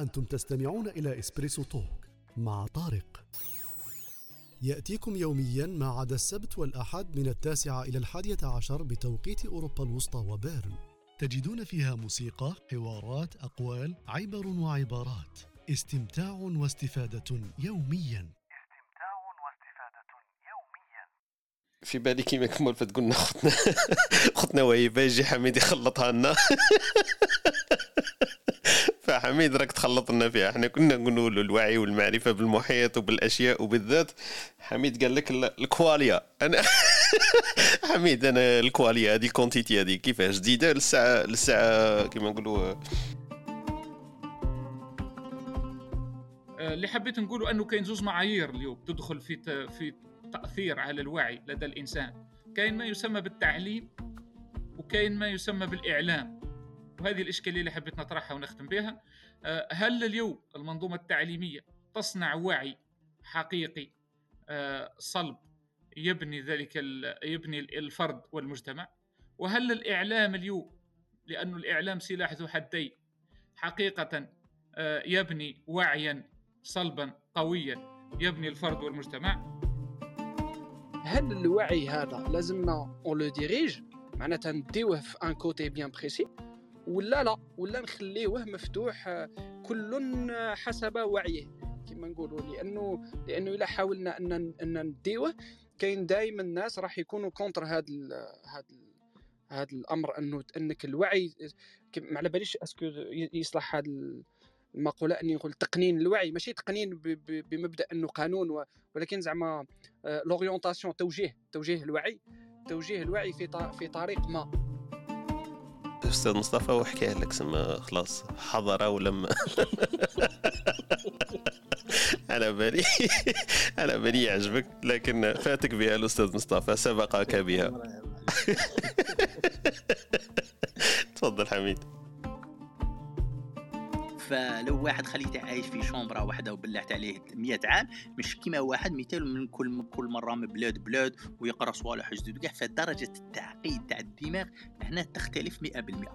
أنتم تستمعون إلى إسبريسو توك مع طارق. يأتيكم يوميا ما عدا السبت والأحد من التاسعة إلى الحادية عشر بتوقيت أوروبا الوسطى وبيرن. تجدون فيها موسيقى، حوارات، أقوال، عبر وعبارات. استمتاع واستفادة يوميا. في بالي كيما كمل فتقولنا خطنا خطنا وهيبه يجي حميد يخلطها لنا. فحميد راك تخلط لنا فيها. إحنا كنا نقولوا الوعي والمعرفة بالمحيط وبالأشياء وبالذات. حميد قال لك ال- الكواليا. أنا حميد أنا الكواليا هذه الكونتيتي هذه. كيفاش؟ جديدة للساعة للساعة كيما نقولوا. آه، اللي حبيت نقوله أنه كاين زوج معايير اليوم تدخل في في تأثير على الوعي لدى الإنسان. كاين ما يسمى بالتعليم وكاين ما يسمى بالإعلام. وهذه الإشكالية اللي حبيت نطرحها ونختم بها. آه، هل اليوم المنظومة التعليمية تصنع وعي حقيقي؟ آه، صلب يبني ذلك يبني الفرد والمجتمع. وهل الإعلام اليوم لأنه الإعلام سلاح ذو حدين حقيقة آه، يبني وعيا صلبا قويا يبني الفرد والمجتمع؟ هل الوعي هذا لازمنا on le dirige معناتها نديوه في un côté bien précis ولا لا ولا نخليوه مفتوح آه، كل حسب وعيه كما نقولوا. لأنه لأنه إلا حاولنا أن أن نديوه كاين دائما الناس راح يكونوا contre هذا هذا هذا الأمر أنه أنك الوعي ما على باليش est-ce que يصلح هذا المقولة أني نقول تقنين الوعي. ماشي تقنين بمبدأ أنه قانون ولكن زعما لورينتاسيون توجيه توجيه الوعي توجيه الوعي في في طريق ما. أستاذ مصطفى وحكى لك سما خلاص حضر ولما على بالي. على بالي يعجبك لكن فاتك بها الأستاذ مصطفى سبقك بها. تفضل حميد. فلو واحد خليته عايش في chambre واحدة وبلعت عليه 100 عام مش كيما واحد مثال من كل كل مرة من بلاد بلاد ويقرأ صوالح جدد كاع فدرجة التعقيد تاع الدماغ هنا تختلف 100%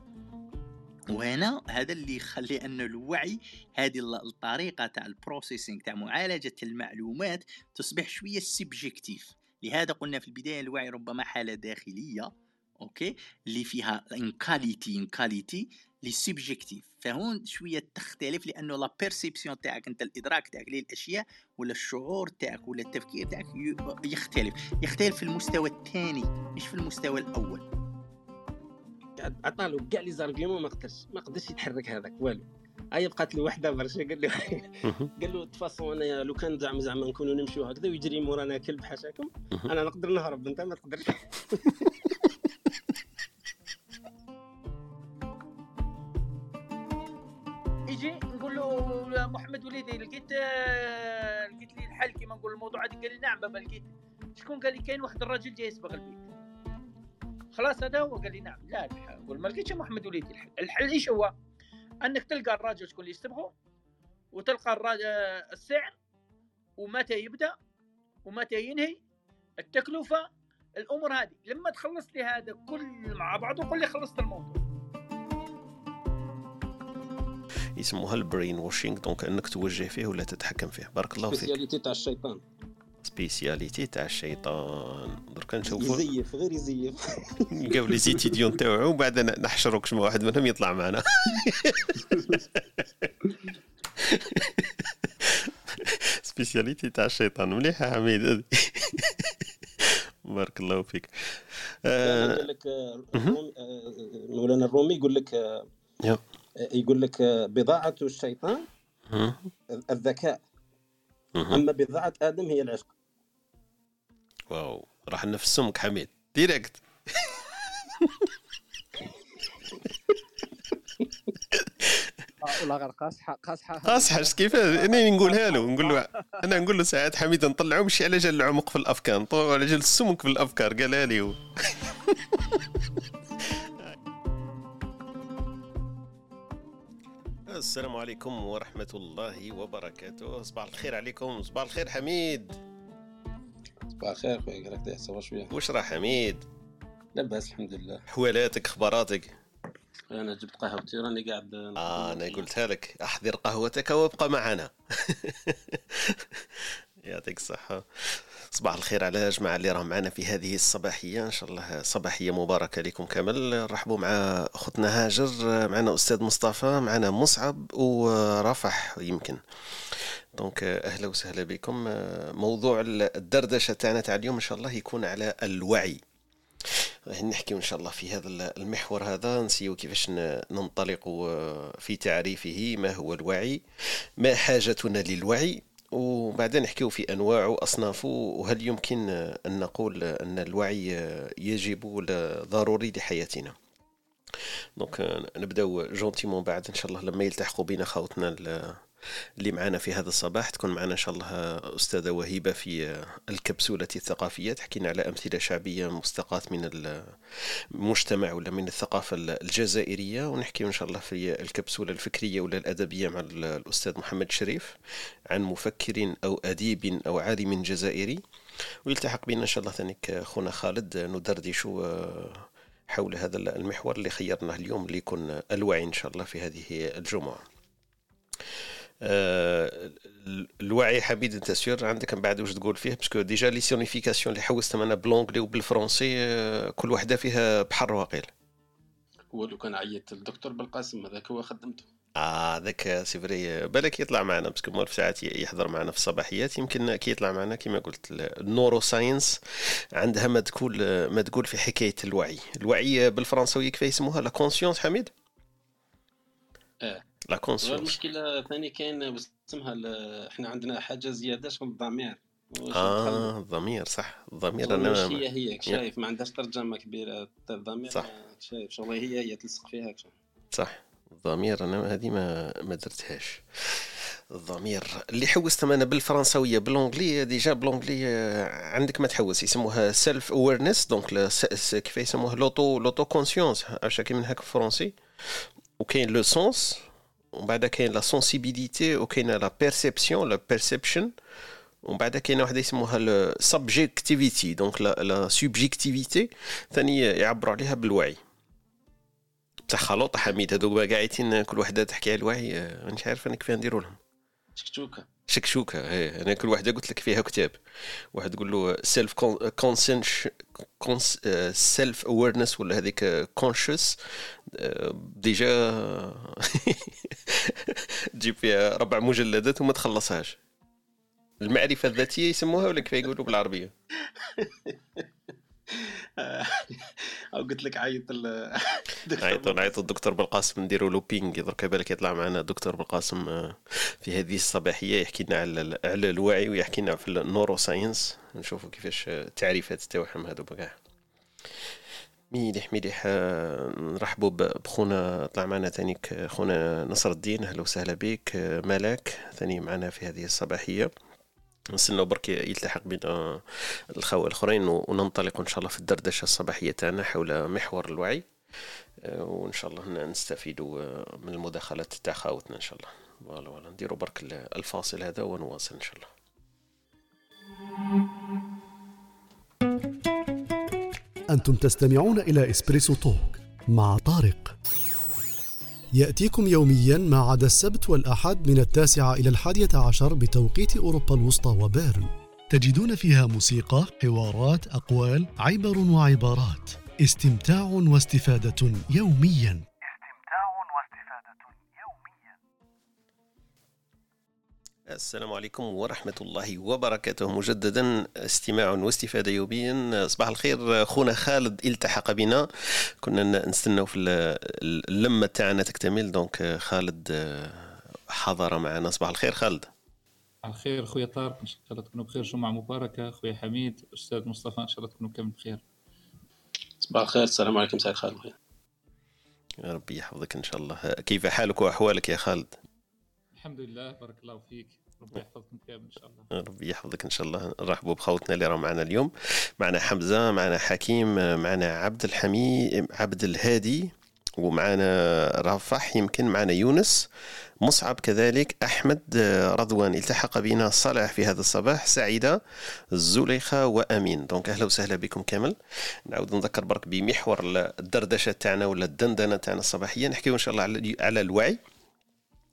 وهنا هذا اللي يخلي أن الوعي هذه ال- الطريقة تاع ال processing تاع معالجة المعلومات تصبح شوية subjective لهذا قلنا في البداية الوعي ربما حالة داخلية okay؟ اللي فيها ان كاليتي ان كاليتي لي سبجكتيف فهون شوية تختلف لأنه لا بيرسيبسيون تاعك أنت الإدراك تاعك للأشياء ولا الشعور تاعك ولا التفكير تاعك ي- يختلف. يختلف في المستوى الثاني مش في المستوى الأول. عطالو كاع لي زارغيومون ما قدرش ما قدرش يتحرك هذاك والو. هيا بقات له وحدة برشا قال له قال له تفاصون أنا لو كان زعما زعما نكونوا نمشيو هكذا ويجري مورانا كلب حاشاكم أنا نقدر نهرب أنت ما تقدرش. نقول له محمد وليدي لقيت لقيت لي الحل كيما نقول الموضوع هذا قال لي نعم بابا لقيت. شكون قال لي؟ كاين واحد الراجل جاي يسبق البيت. خلاص هذا هو قال لي نعم. لا. نقول ما لقيتش محمد وليدي. الحل الحل إيش هو؟ أنك تلقى الراجل شكون اللي يسبقه وتلقى السعر ومتى يبدأ ومتى ينهي التكلفة الأمور هذه. لما تخلص لي هذا كل مع بعضه قل لي خلصت الموضوع. يسموها البرين واشينغ دونك انك توجه فيه ولا تتحكم فيه. بارك الله فيك. سبيسياليتي تاع الشيطان. سبيسياليتي تاع الشيطان. درك نشوفوا يزيف غير يزيف. نلقاو لي زيتيديون تاوعو وبعد نحشروا كش واحد منهم يطلع معنا. spécialité تاع الشيطان مليحه حميد؟ بارك الله فيك. آه، لك آه، الروم- مولانا الرومي يقول لك. آه، يقول لك آه، بضاعة الشيطان. الذكاء. أما بضاعة آدم هي العشق. wow راح نفسمك حميد. direct. ولا غير قاصحه قاصحة قاصحة اش كيف؟ أنا نقولها له نقول له أنا نقول له ساعات حميد نطلعه مش على جال العمق في الأفكار نطلعه على جال السمك في الأفكار قالها لي السلام عليكم ورحمة الله وبركاته. صباح الخير عليكم صباح الخير حميد. صباح الخير خويا راك تحسب شوية. وش راه حميد؟ لاباس الحمد لله. حوالاتك اخباراتك أنا جبت قهوتي راني قاعد آه أنا قلتها لك أحضر قهوتك وابقى معنا. يعطيك الصحة. صباح الخير على الجماعة اللي راهم معنا في هذه الصباحية. إن شاء الله صباحية مباركة لكم كامل. رحبوا مع أختنا هاجر معنا أستاذ مصطفى معنا مصعب ورفح يمكن. دونك أهلا وسهلا بكم. موضوع الدردشة تاعنا تاع اليوم إن شاء الله يكون على الوعي. نحكي إن شاء الله في هذا المحور هذا نسيو كيفاش ننطلق في تعريفه ما هو الوعي؟ ما حاجتنا للوعي؟ وبعدين نحكيو في انواعه واصنافه وهل يمكن أن نقول أن الوعي يجب ضروري لحياتنا؟ donc نبدأو gentiment بعد إن شاء الله لما يلتحقوا بنا خوتنا اللي معنا في هذا الصباح. تكون معنا إن شاء الله أستاذة وهيبة في الكبسولة الثقافية تحكينا على أمثلة شعبية مستقاة من المجتمع ولا من الثقافة الجزائرية. ونحكي إن شاء الله في الكبسولة الفكرية ولا الأدبية مع الأستاذ محمد شريف عن مفكر أو أديب أو عالم جزائري. ويلتحق بنا إن شاء الله ثانيك خونا خالد ندردش حول هذا المحور اللي خيرناه اليوم ليكون الوعي إن شاء الله في هذه الجمعة. آه، الوعي حميد أنت سير عندك من بعد واش تقول فيه؟ parce que déjà les significations اللي حوستهم أنا ب l'anglais وبالفرنسي آه، كل وحدة فيها بحر واقيل. هو لو كان عيطت الدكتور بالقاسم هذاك هو خدمته. آه ذاك c'est vrai بالك يطلع معنا. parce que مور ساعات يحضر معنا في الصباحيات يمكن كي يطلع معنا كما قلت ال neuroscience عندها ما تقول ما تقول في حكاية الوعي. الوعي بالفرنسويه كيف يسموها la conscience حميد؟ آه. la conscience. المشكلة ثاني كاين اسمها إحنا عندنا حاجة زيادة اسمها الضمير. آه الضمير صح. الضمير أنا هي هي؟ شايف ما عندهاش ترجمة كبيرة. الضمير صح. شايف شغل هي هي تلصق فيها. صح. الضمير أنا هذه ما ما درتهاش. الضمير اللي حوست أنا بالفرنسويه ب l'anglais déjà ب l'anglais عندك ما تحوس. يسموها self-awareness donc كيف يسموها؟ l'auto l'auto-conscience عرفت كي من هكا بالفرنسي وكاين le sens ومن بعد كاين la sensibilité وكاين la perception la perception ومن بعد كاينة واحدة يسموها ال subjectivity donc la subjectivité ثاني يعبروا عليها بالوعي بصح خلوط حميد هذوك قاعدين كل وحده تحكي على الوعي مانيش عارف أنا كيف نديروا لهم شكشوكه شكشوكه إيه أنا كل وحده قلت لك فيها كتاب واحد تقول له self-conscious self-awareness ولا هذيك conscious déjà تجيب فيها ربع مجلدات وما تخلصهاش. المعرفة الذاتية يسموها ولا كيف يقولوا بالعربية؟ أو قلت لك عيط عيط نعيط الدكتور بالقاسم نديروا له ping درك بالك يطلع معنا دكتور بالقاسم آه، في هذه الصباحية يحكي لنا على على الوعي ويحكي لنا في ال neuroscience نشوفوا كيفاش التعريفات تاعهم هذو كاع ميليح ميليح آه، نرحبوا بخونا طلع معنا ثانيك خونا نصر الدين أهلا وسهلا بك آه، ملاك ثاني معنا في هذه الصباحية. نستناو برك يلتحق بنا الخوة الآخرين وننطلق إن شاء الله في الدردشة الصباحية تاعنا حول محور الوعي. آه، وإن شاء الله نستفيدوا آه، من المداخلات تاع خاوتنا إن شاء الله. voilà voilà نديروا برك الفاصل هذا ونواصل إن شاء الله. أنتم تستمعون إلى إسبريسو توك مع طارق. يأتيكم يوميا ما عدا السبت والأحد من التاسعة إلى الحادية عشر بتوقيت أوروبا الوسطى وبيرن. تجدون فيها موسيقى، حوارات، أقوال، عبر وعبارات. استمتاع واستفادة يوميا. السلام عليكم ورحمة الله وبركاته. مجددا استماع واستفادة يوميا. صباح الخير خونا خالد التحق بنا. كنا نستناو في اللمة تاعنا تكتمل. دونك خالد حضر معنا. صباح الخير خالد. الخير خويا طارق. إن شاء الله تكونوا بخير. جمعة مباركة خويا حميد أستاذ مصطفى. إن شاء الله تكونوا كامل بخير. صباح الخير. السلام عليكم سعيد خالد. ربي يحفظك إن شاء الله. كيف حالك وأحوالك يا خالد؟ الحمد لله بارك الله فيك. ربي يحفظكم كامل إن شاء الله. ربي يحفظك إن شاء الله. نرحبوا بخوتنا اللي راهم معنا اليوم. معنا حمزة معنا حكيم معنا عبد الحميد عبد الهادي ومعنا رفح يمكن معنا يونس. مصعب كذلك أحمد رضوان التحق بنا صالح في هذا الصباح سعيدة زليخة وأمين. دونك أهلا وسهلا بكم كامل. نعود نذكر برك بمحور الدردشة تاعنا ولا الدندنة تاعنا الصباحية. نحكيو إن شاء الله على الوعي.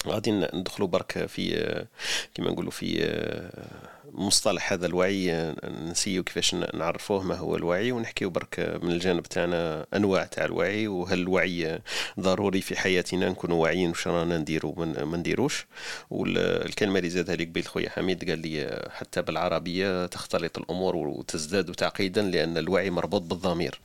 غادي ندخلوا برك في كما نقولوا في مصطلح هذا الوعي نسيو كيفاش نعرفوه ما هو الوعي ونحكيو برك من الجانب تاعنا أنواع تاع الوعي وهل الوعي ضروري في حياتنا نكونوا واعيين واش رانا نديروا ما نديروش. والكلمة اللي زادها لي قبيل خويا حميد قال لي حتى بالعربية تختلط الأمور وتزداد تعقيدا لأن الوعي مربوط بالضمير.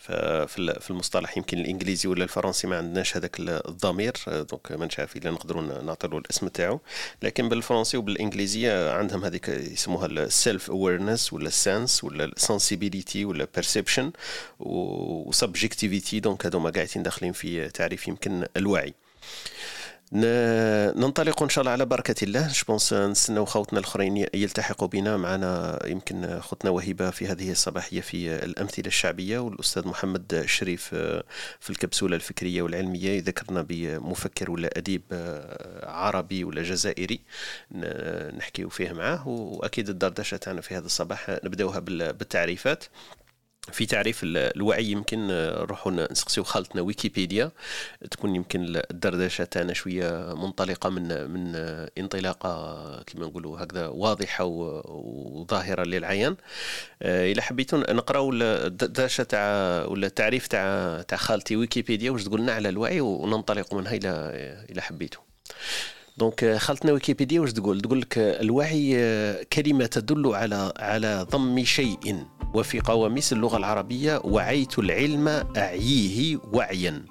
في المصطلح يمكن الإنجليزي ولا الفرنسي ما عندناش هذاك الضمير دونك ما نعرف إلا نقدروا نعطيو الاسم تاعو. لكن بالفرنسي وبالانجليزيه عندهم هذيك يسموها ال self-awareness ولا ال sense ولا ال sensibility ولا perception و subjectivity donc هذوما قاعدين داخلين في تعريف يمكن الوعي. ننطلق إن شاء الله على بركة الله. je pense نستناو خوتنا الأخرين يلتحقوا بنا. معنا يمكن خوتنا وهبه في هذه الصباحية في الأمثلة الشعبية والأستاذ محمد شريف في الكبسولة الفكرية والعلمية. يذكرنا بمفكر ولا أديب عربي ولا جزائري. نحكيو فيه معاه وأكيد الدردشة تاعنا في هذا الصباح نبدأوها بالتعريفات. في تعريف الوعي يمكن نروحوا نسقسيو خالتنا ويكيبيديا. تكون يمكن الدردشة تاعنا شوية منطلقة من من انطلاقة كما نقولوا هكذا واضحة وظاهرة للعيان. إلا حبيتوا نقراو الدردشة تاع ولا التعريف تاع تاع خالتي ويكيبيديا واش تقولنا على الوعي وننطلق منها إلى إلى حبيتوا donc خالتنا ويكيبيديا واش تقول؟ تقول لك الوعي كلمة تدل على على ضم شيء وفي قواميس اللغة العربية وعيت العلم أعييه وعيا.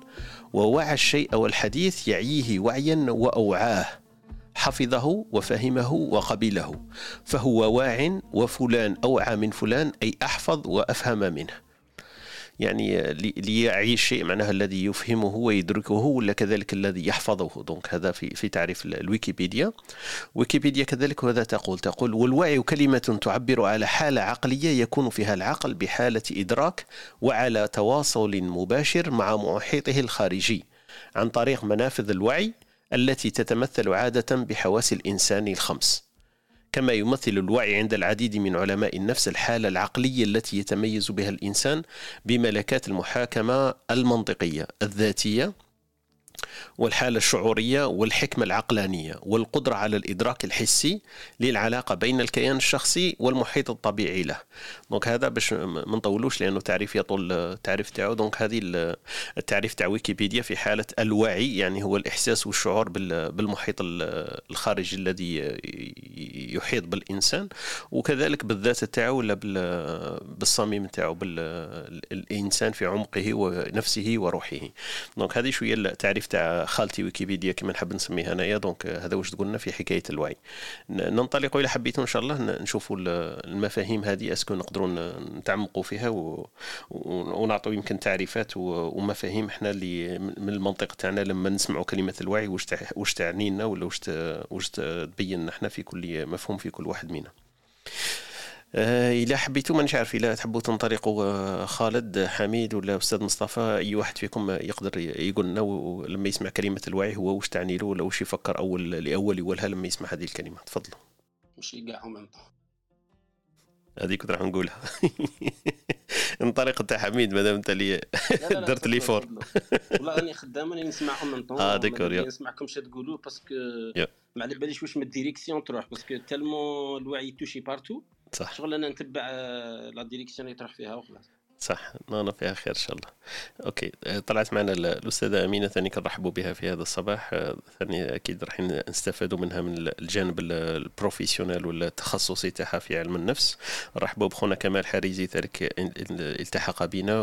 ووعى الشيء والحديث يعيه وعيا وأوعاه. حفظه وفهمه وقبله فهو واع وفلان أوعى من فلان أي أحفظ وأفهم منه. يعني ليعي الشيء معناها الذي يفهمه ويدركه ولا كذلك الذي يحفظه. donc هذا في في تعريف الويكيبيديا. ويكيبيديا كذلك وهذا تقول؟ تقول والوعي كلمة تعبر على حالة عقلية يكون فيها العقل بحالة إدراك وعلى تواصل مباشر مع محيطه الخارجي عن طريق منافذ الوعي التي تتمثل عادة بحواس الإنسان الخمس. كما يمثل الوعي عند العديد من علماء النفس الحالة العقلية التي يتميز بها الإنسان بملكات المحاكمة المنطقية الذاتية والحالة الشعورية والحكمة العقلانية والقدرة على الإدراك الحسي للعلاقة بين الكيان الشخصي والمحيط الطبيعي له. donc هذا باش ما نطولوش لأنه تعريف يطول التعريف تاعو. donc هذه التعريف تاع ويكيبيديا في حالة الوعي يعني هو الإحساس والشعور بالمحيط الخارجي الذي يحيط بالإنسان. وكذلك بالذات تاعو ولا بالصميم تاعو بالإنسان في عمقه ونفسه وروحه. donc هذه شوية التعريف تاع خالتي ويكيبيديا كما نحب نسميها انايا donc هذا واش تقولنا في حكاية الوعي ننطلق إلى حبيتوا إن شاء الله نشوفوا المفاهيم هذه est-ce que نقدروا نتعمقوا فيها. ونعطوا يمكن تعريفات ومفاهيم إحنا اللي من المنطق تاعنا لما نسمعوا كلمة الوعي واش واش تعني لنا ولا واش واش تبين إحنا في كل مفهوم في كل واحد منا آه إلا حبيتوا مانيش عارف إلا تحبوا تنطلقوا آه، خالد حميد ولا أستاذ مصطفى؟ أي واحد فيكم يقدر يقول لنا لما يسمع كلمة الوعي هو واش تعني له ولا واش يفكر أول لأول يولها لما يسمع هذه الكلمة؟ تفضلوا. ماشي كاع هذيك كنت راح نقولها. انطلق انت حميد مادام انت اللي درت لي فور. والله راني خدام راني نسمع اون طون آه d'accord يا نسمعكم اش تقولوا parce que ما على باليش واش من ال direction تروح parce que tellement الوعي touche partout. صح. شغل أنا نتبع la direction اللي تروح فيها وخلاص. صح. نانا فيها خير إن شاء الله. OK. طلعت معنا الأستاذة أمينة ثاني كنرحبوا بها في هذا الصباح. ثاني أكيد راح نستفادوا منها من الجانب ال professionnel ولا التخصصي تاعها في علم النفس. نرحبوا بخونا كمال حريزي ذلك التحق بنا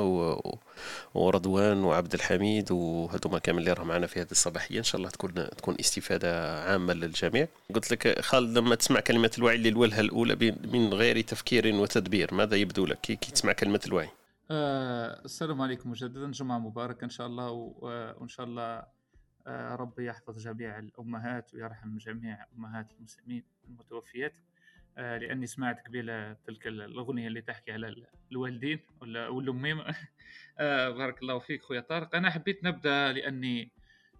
ورضوان وعبد الحميد وهذوما كامل اللي راه معنا في هذه الصباحية. إن شاء الله تكون تكون استفادة عامة للجميع. قلت لك خالد لما تسمع كلمة الوعي للوهله الأولى من غير تفكير وتدبير ماذا يبدو لك؟ كي تسمع كلمة الوعي. آه السلام عليكم مجددا جمعة مباركة إن شاء الله وإن شاء الله آه ربي يحفظ جميع الأمهات ويرحم جميع أمهات المسلمين المتوفيات. آه، لأني سمعت قبيله تلك الأغنية اللي تحكي على الوالدين آه، بارك الله فيك خويا طارق. أنا حبيت نبدأ لأني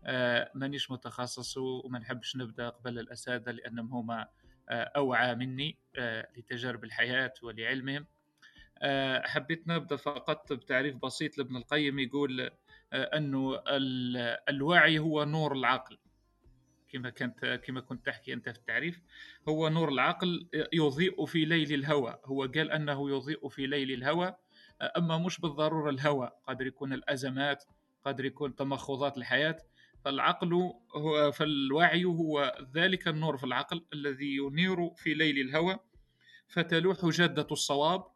آه، مانيش متخصص وما نحبش نبدأ قبل الأساتذة لأنهم هما أوعى مني لتجارب الحياة ولعلمهم. حبيت نبدأ فقط بتعريف بسيط. لابن القيم يقول أنه الوعي هو نور العقل. كما كانت كما كنت تحكي أنت في التعريف هو نور العقل يضيء في ليل الهوى. هو قال أنه يضيء في ليل الهوى أما مش بالضرورة الهوى. قادر يكون الأزمات قادر يكون تمخضات الحياة. فالعقل هو فالوعي هو ذلك النور في العقل الذي ينير في ليل الهوى. فتلوح جدة الصواب.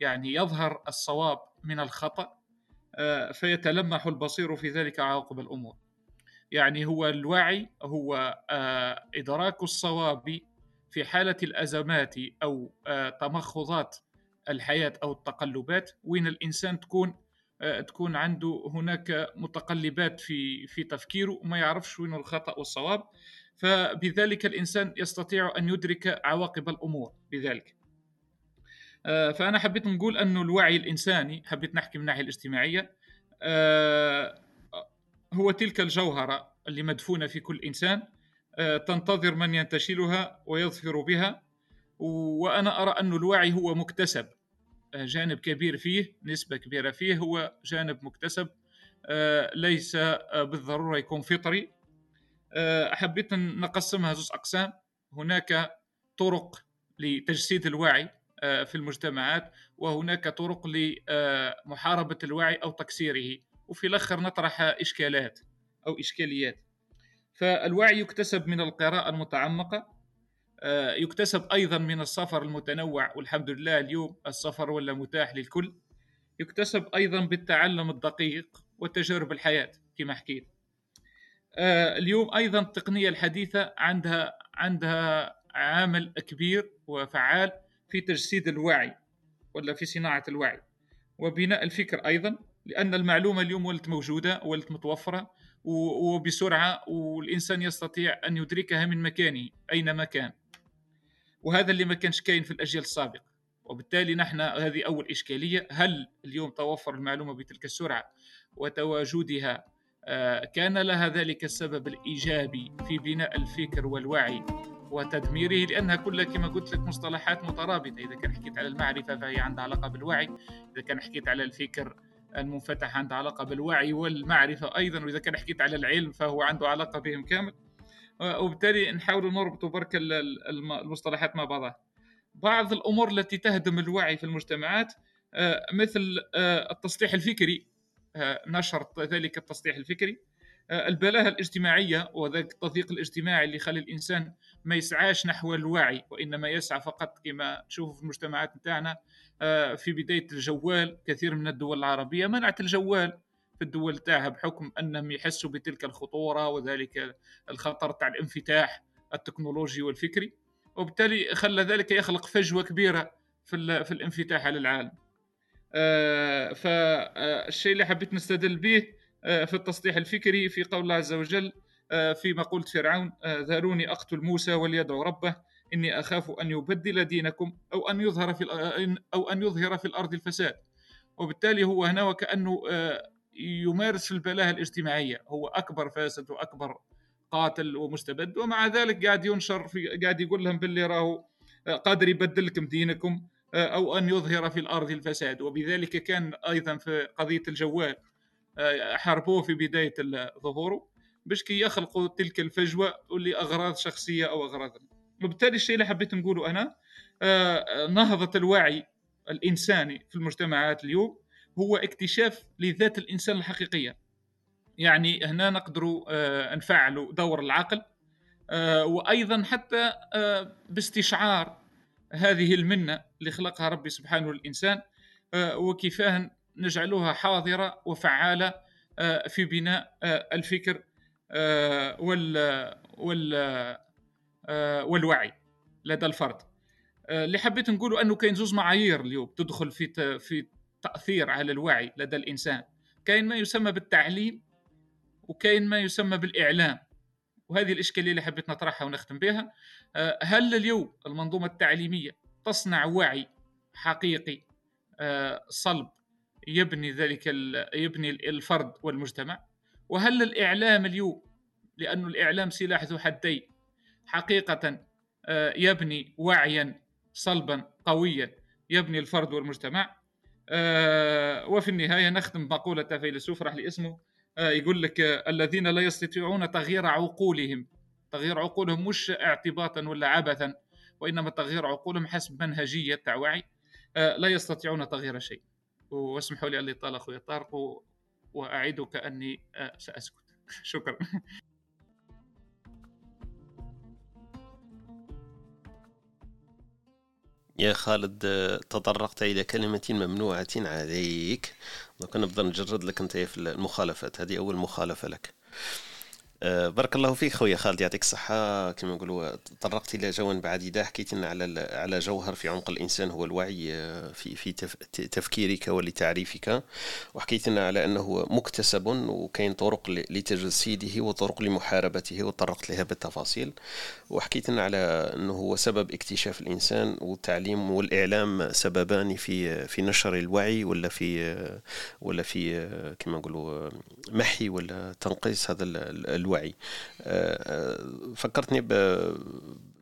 يعني يظهر الصواب من الخطأ آه، فيتلمح البصير في ذلك عواقب الأمور. يعني هو الوعي هو آه، إدراك الصواب في حالة الأزمات أو آه، تمخضات الحياة أو التقلبات. وين الإنسان تكون تكون عنده هناك متقلبات في في تفكيره وما يعرفش وين الخطأ والصواب. فبذلك الإنسان يستطيع أن يدرك عواقب الأمور بذلك. فأنا حبيت نقول أنه الوعي الإنساني حبيت نحكي من الناحية الاجتماعية هو تلك الجوهرة اللي مدفونة في كل إنسان آه، تنتظر من ينتشلها ويظفر بها وأنا أرى أن الوعي هو مكتسب. آه، جانب كبير فيه نسبة كبيرة فيه هو جانب مكتسب آه، ليس بالضرورة يكون فطري. حبيت نقسمها زوج أقسام. هناك طرق لتجسيد الوعي. في المجتمعات وهناك طرق لمحاربة الوعي أو تكسيره. وفي الآخر نطرح إشكالات أو إشكاليات. فالوعي يكتسب من القراءة المتعمقة آه، يكتسب أيضا من السفر المتنوع والحمد لله اليوم السفر ولا متاح للكل. يكتسب أيضا بالتعلم الدقيق وتجارب الحياة كما حكيت. آه، اليوم أيضا التقنية الحديثة عندها عندها عامل كبير وفعال. في تجسيد الوعي ولا في صناعة الوعي. وبناء الفكر أيضا لأن المعلومة اليوم ولت موجودة ولت متوفرة وبسرعه والإنسان يستطيع أن يدركها من مكانه أينما كان. وهذا اللي ما كانش كاين في الأجيال السابقة. وبالتالي نحن هذه أول إشكالية هل اليوم توفر المعلومة بتلك السرعة وتواجدها آه، كان لها ذلك السبب الإيجابي في بناء الفكر والوعي وتدميره لأنها كلها كما قلت لك مصطلحات مترابطة. إذا كان حكيت على المعرفة فهي عندها علاقة بالوعي. إذا كان حكيت على الفكر المنفتح عنده علاقة بالوعي والمعرفة أيضا. وإذا كان حكيت على العلم فهو عنده علاقة بهم كامل. وبالتالي نحاول نربط برك المصطلحات مع بعضها. بعض الأمور التي تهدم الوعي في المجتمعات آه، مثل آه، التصليح الفكري. آه، نشر ذلك التصليح الفكري. البلاهة الاجتماعية وذاك التضييق الاجتماعي اللي يخلي الإنسان ما يسعاش نحو الوعي وإنما يسعى فقط كما تشوفوا في المجتمعات نتاعنا آه، في بداية الجوال كثير من الدول العربية منعت الجوال في الدول تاعها بحكم أنهم يحسوا بتلك الخطورة وذلك الخطر تاع الانفتاح التكنولوجي والفكري وبالتالي خلى ذلك يخلق فجوة كبيرة في, في الانفتاح على العالم. آه، فالشيء اللي حبيت نستدل به آه، في التصليح الفكري في قول الله عز وجل في مقولة فرعون ذروني أقتل موسى وليدعو ربه إني أخاف أن يبدل دينكم أو أن يظهر في أو أن يظهر في الأرض الفساد. وبالتالي هو هنا وكأنه آه، يمارس البلاهة الاجتماعية. هو أكبر فاسد وأكبر قاتل ومستبد ومع ذلك قاعد ينشر في قاعد يقول لهم باللي راهو آه، قادر يبدل لكم دينكم آه، أو أن يظهر في الأرض الفساد. وبذلك كان أيضا في قضية الجوال حاربوه في بداية ظهوره باش كي يخلقوا تلك الفجوة لأغراض شخصية أو أغراض. وبالتالي الشيء اللي حبيت نقوله أنا آه، آه، نهضة الوعي الإنساني في المجتمعات اليوم هو اكتشاف لذات الإنسان الحقيقية. يعني هنا نقدروا آه، نفعلوا دور العقل وأيضا حتى باستشعار هذه المنة اللي خلقها ربي سبحانه للانسان وكيفاه نجعلوها حاضرة وفعالة في بناء الفكر وال وال آه، والوعي لدى الفرد. آه، اللي حبيت نقوله أنه كاين زوج معايير اليوم تدخل في في تأثير على الوعي لدى الإنسان. كاين ما يسمى بالتعليم وكاين ما يسمى بالإعلام. وهذه الإشكالية اللي حبيت نطرحها ونختم بها. آه، هل اليوم المنظومة التعليمية تصنع وعي حقيقي؟ آه، صلب يبني ذلك يبني الفرد والمجتمع؟ وهل الإعلام اليوم لأن الإعلام سلاح ذو حدين حقيقة آه، يبني وعيا صلبا قويا يبني الفرد والمجتمع. وفي النهاية نختم مقولة فيلسوف راح لي اسمه آه، يقول لك آه، الذين لا يستطيعون تغيير عقولهم تغيير عقولهم مش اعتباطا ولا عبثا وإنما تغيير عقولهم حسب منهجية تاع وعي آه، لا يستطيعون تغيير شيء. واسمحوا لي الاطاله أخوي طارق وأعدك أني سأسكت. شكرا. يا خالد تطرقت إلى كلمة ممنوعة عليك. دوك نبدا نجرد لك أنت في المخالفات. هذه أول مخالفة لك. آه، بارك الله فيك خويا خالد يعطيك الصحة. كما نقولوا تطرقت إلى جوانب عديدة حكيت لنا على على جوهر في عمق الإنسان هو الوعي آه، في في تفكيرك ولتعريفك. وحكيت لنا على أنه مكتسب وكاين طرق لتجسيده وطرق لمحاربته وتطرقت لها بالتفاصيل. وحكيت لنا على أنه هو سبب اكتشاف الإنسان والتعليم والإعلام سببان في في نشر الوعي ولا في ولا في كما نقولوا محي ولا تنقيص هذا الوعي الوعي. آه، آه، فكرتني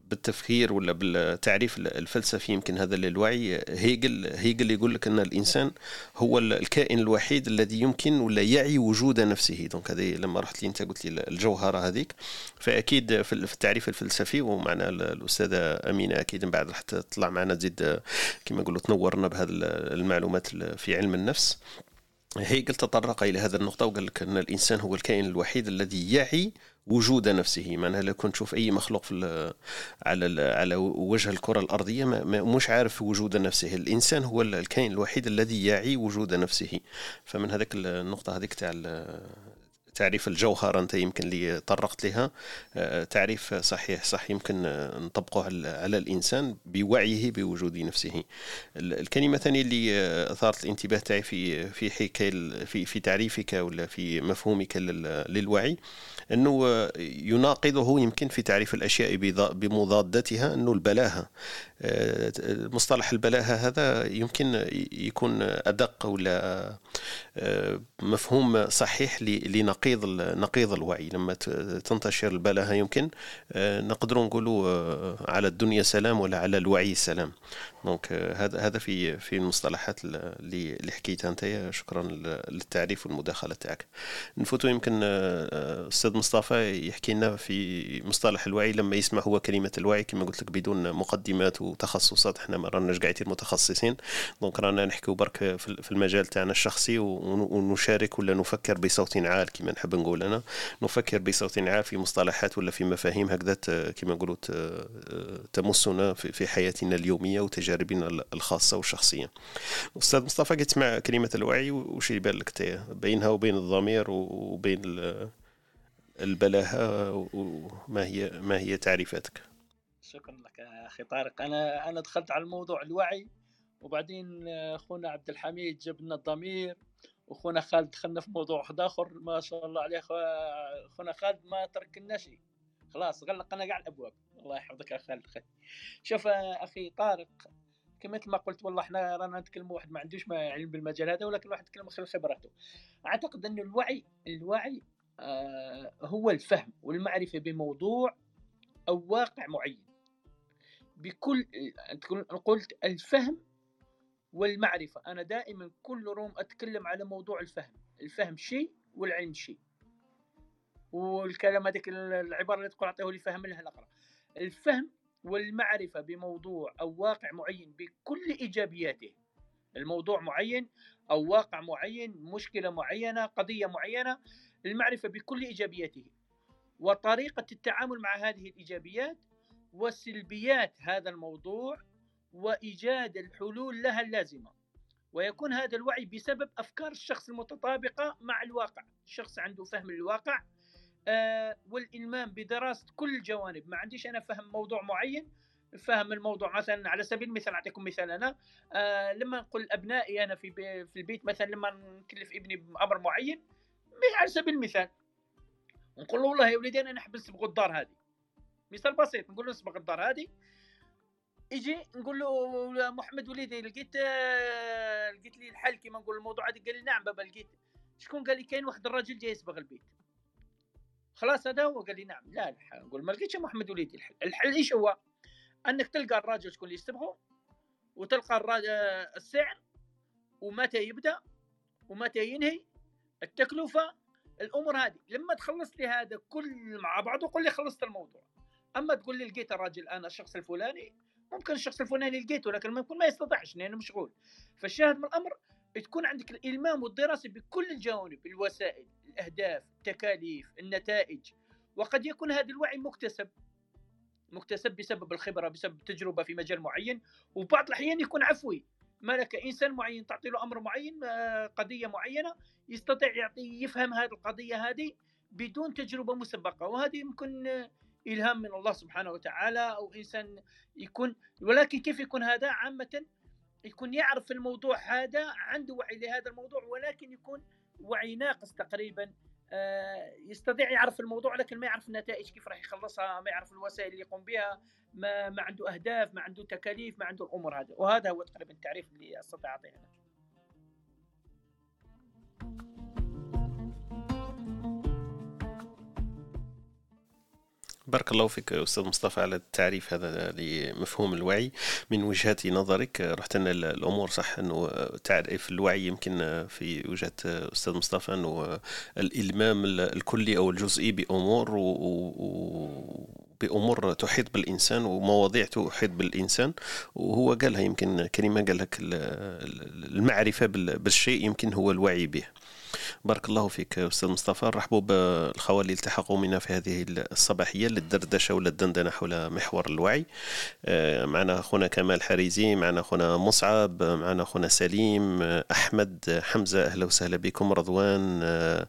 بالتفكير ولا بالتعريف الفلسفي يمكن هذا للوعي هيجل هيجل يقول لك إن الإنسان هو الكائن الوحيد الذي يمكن ولا يعي وجود نفسه. دونك هذه لما رحت لي أنت قلت لي الجوهرة هذيك. فأكيد في التعريف الفلسفي ومعنا الأستاذة أمينة أكيد من بعد راح تطلع معنا تزيد كما نقولوا تنورنا بهذه المعلومات في علم النفس. هيجل تطرق إلى هذا النقطة وقال لك أن الإنسان هو الكائن الوحيد الذي يعي وجود نفسه. معناها لو كنت تشوف أي مخلوق في على على وجه الكرة الأرضية ما مش عارف وجود نفسه. الإنسان هو الكائن الوحيد الذي يعي وجود نفسه. فمن هذاك النقطة هذيك تاع تعريف الجوهر أنت يمكن اللي طرقت لها. آه، تعريف صحيح صح يمكن نطبقه على الإنسان بوعيه بوجود نفسه. الكلمة الثانية اللي أثارت الانتباه تاعي في في حكاية في في تعريفك ولا في مفهومك للوعي أنه يناقضه يمكن في تعريف الأشياء بمضادتها أنه البلاهة. آه، مصطلح البلاهة هذا يمكن يكون أدق ولا آه، مفهوم صحيح لنقيض نقيض الوعي. لما تنتشر البلاهة يمكن آه، نقدر نقولوا على الدنيا سلام ولا على الوعي سلام. دونك هذا هذا في في المصطلحات اللي حكيتها انت شكرا للتعريف والمداخلة تاعك. نفوتوا يمكن أستاذ مصطفى يحكي لنا في مصطلح الوعي. لما يسمع هو كلمة الوعي كما قلت لك بدون مقدمات وتخصصات إحنا ما راناش قاعدين متخصصين. دونك رانا نحكيو برك في المجال تاعنا الشخصي. ونشارك ولا نفكر بصوت عال كما نحب نقول أنا. نفكر بصوت عال في مصطلحات ولا في مفاهيم هكذا كما نقولوا تمسنا في حياتنا اليومية وتجاربنا الخاصة والشخصية. أستاذ مصطفى قلت تسمع كلمة الوعي وش يبان لك بينها وبين الضمير وبين البلاهة وما هي ما هي تعريفاتك؟ شكرا لك أخي طارق. أنا أنا دخلت على الموضوع الوعي. وبعدين اخونا عبد الحميد جاب لنا الضمير واخونا خالد دخلنا في موضوع واحد آخر ما شاء الله عليه اخونا خالد ما ترك لنا شيء. خلاص غلق أنا قاع الابواب الله يحفظك يا خالد شوف أخي طارق كما ما قلت والله إحنا رانا نتكلم واحد ما عندوش ما علم بالمجال هذا ولكن واحد يتكلم خلال خبراته. أعتقد أن الوعي الوعي آه هو الفهم والمعرفة بموضوع أو واقع معين. بكل قلت الفهم والمعرفة. أنا دائما كل روم أتكلم على موضوع الفهم الفهم شيء والعلم شيء. والكلام هذيك العبارة اللي تقول أعطيه لي فهم لها نقرأ الفهم والمعرفة بموضوع أو واقع معين بكل إيجابياته. الموضوع معين أو واقع معين مشكلة معينة قضية معينة المعرفة بكل إيجابياته. وطريقة التعامل مع هذه الإيجابيات وسلبيات هذا الموضوع وإيجاد الحلول لها اللازمة. ويكون هذا الوعي بسبب أفكار الشخص المتطابقة مع الواقع. الشخص عنده فهم للواقع آه والإلمام بدراسة كل الجوانب. ما عنديش أنا فهم موضوع معين فهم الموضوع مثلا على سبيل المثال أعطيكم مثال أنا. آه لما نقول أبنائي أنا في في البيت مثلا لما نكلف ابني بأمر معين على سبيل المثال. ونقول له والله يا وليدي أنا نحب نسبق الدار هذه. مثال بسيط نقول له نسبق الدار هذه. يجي نقول له محمد وليدي لقيت لقيت لي الحل كيما نقول الموضوع هذا؟ قال لي نعم بابا لقيت. شكون قال لي؟ كاين واحد الراجل جاي يسبغ البيت. خلاص هذا هو قال لي نعم. لا الحل نقول ما لقيتش محمد وليدي الحل. الحل إيش هو؟ أنك تلقى الراجل شكون اللي يسبغه وتلقى السعر ومتى يبدأ ومتى ينهي. التكلفة الأمور هذه. لما تخلص لي هذا كل مع بعض وقول لي خلصت الموضوع. أما تقول لي لقيت الراجل أنا الشخص الفلاني ممكن الشخص الفلاني لقيته لكن ممكن ما يستطيعش لأنه مشغول. فالشاهد من الأمر تكون عندك الإلمام والدراسة بكل الجوانب الوسائل الأهداف التكاليف النتائج. وقد يكون هذا الوعي مكتسب. مكتسب بسبب الخبرة بسبب التجربه في مجال معين. وبعض الأحيان يكون عفوي. ملك إنسان معين تعطي له أمر معين آه، قضية معينة يستطيع يعطي يفهم هذه القضية هذه بدون تجربة مسبقة. وهذه يمكن إلهام من الله سبحانه وتعالى أو إنسان يكون ولكن كيف يكون هذا؟ عامة يكون يعرف الموضوع هذا عنده وعي لهذا الموضوع ولكن يكون وعي ناقص تقريبا. آه، يستطيع يعرف الموضوع لكن ما يعرف النتائج كيف راح يخلصها ما يعرف الوسائل اللي يقوم بها ما, ما عنده أهداف ما عنده تكاليف ما عنده الأمور هذه. وهذا هو تقريبا التعريف اللي أستطيع أعطيه بارك الله فيك أستاذ مصطفى على التعريف هذا لمفهوم الوعي. من وجهه نظرك رحت لنا الأمور صح أنه تعريف الوعي يمكن في وجهة أستاذ مصطفى أنه الإلمام الكلي أو الجزئي بأمور و بأمور تحيط بالإنسان ومواضيع تحيط بالإنسان. وهو قالها يمكن كلمه قال لك المعرفة بالشيء يمكن هو الوعي به. بارك الله فيك أستاذ مصطفى. نرحبوا بالخوال اللي التحقوا منا في هذه الصباحية للدردشة ولا الدندنه حول محور الوعي. آه، معنا أخونا كمال حريزي معنا أخونا مصعب معنا أخونا سليم أحمد حمزة أهلا وسهلا بكم رضوان آه،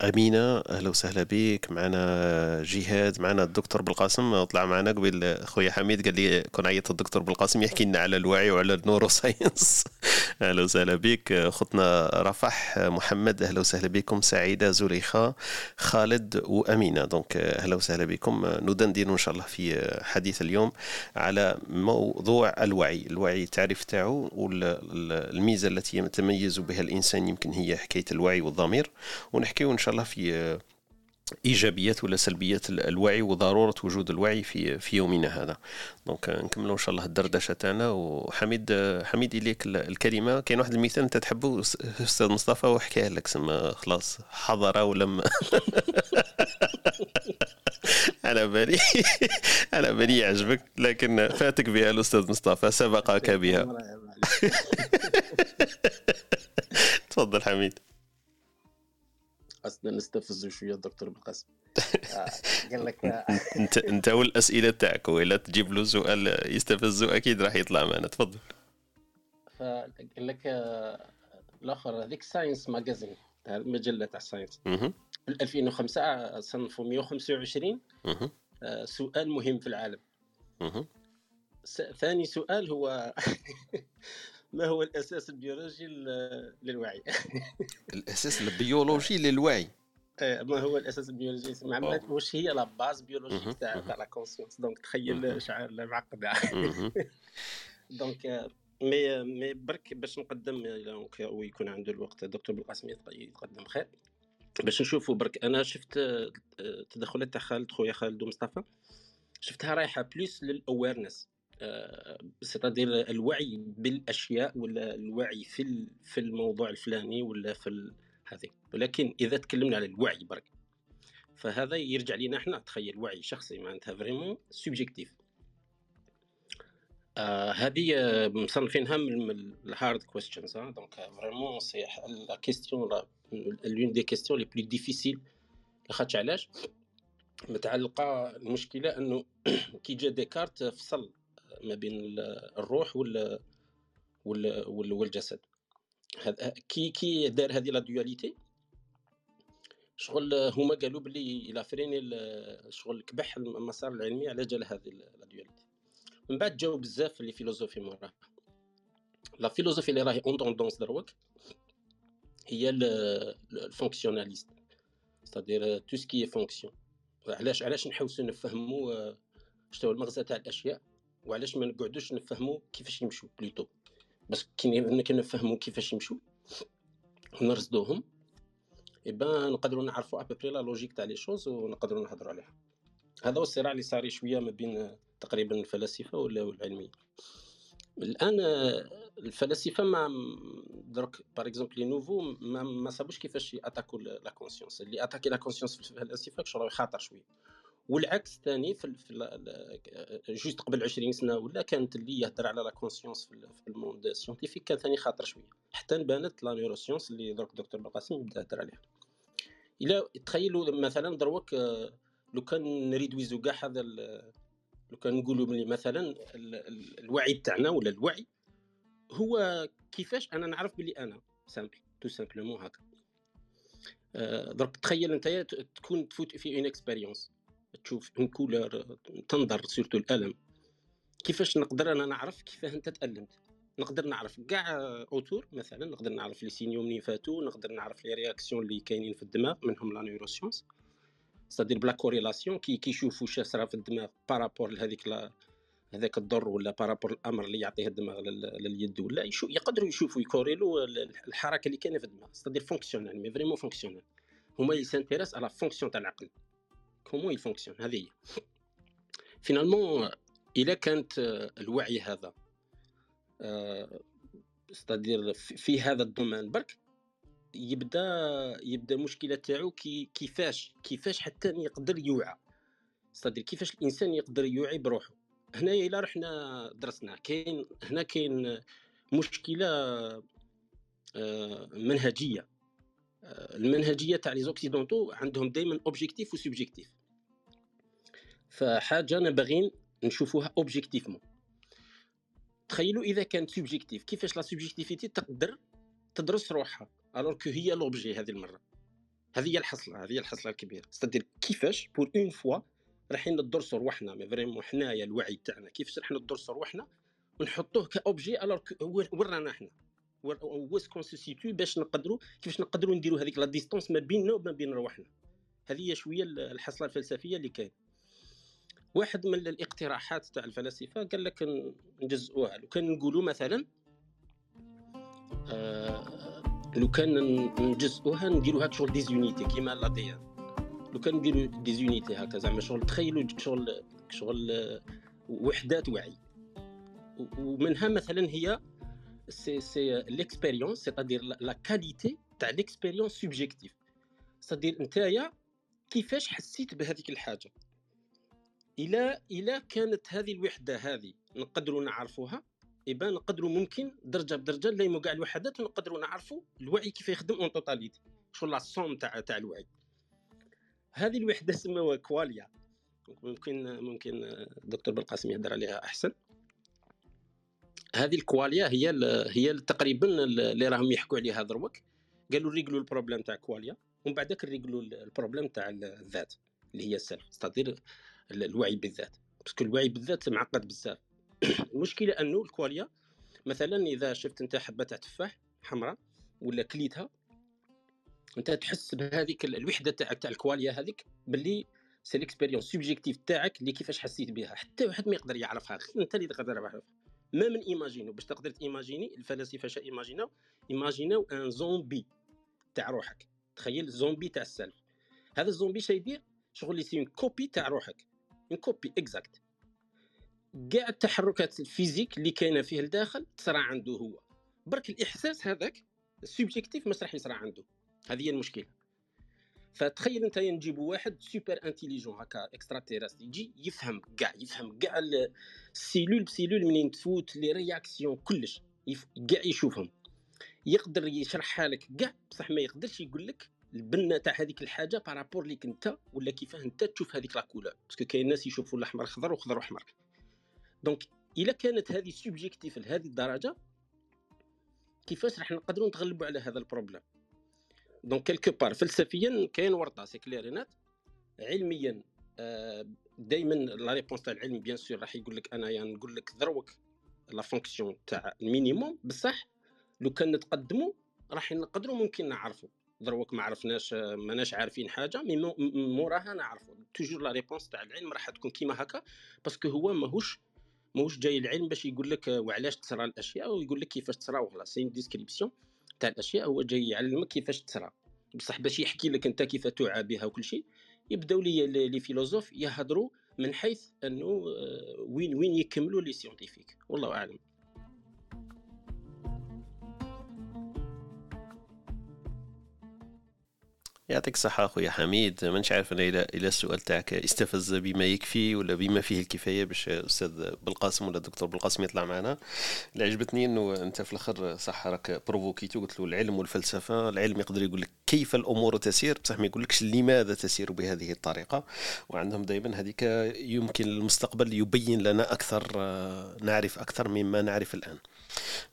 أمينة أهلا وسهلا بك. معنا جهاد معنا الدكتور بالقاسم. طلع معنا قبل خويا حميد قال لي كون عيط الدكتور بالقاسم يحكي لنا على الوعي وعلى النورو ساينس أهلا وسهلا بك. أختنا رفح محمد أهلا وسهلا بكم. سعيدة زليخة خالد وأمينة. donc أهلا وسهلا بكم. ندندن إن شاء الله في حديث اليوم على موضوع الوعي. الوعي التعريف تاعو والميزة التي يتميز بها الإنسان يمكن هي حكاية الوعي والضمير. ونحكي إن شاء الله في إيجابيات ولا سلبيات الوعي وضرورة وجود الوعي في في يومنا هذا. donc نكملوا إن شاء الله الدردشة تاعنا. وحميد حميد إليك الكلمة. كاين واحد المثال أنت تحبه أستاذ مصطفى وحكاه لك سما خلاص حضر ولم على بالي. على بالي يعجبك لكن فاتك بها الأستاذ مصطفى سبقك بها. تفضل حميد. قصدنا نستفزوا شوية الدكتور بالقاسم آه، قال لك انت انت والاسئله تاعك والا تجيب له سؤال يستفزه أكيد راح يطلع معنا. تفضل. فقال لك آه، الآخر هذيك Science Magazine المجله تاع Science. 2005 صنفوا 125 آه، سؤال مهم في العالم. ثاني سؤال هو ما هو الأساس البيولوجي للوعي؟ الأساس البيولوجي للوعي. إيه، ما هو الأساس البيولوجي؟ محمد واش هي la base biologique تاع تاع la conscience donc تخيل شحال معقد donc mais mais برك باش نقدم ويكون عنده الوقت الدكتور بالقاسم يتقدم. خير. باش نشوفوا برك أنا شفت آه، تدخلات تاع خالد خويا خالد ومصطفى. شفتها رايحة plus لل awareness c'est-à-dire الوعي بالأشياء ولا الوعي في في الموضوع الفلاني ولا في هذه. ولكن إذا تكلمنا على الوعي برك فهذا يرجع لنا إحنا. تخيل وعي شخصي معناتها vraiment subjectif آه هذه مصنفينها من ال hard questions donc vraiment c'est la question l'une des questions les plus difficiles لاخاطش علاش؟ متعلقة المشكلة إنه كي جا ديكارت فصل ما بين الروح وال وال والجسد. كي كي دار هذه la dualité شغل هما قالوا بلي il a freiné شغل كبح المسار العلمي على جال هذه la dualité من بعد جاو بزاف les philosophies موراها la philosophie اللي راهي en tendance دروك هي ال fonctionnaliste. c'est-à-dire tout ce qui fonctionne علاش علاش نحوسو نفهمو شنو المغزى تاع الأشياء؟ وعلاش ما نقعدوش نفهمو كيفاش يمشوا plutôt. parce que نفهمو كيفاش يمشوا ونرصدوهم eh ben نقدروا نعرفوا à peu près la logique تاع les choses ونقدروا نهضروا عليها. هذا هو الصراع اللي صار شوية ما بين تقريبا الفلاسفة ولا العلميين الآن الفلاسفة ما درك par exemple les nouveaux ما, ما صابوش كيفاش يأتاكو la conscience اللي attaqué la conscience في الفلاسفة شغل خاطر شوية. والعكس ثاني في, في juste قبل 20 سنة ولا كانت اللي يهضر على la conscience في ال monde scientifique كان ثاني خاطر شوية. حتى بانت la neuroscience اللي درك دكتور بالقاسم يبدأ يهضر عليها. إلا تخيلوا مثلا دروك لو كان نريدويزو كاع هذا لو كان نقولوا ملي مثلا الوعي تاعنا ولا الوعي هو كيفاش أنا نعرف بلي أنا simple tout simplement هكا. آه، درك تخيل أنت تكون تفوت في une expérience تشوف une couleur تنظر surtout الألم. كيفاش نقدر أنا نعرف كيفاه أنت تألمت؟ نقدر نعرف كاع autour مثلا نقدر نعرف les signaux منين فاتو نقدر نعرف les réactions اللي كاينين في الدماغ منهم la neuroscience. c'est-à-dire ب la corrélation كي كيشوفوا واش صرا في الدماغ par rapport لهذيك لا هذاك الضر ولا par rapport الأمر اللي يعطيه الدماغ لليد ولا يشو يقدروا يشوفوا يكوريلو الحركة اللي كاينة في الدماغ. c'est-à-dire fonctionnel mais vraiment fonctionnel هما ils s'intéressent على fonction تاع العقل comment il fonctionne هذه هي finalement الا كانت الوعي هذا c'est-à-dire في هذا ال domaine برك يبدا يبدا المشكلة تاعو كي كيفاش كيفاش حتى يقدر يوعى c'est-à-dire كيفاش الانسان يقدر يوعي بروحه هنا الا رحنا درسنا كاين هنا كاين مشكله منهجيه المنهجيه تاع les occidentaux عندهم دائما objectif و subjectif فحاجة أنا باغيين نشوفوها objectivement تخيلوا إذا كانت subjective كيفاش la subjectivité تقدر تدرس روحها alors que هي l'objet هذه المرة. هذه هي الحصلة هذه هي الحصلة الكبيرة. c'est-à-dire كيفاش pour une fois رايحين ندرسوا رواحنا mais vraiment حنايا الوعي تاعنا كيفاش راح ندرسوا رواحنا ونحطوه ك objet alors وين رانا حنا؟ واش كونسيتي باش نقدروا كيفاش نقدروا نديروا هذيك la distance ما بيننا وما بين رواحنا هذه هي شوية الحصلة الفلسفية اللي كاين واحد من الاقتراحات تاع الفلاسفة قال لك نجزئوها. لو كان نقولوا مثلا آه لو كان نجزئوها نديروها شغل des unités كيما la des لو كان نديرو des unités هكا زعما شغل تخيلوا شغل شغل وحدات وعي. ومنها مثلا هي c'est c'est l'expérience c'est-à-dire la qualité تاع l'expérience subjective c'est-à-dire نتايا كيفاش حسيت بهذيك الحاجة؟ إلى إلى كانت هذه الوحدة هذه نقدروا نعرفوها؟ eh ben نقدروا ممكن درجة بدرجة نلايموا كاع الوحدات ونقدروا نعرفوا الوعي كيف يخدم en totalité شغل la somme تاع تاع الوعي. هذه الوحدة سموها qualia. ممكن ممكن دكتور بالقاسم يهدر عليها أحسن. هذه ال qualia هي هي تقريبا اللي راهم يحكوا عليها دروك قالوا ريقلوا ال problème تاع qualia ومن بعدك ريقلوا ال problème تاع الذات اللي هي ال self. c'est-à-dire الوعي بالذات. parce que الوعي بالذات معقد بزاف. المشكلة أنه ال qualia مثلا إذا شفت أنت حبة تاع تفاح حمراء ولا كليتها أنت تحس بهذيك الوحدة تاعك تاع ال qualia هذيك باللي c'est l'expérience subjective تاعك اللي كيفاش حسيت بها. حتى واحد ما يقدر يعرفها أنت اللي تقدر تعرفها. même ايماجينو باش تقدر تيماجيني الفلاسفة شا ايماجينو ايماجينو un zombie تاع روحك. تخيل زومبي تاع ال self هذا الزومبي شا يدير؟ شغل c'est copie تاع روحك. une copie exacte كاع التحركات ال physiques اللي كاينة فيه الداخل تصرى عنده هو. برك الإحساس هذاك ال subjectif ما راح يصرى عنده. هذه هي المشكلة. فتخيل أنت نجيبوا واحد super intelligent هكا extraterrestre يجي يفهم كاع يفهم كاع ال cellule ب cellule منين تفوت les réactions كلش كاع يشوفهم. يقدر يشرحها لك كاع بصح ما يقدرش يقول لك البنه تاع هذيك الحاجة par rapport ليك انت ولا كيفاه انت تشوف هذيك la couleur parce que كاين ناس يشوفوا الأحمر خضر وخضر أحمر. donc إلا كانت هذه subjective لهذه الدرجة كيفاش راح نقدروا نتغلبوا على هذا ال problème donc quelque part فلسفيا كاين ورطة c'est clair et net علميا آه، دائما la réponse تاع العلم bien sûr راح يقول لك أنايا يعني نقول لك ذروك la fonction تاع ال minimum بصح لو كان نتقدموا راح نقدروا ممكن نعرفوا. دروك ما عرفناش ماناش عارفين حاجة مي موراها نعرفوا toujours la réponse تاع العلم راح تكون كيما هكا parce que هو ماهوش ماهوش جاي العلم باش يقول لك وعلاش تصرى الأشياء؟ ويقول لك كيفاش تصرى؟ وخلاص c'est description تاع الأشياء هو جاي يعلمك كيفاش تصرى. بصح باش يحكي لك أنت كيف توعى بها وكل شيء يبداو les les les philosophes يهضروا من حيث أنه آه، وين وين يكملوا les scientifiques والله أعلم. يعطيك الصحة أخويا حميد. مانيش عارف أنا إلى إلى السؤال تاعك استفز بما يكفي ولا بما فيه الكفاية باش أستاذ بالقاسم ولا الدكتور بالقاسم يطلع معنا. اللي عجبتني أنه أنت في الآخر صح راك بروفوكيتو قلت له العلم والفلسفة العلم يقدر يقول لك كيف الأمور تسير بصح ما يقولكش لماذا تسير بهذه الطريقة. وعندهم دائما هذيك يمكن المستقبل يبين لنا أكثر آه، نعرف أكثر مما نعرف الآن.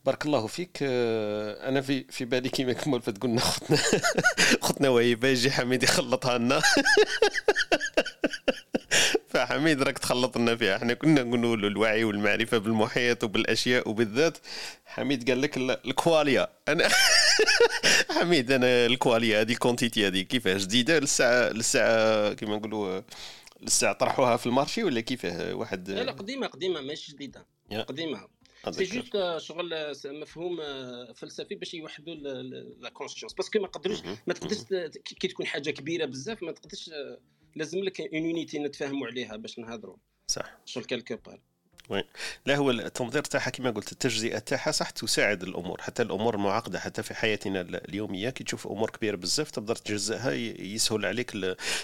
بارك الله فيك. آه، أنا في في بالي كيما كمل فتقولنا خوتنا خوتنا وهيبة يجي حميد يخلطها لنا. فحميد راك تخلط لنا فيها. إحنا كنا نقولوا له الوعي والمعرفة بالمحيط وبالأشياء وبالذات. حميد قال لك ال- الكواليا. أنا حميد أنا الكواليا هذه الكونتيتي هذه. كيفاش؟ جديدة للساعه للساعة كيما نقولوا للساعة طرحوها في ال marché ولا كيفاه؟ واحد لا لا قديمه قديمة ماشي جديدة. قديمة. c'est juste شغل مفهوم فلسفي باش يوحدوا la conscience parce que ما قدروش ما تقدرش كي تكون حاجة كبيرة بزاف ما تقدرش آه، لازم لك une unité نتفاهموا عليها باش نهضروا. صح. شغل quelque part لا هو التنظير تاعها كما قلت التجزئة تاعها صح تساعد الأمور. حتى الأمور المعقده حتى في حياتنا ال- اليومية كي تشوف أمور كبيرة بزاف تقدر تجزئها يسهل عليك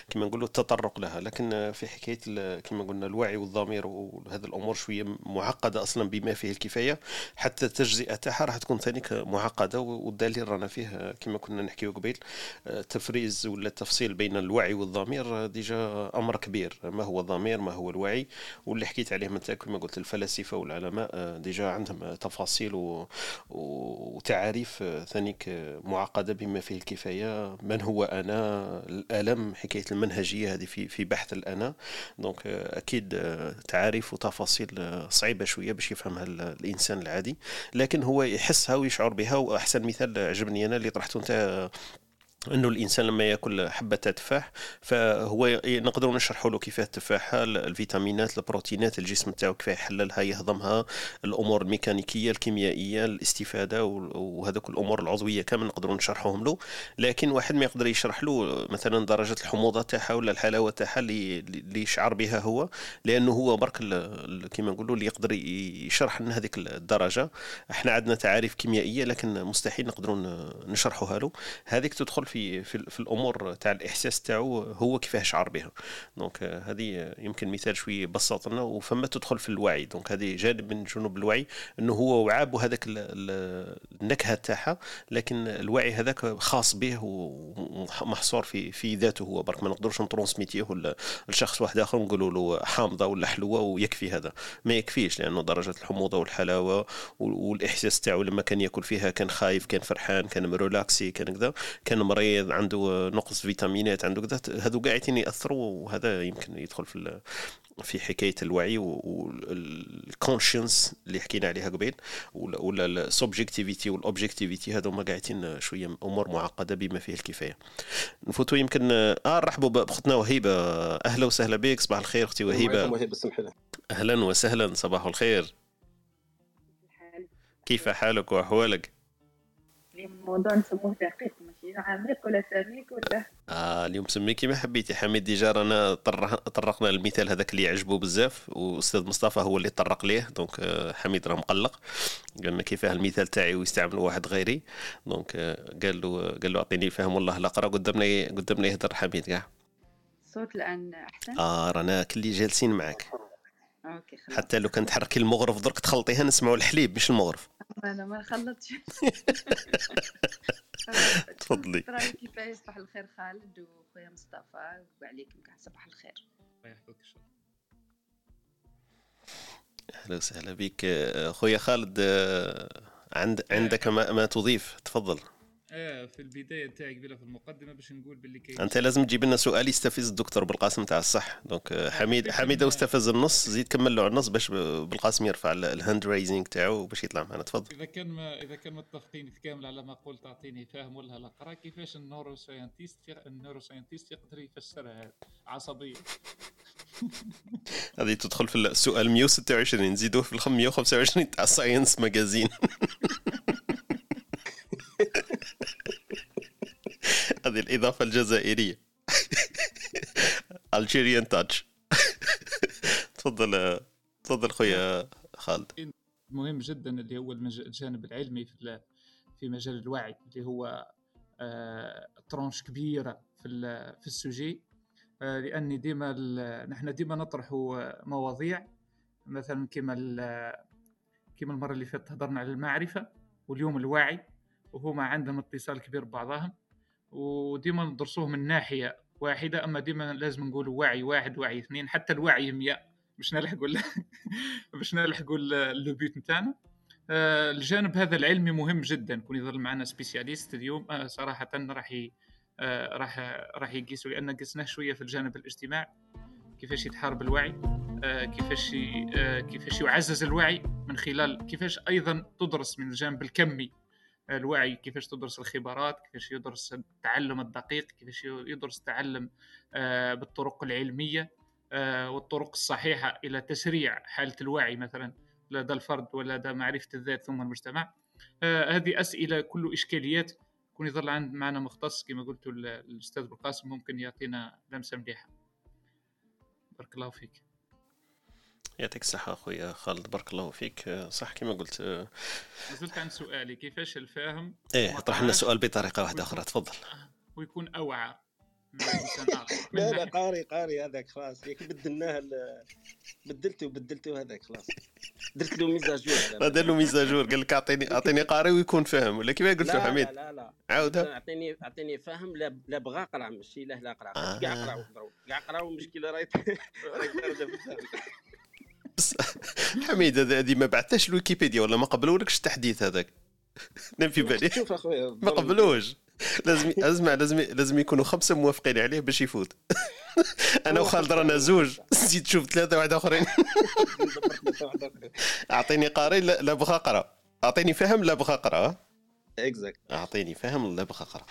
كما نقولوا التطرق لها. لكن في حكاية كما قلنا الوعي والضمير وهذه الأمور شوية معقدة أصلا بما فيه الكفاية. حتى التجزئة تاعها راح تكون ثانيك معقدة والدليل رانا فيه كما كنا نحكيو قبيل. التفريز ولا التفصيل بين الوعي والضمير déjà أمر كبير. ما هو الضمير ما هو الوعي. واللي حكيت عليه انت كما قلت. الفلاسفه والعلماء آه، déjà عندهم تفاصيل. وتعاريف آه، ثانيك آه، معقدة بما فيه الكفاية. من هو أنا؟ الألم حكاية المنهجية هذه في في بحث الأنا. دونك أكيد تعاريف وتفاصيل صعيبة شوية باش يفهمها ال- الإنسان العادي. لكن هو يحسها ويشعر بها وأحسن مثال عجبني أنا اللي طرحته أنت إنه الإنسان لما يأكل حبة تفاح فهو نقدروا نشرحوا له كيفاه التفاحه ال- الفيتامينات البروتينات الجسم تاعو كيف يحللها يهضمها الأمور الميكانيكية الكيميائية الاستفادة وهذوك الأمور العضوية كامل نقدروا نشرحوهم له. لكن واحد ما يقدر يشرح له مثلا درجة الحموضة تاعها ولا الحلاوة تاعها اللي يشعر بها هو لأنه هو برك كيما نقولوا اللي يقدر يشرح لنا هذيك الدرجة. إحنا عندنا تعاريف كيميائية لكن مستحيل نقدروا نشرحوها له. هذيك تدخل في في, في الأمور تاع الإحساس تاعو هو كيفاه شعر بها. donc آه، هذه يمكن مثال شوية بسط لنا وفما تدخل في الوعي. donc هذه جانب من جوانب الوعي إنه هو ال- ال- النكهة تاعها لكن الوعي هذاك خاص به ومحصور في في ذاته هو. برك ما نقدروش نترونسميتيه لشخص واحد آخر ونقولوا له حامضة ولا حلوة ويكفي هذا. ما يكفيش لأنه درجة الحموضة والحلاوة وال- والإحساس تاعو لما كان يأكل فيها كان خايف كان فرحان كان مريلاكسي كان كذا كان مريض. عنده نقص فيتامينات عنده كذا هذو قاعدين يأثروا وهذا يمكن يدخل في في حكاية الوعي والكونشنس اللي حكينا عليها قبيل ولا ولا ال subjectivité وال objectivité هذو ما قاعدين شوية أمور معقدة بما فيه الكفاية. نفوتوا يمكن آه نرحبوا بأختنا وهيبة. أهلا وسهلا بك صباح الخير أختي وهيبة. أهلا وسهلا صباح الخير. الحال؟ كيف حالك وأحوالك؟ الموضوع نسموه دقيق. عميق ولا سميك ولا؟ آه اليوم سمي كيما حبيتي. حميد déjà رانا طرقنا المثال هذاك اللي يعجبه بزاف وأستاذ مصطفى هو اللي طرق ليه. donc آه، حميد راه مقلق. قال لنا كيفاه المثال تاعي ويستعمل واحد غيري. دونك آه، قال له قال له أعطيني الفهم والله لا قرأ قدامنا قدامنا يهدر حميد كاع الصوت الآن أحسن؟ آه رانا كلي جالسين معك أوكي خلاص. حتى لو كان تحركي المغرف درك تخلطيها نسمعوا الحليب مش المغرف. أنا ما خلطتش تفضلي. ترى كيفاه صباح الخير خالد وخويا مصطفى وعليكم كاع صباح الخير. أهلا وسهلا بك. آه، خويا خالد آه، عند عندك ما, ما تضيف؟ تفضل. آه في البداية تاعي قبيله في المقدمة باش نقول باللي كاين. أنت لازم تجيب لنا سؤال يستفز الدكتور بالقاسم تاع الصح. donc آه، حميد حميد استفز النص زيد كمل له النص باش بالقاسم يرفع ال hand raising تاعو باش يطلع معنا. تفضل. إذا كان ما إذا كان متفقين كامل على ما قلت اعطيني فاهم ولا لا. قرأ كيفاش ال neuroscientist ال neuroscientist يقدر يفسرها. عصبية. هذه تدخل في السؤال 126 نزيدوه في ال 125 تاع Science Magazine هذه الإضافة الجزائرية. Algerian touch تفضل تفضل خويا خالد. مهم جدا اللي هو الجانب العلمي في في مجال الوعي اللي هو آه، ترونش كبيرة في في السوجي. آه، لأني ديما نحن ديما نطرح مواضيع. مثلا كما كما المرة اللي فاتت هضرنا على المعرفة واليوم الوعي وهما عندهم اتصال كبير ببعضهم. وديما ندرسوه من ناحية واحدة أما ديما لازم نقولوا وعي واحد وعي اثنين حتى الوعي 100 باش نلحقوا باش نلحقوا لو but نتاعنا. آه، الجانب هذا العلمي مهم جدا. كون يظل معنا سبيسياليست اليوم آه، صراحة راح آه، راح راح يقيسوا لأن قسناه شوية في الجانب الاجتماعي كيفاش يتحارب الوعي كيفاش كيفاش يعزز الوعي من خلال كيفاش أيضا تدرس من الجانب الكمي الوعي كيفاش تدرس الخبرات كيفاش يدرس التعلم الدقيق كيفاش يدرس التعلم آه، بالطرق العلمية آه، والطرق الصحيحة إلى تسريع حالة الوعي مثلا لدى الفرد ولدى معرفة الذات ثم المجتمع. آه، هذه أسئلة كل إشكاليات. يكون يظل عند معنا مختص كما قلت الأستاذ بالقاسم ممكن يعطينا لمسة مليحة. بارك الله فيك. يعطيك الصحة أخويا خالد بارك الله فيك. صح كما قلت زلت عن سؤالي كيفاش الفاهم إيه طرح لنا سؤال بطريقة واحدة أخرى تفضل. ويكون أوعى لا لا قاري قاري هذاك خلاص. ياك بدلناه بدلته وبدلته هذاك خلاص. درت له ميزاجور دار له ميزاجور قال لك اعطيني أعطيني قاري ويكون فاهم. ولا كيف قلت له حميد؟ لا لا. لا عاودها اعطيني أعطيني فاهم لا لا بغى قرا ماشي لا لا قرا كاع قرا كاع قرا والمشكلة راهي راهي حميد هذه ما بعثتهاش الويكيبيديا ولا ما قبلولكش التحديث هذاك. نام في بالي. شوف أخويا ما قبلوش. لازم اسمع لازم لازم يكونوا خمسة موافقين عليه باش يفوت. أنا وخالد رانا زوج. زيد تشوف ثلاثة واحد آخرين. أعطيني قاري لا بغى اقرا أعطيني فهم لا بغى اقرا اكزاكت أعطيني فهم لا بغى اقرا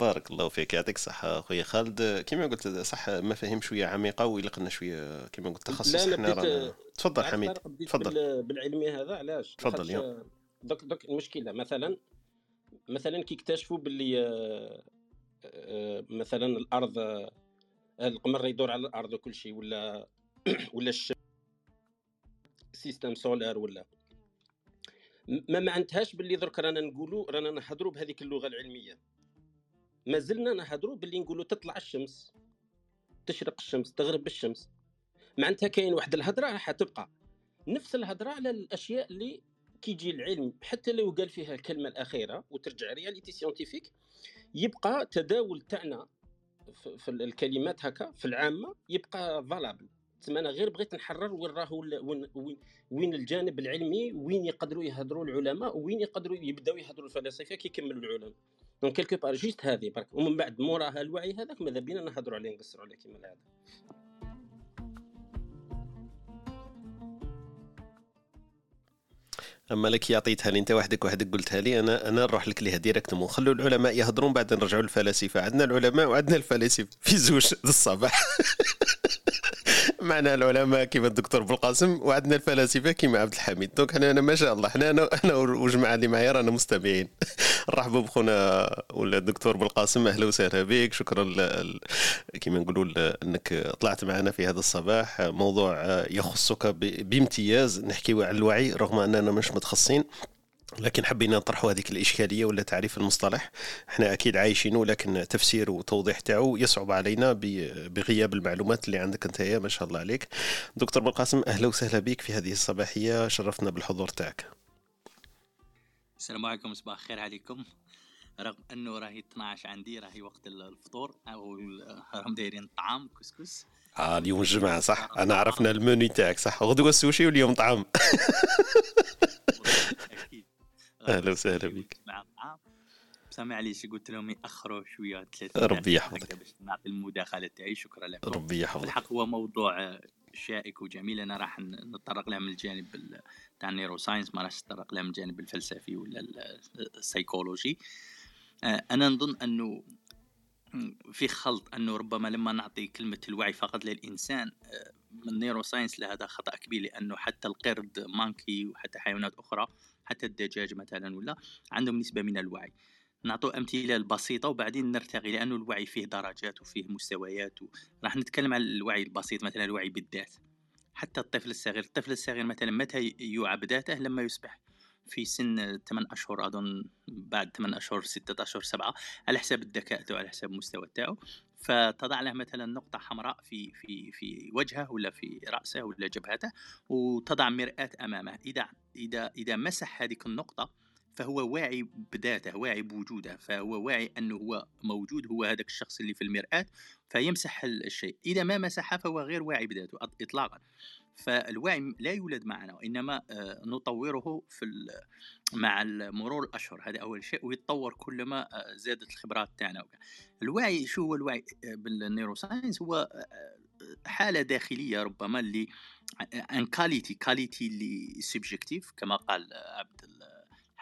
بارك الله فيك يعطيك الصحة خويا خالد. كما قلت صح مفاهيم شوية عميقة وإلا قلنا شوية كما قلت تخصص إحنا رانا. تفضل حميد تفضل. بالعلمي هذا علاش؟ تفضل يوم دوك دوك المشكلة مثلا مثلا كي اكتشفوا باللي آه، آه، مثلا الأرض آه، القمر يدور على الأرض وكل شيء ولا ولا الشمس système solaire ولا ما معنتهاش باللي درك رانا نقولوا رانا نهضروا بهذيك اللغة العلمية. ما زلنا نهضروا باللي نقولوا تطلع الشمس تشرق الشمس تغرب الشمس. معناتها كاين واحد الهضرة راح تبقى. نفس الهضرة على الأشياء اللي كيجي العلم حتى لو قال فيها الكلمة الأخيرة وترجع réalité scientifique يبقى تداول تاعنا في الكلمات هكا في العامة يبقى valable تسمى أنا غير بغيت نحرر وين راهو وين, وين الجانب العلمي وين يقدروا يهضروا العلماء وين يقدروا يبداو يهضروا الفلاسفة كي يكملوا العلماء donc quelque part juste هذه برك. ومن بعد موراها الوعي هذاك ماذا بينا نهضروا عليه نقصروا عليه كيما العادة. أما لك عطيتها لي أنت وحدك وحدك قلتها لي أنا أنا نروح لك ليها directement خلوا العلماء يهضرون بعد نرجعوا للفلاسفة. عندنا العلماء وعندنا الفلاسفة في زوج الصباح. معنا العلماء كيما الدكتور بالقاسم وعندنا الفلاسفة كيما عبد الحميد. donc أنا ما شاء الله حنا أنا أنا والجماعه اللي معايا رانا مستمعين. نرحبوا بخونا ولا الدكتور بالقاسم أهلا وسهلا بك. شكرا ل... كيما نقولوا أنك طلعت معنا في هذا الصباح. موضوع يخصك بامتياز. نحكيو على الوعي رغم أننا مش متخصصين. لكن حبينا نطرحوا هذيك الإشكالية ولا تعريف المصطلح. إحنا أكيد عايشينه لكن تفسير وتوضيح تاعو يصعب علينا بغياب المعلومات اللي عندك أنت ما شاء الله عليك. دكتور بالقاسم أهلا وسهلا بك في هذه الصباحية. شرفنا بالحضور تاعك. السلام عليكم صباح الخير عليكم. رغم أنه راهي 12 عندي راهي وقت الفطور أو راهم دايرين الطعام كسكس. آه اليوم الجمعة صح؟ أنا عرفنا المنيو تاعك صح؟ غدوة السوشي واليوم طعام. أهلا وسهلا بك نعم معليش قلت لهم؟ ياخروا شوية ثلاث ربي يحفظك. باش نعطي المداخلة تاعي. شكرا لكم. ربي يحفظك. الحق هو موضوع شائك وجميل. أنا راح نتطرق له من الجانب ال- تاع ال neuroscience ما راح نتطرق له من الجانب الفلسفي ولا ال- السيكولوجي. آه، أنا نظن أنه في خلط أنه ربما لما نعطي كلمة الوعي فقط للإنسان آه، من science لهذا خطأ كبير لأنه حتى القرد monkey وحتى حيوانات أخرى حتى الدجاج مثلا ولا عندهم نسبة من الوعي. نعطوا أمثلة بسيطه وبعدين نرتقي لأنه الوعي فيه درجات وفيه مستويات و... راح نتكلم عن الوعي البسيط مثلا الوعي بالذات. حتى الطفل الصغير الطفل الصغير مثلا متى يوعى بذاته؟ لما يصبح. في سن 8 أشهر أظن بعد 8 أشهر 6 أشهر 7 على حساب الذكاء تاعو على حساب المستوى تاعو فتضع له مثلا نقطة حمراء في في في وجهه ولا في رأسه ولا جبهته وتضع مرآة أمامه. إذا إذا إذا مسح هذه النقطة فهو واعي بذاته واعي بوجوده فهو واعي أنه هو موجود هو هذاك الشخص اللي في المرآة فيمسح ال- الشيء. إذا ما مسحه فهو غير واعي بذاته إطلاقا. فالوعي لا يولد معنا وإنما آه، نطوره في مع مرور الأشهر. هذا أول شيء ويتطور كلما آه، زادت الخبرات تاعنا. الوعي شو هو الوعي؟ آه، بال neuroscience هو حالة داخلية ربما اللي une qualité qualité اللي subjective كما قال عبد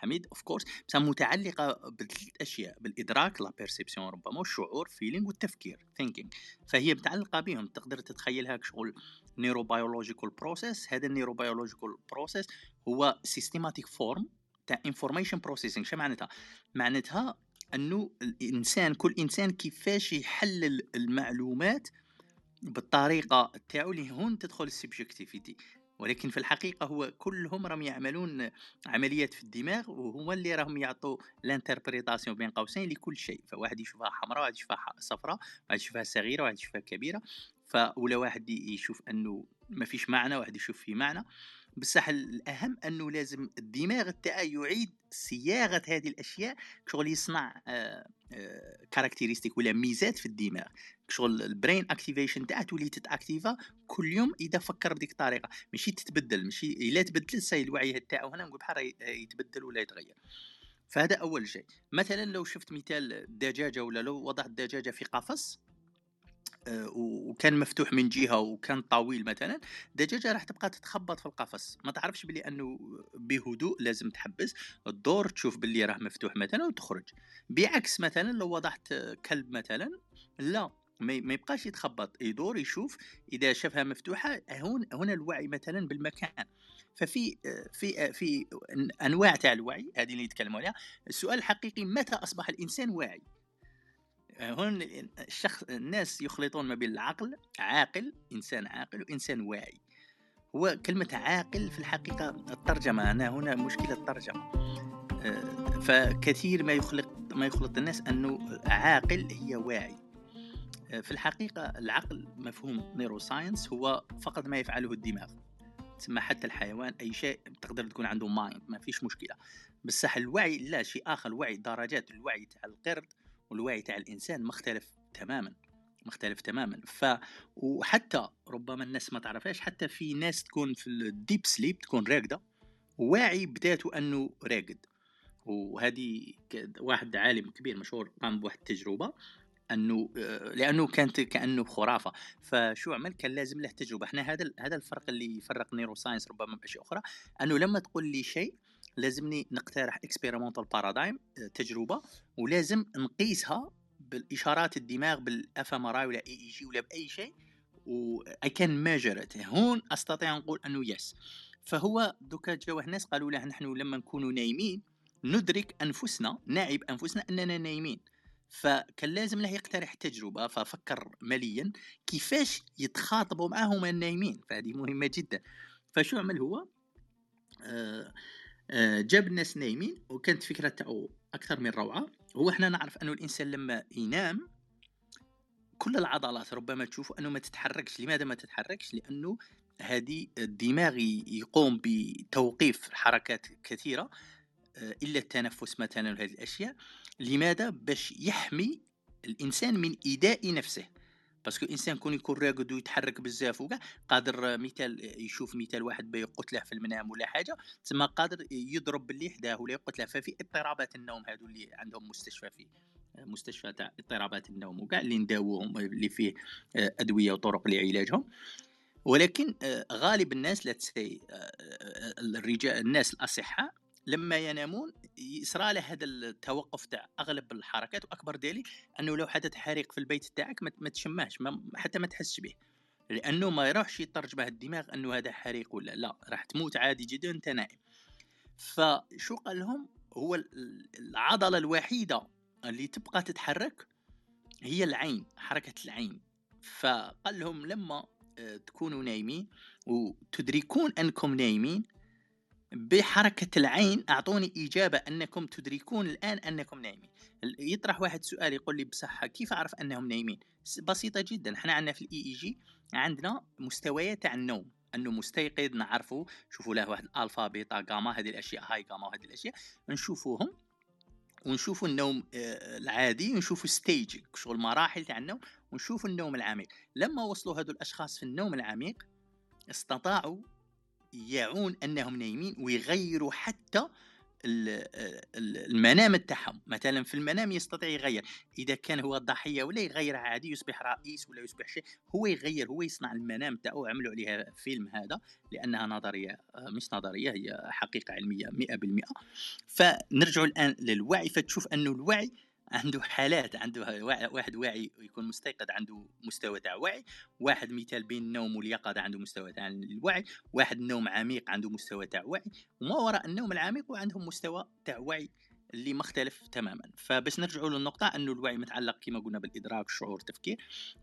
الحميد of course بس متعلقة بثلاث اشياء بالإدراك la perception ربما والشعور feeling والتفكير thinking فهي متعلقة بهم تقدر تتخيلها كشغل neurobiological process هذا ال neurobiological process هو systematic form تاع information processing شو معناتها؟ معناتها إنه الإنسان كل إنسان كيفاش يحلل المعلومات بالطريقة تاعو اللي هون تدخل ال subjectivity. ولكن في الحقيقة هو كلهم راهم يعملون عمليات في الدماغ وهو اللي راهم يعطوا l'interprétation بين قوسين لكل شيء. فواحد يشوفها حمراء واحد يشوفها صفراء واحد يشوفها صغيرة واحد يشوفها كبيرة. ف ولا واحد يشوف أنه ما فيش معنى واحد يشوف فيه معنى. بصح الأهم أنه لازم الدماغ تاعه يعيد صياغة هذه الأشياء شغل يصنع characteristic ولا ميزات في الدماغ. شغل ال brain activation تاعه تولي تتأكتيفا كل يوم إذا فكر بديك الطريقة ماشي تتبدل ماشي إلا تبدل c'est الوعي تاعو هنا نقول بحال يتبدل ولا يتغير. فهذا أول شيء. مثلا لو شفت مثال الدجاجه ولا لو وضعت الدجاجه في قفص آه، وكان مفتوح من جهة وكان طويل مثلا الدجاجه راح تبقى تتخبط في القفص. ما تعرفش بلي أنه بهدوء لازم تحبس الدور تشوف باللي راه مفتوح مثلا وتخرج. بعكس مثلا لو وضعت آه، كلب مثلا لا ما يبقاش يتخبط يدور يشوف إذا شافها مفتوحة هون هنا الوعي مثلا بالمكان. ففي آه، في آه، في أنواع تاع الوعي هذه اللي يتكلموا عليها. السؤال الحقيقي متى أصبح الإنسان واعي؟ هون الشخص الناس يخلطون ما بين العقل عاقل إنسان عاقل وإنسان واعي. هو كلمة عاقل في الحقيقة الترجمة أنا هنا مشكلة الترجمة. آه، فكثير ما يخلط ما يخلط الناس أنه عاقل هي واعي. آه، في الحقيقة العقل مفهوم neuroscience هو فقط ما يفعله الدماغ. تسمى حتى الحيوان أي شيء تقدر تكون عنده mind ما فيش مشكلة. بصح الوعي لا شيء آخر الوعي درجات الوعي تاع القرد والوعي تاع الإنسان مختلف تماما مختلف تماما. ف وحتى ربما الناس ما تعرفهاش حتى في ناس تكون في ال deep sleep تكون راقده واعي بذاته أنه راقد وهذه واحد عالم كبير مشهور قام بواحد التجربة أنه آه، لأنه كانت كأنه خرافه فشو عمل؟ كان لازم له تجربة. إحنا هذا هذا الفرق اللي يفرق neuroscience ربما بأشياء أخرى أنه لما تقول لي شيء لازمني نقترح experimental paradigm تجربة ولازم نقيسها بالإشارات الدماغ بال fM ولا EEG ولا بأي شيء و I can measure هون أستطيع نقول إنه yes فهو donc جاوه الناس قالوا له نحن لما نكونوا نايمين ندرك أنفسنا نعي بانفسنا أننا نايمين. فكان لازم له يقترح تجربة ففكر مليا كيفاش يتخاطبوا معاهم النايمين. فهذه مهمة جدا. فشو عمل هو؟ آه آه جاب الناس نايمين وكانت فكرة تاعو أكثر من روعة. هو إحنا نعرف أنه الإنسان لما ينام كل العضلات ربما تشوف أنه ما تتحركش. لماذا ما تتحركش؟ لأنه هذه الدماغ يقوم بتوقيف حركات كثيرة آه، إلا التنفس مثلا وهذه الأشياء. لماذا؟ باش يحمي الإنسان من إيذاء نفسه. باسكو الانسان كون يكون راقد ويتحرك بزاف وكاع قادر مثال يشوف مثال واحد بيقتله في المنام ولا حاجة تما قادر يضرب باللي حداه ولا يقتله ففي اضطرابات النوم هادو اللي عندهم مستشفى فيه مستشفى تاع اضطرابات النوم وكاع اللي نداووهم اللي فيه آه، أدوية وطرق لعلاجهم. ولكن آه، غالب الناس لا تسي الرجال الناس الأصحاء لما ينامون يصرى له هذا التوقف تاع أغلب الحركات وأكبر دليل أنه لو حدث حريق في البيت تاعك ما تشماش ما حتى ما تحسش به. لأنه ما يروحش يترجمه الدماغ أنه هذا حريق ولا لا راح تموت عادي جدا وانت نائم. فشو قال لهم؟ هو العضلة الوحيدة اللي تبقى تتحرك هي العين حركة العين. فقال لهم لما آه، تكونوا نايمين وتدركون أنكم نايمين بحركة العين أعطوني إجابة أنكم تدركون الآن أنكم نايمين. يطرح واحد سؤال يقول لي بصحة كيف أعرف أنهم نايمين؟ بسيطة جدا. إحنا عندنا في ال EEG عندنا مستويات تاع النوم. أنه مستيقظ نعرفه شوفوا له واحد alpha beta gamma هذه الأشياء high gamma وهذه الأشياء. نشوفوهم ونشوفوا النوم آه، العادي ونشوفوا stage شغل مراحل تاع النوم ونشوفوا النوم العميق. لما وصلوا هذول الأشخاص في النوم العميق استطاعوا يعون أنهم نايمين ويغيروا حتى المنام تاعهم مثلا في المنام يستطيع يغير. إذا كان هو الضحيه ولا يغير عادي يصبح رئيس ولا يصبح شيء هو يغير هو يصنع المنام تاعو. عملوا عليها فيلم هذا لأنها نظرية مش نظرية هي حقيقة علمية 100% فنرجع الآن للوعي. فتشوف أنه الوعي عنده حالات عنده واحد واعي يكون مستيقظ عنده مستوى تاع وعي واحد مثال بين النوم واليقظة عنده مستوى تاع الوعي واحد نوم عميق عنده مستوى تاع وعي وما وراء النوم العميق وعندهم مستوى تاع وعي اللي مختلف تماما. فباش نرجعوا للنقطة أنه الوعي متعلق كما قلنا بالإدراك الشعور التفكير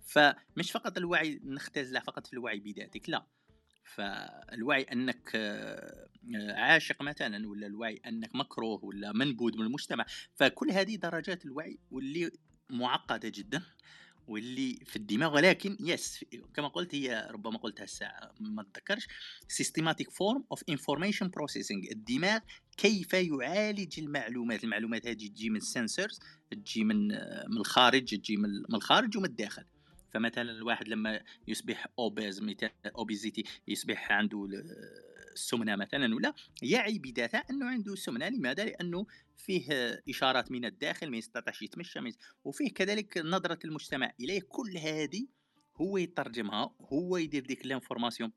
فمش فقط الوعي نختزله فقط في الوعي بذاتك لا. فالوعي أنك آه، عاشق مثلا ولا الوعي أنك مكروه ولا منبوذ من المجتمع فكل هذه درجات الوعي واللي معقدة جدا واللي في الدماغ ولكن yes كما قلت هي ربما قلتها الساعة ما اتذكرش systematic form of information processing الدماغ كيف يعالج المعلومات. المعلومات هذه تجي من sensors تجي من من الخارج تجي من الخارج ومن الداخل. فمثلا الواحد لما يصبح obese obesity يصبح عنده السمنة مثلا ولا يعي بذاته أنه عنده سمنة لماذا؟ لأنه فيه إشارات من الداخل ما يستطيعش يتمشى وفيه كذلك نظرة المجتمع إليه كل هذه هو يترجمها هو يدير ديك l'information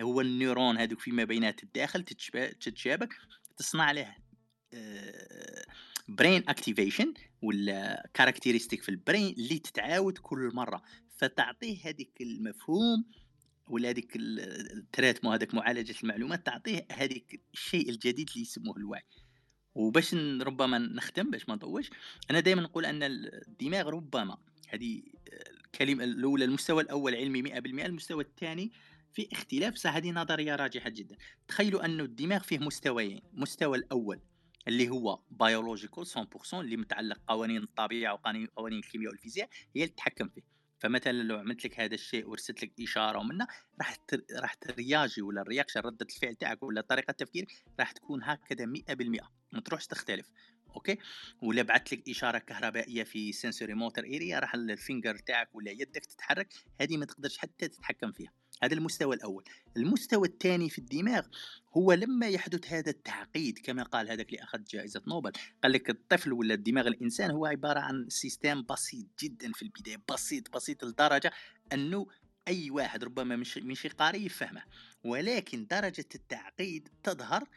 هو ال neurones هذوك فيما بينات الداخل تتشابك تصنع له brain activation ولا characteristic في ال brain اللي تتعاود كل مرة. فتعطيه هذيك المفهوم ولا هذيك ال traitement هذاك معالجة المعلومات تعطيه هذيك الشيء الجديد اللي يسموه الوعي. وباش ربما نختم باش ما نطولش أنا دائما نقول أن الدماغ ربما هذه الكلمة الأولى المستوى الأول علمي 100% المستوى الثاني في اختلاف هذه نظرية راجحة جدا. تخيلوا انه الدماغ فيه مستويين المستوى الأول اللي هو biological 100% اللي متعلق قوانين الطبيعة وقوانين الكيمياء والفيزياء هي اللي تتحكم فيه. فمثلا لو عملت لك هذا الشيء ورسلت لك إشارة ومنه راح راح ترياجي ولا ال reaction ردة الفعل تاعك ولا طريقة التفكير راح تكون هكذا 100% ما تروحش تختلف. okay؟ ولا بعثت لك إشارة كهربائية في sensory motor area راح ال finger تاعك ولا يدك تتحرك هذه ما تقدرش حتى تتحكم فيها. هذا المستوى الأول. المستوى الثاني في الدماغ هو لما يحدث هذا التعقيد كما قال هذاك اللي أخذ جائزة نوبل. قال لك الطفل ولا الدماغ الإنسان هو عبارة عن system بسيط جدا في البداية بسيط بسيط لدرجة أنه أي واحد ربما مش مش قاري يفهمه. ولكن درجة التعقيد تظهر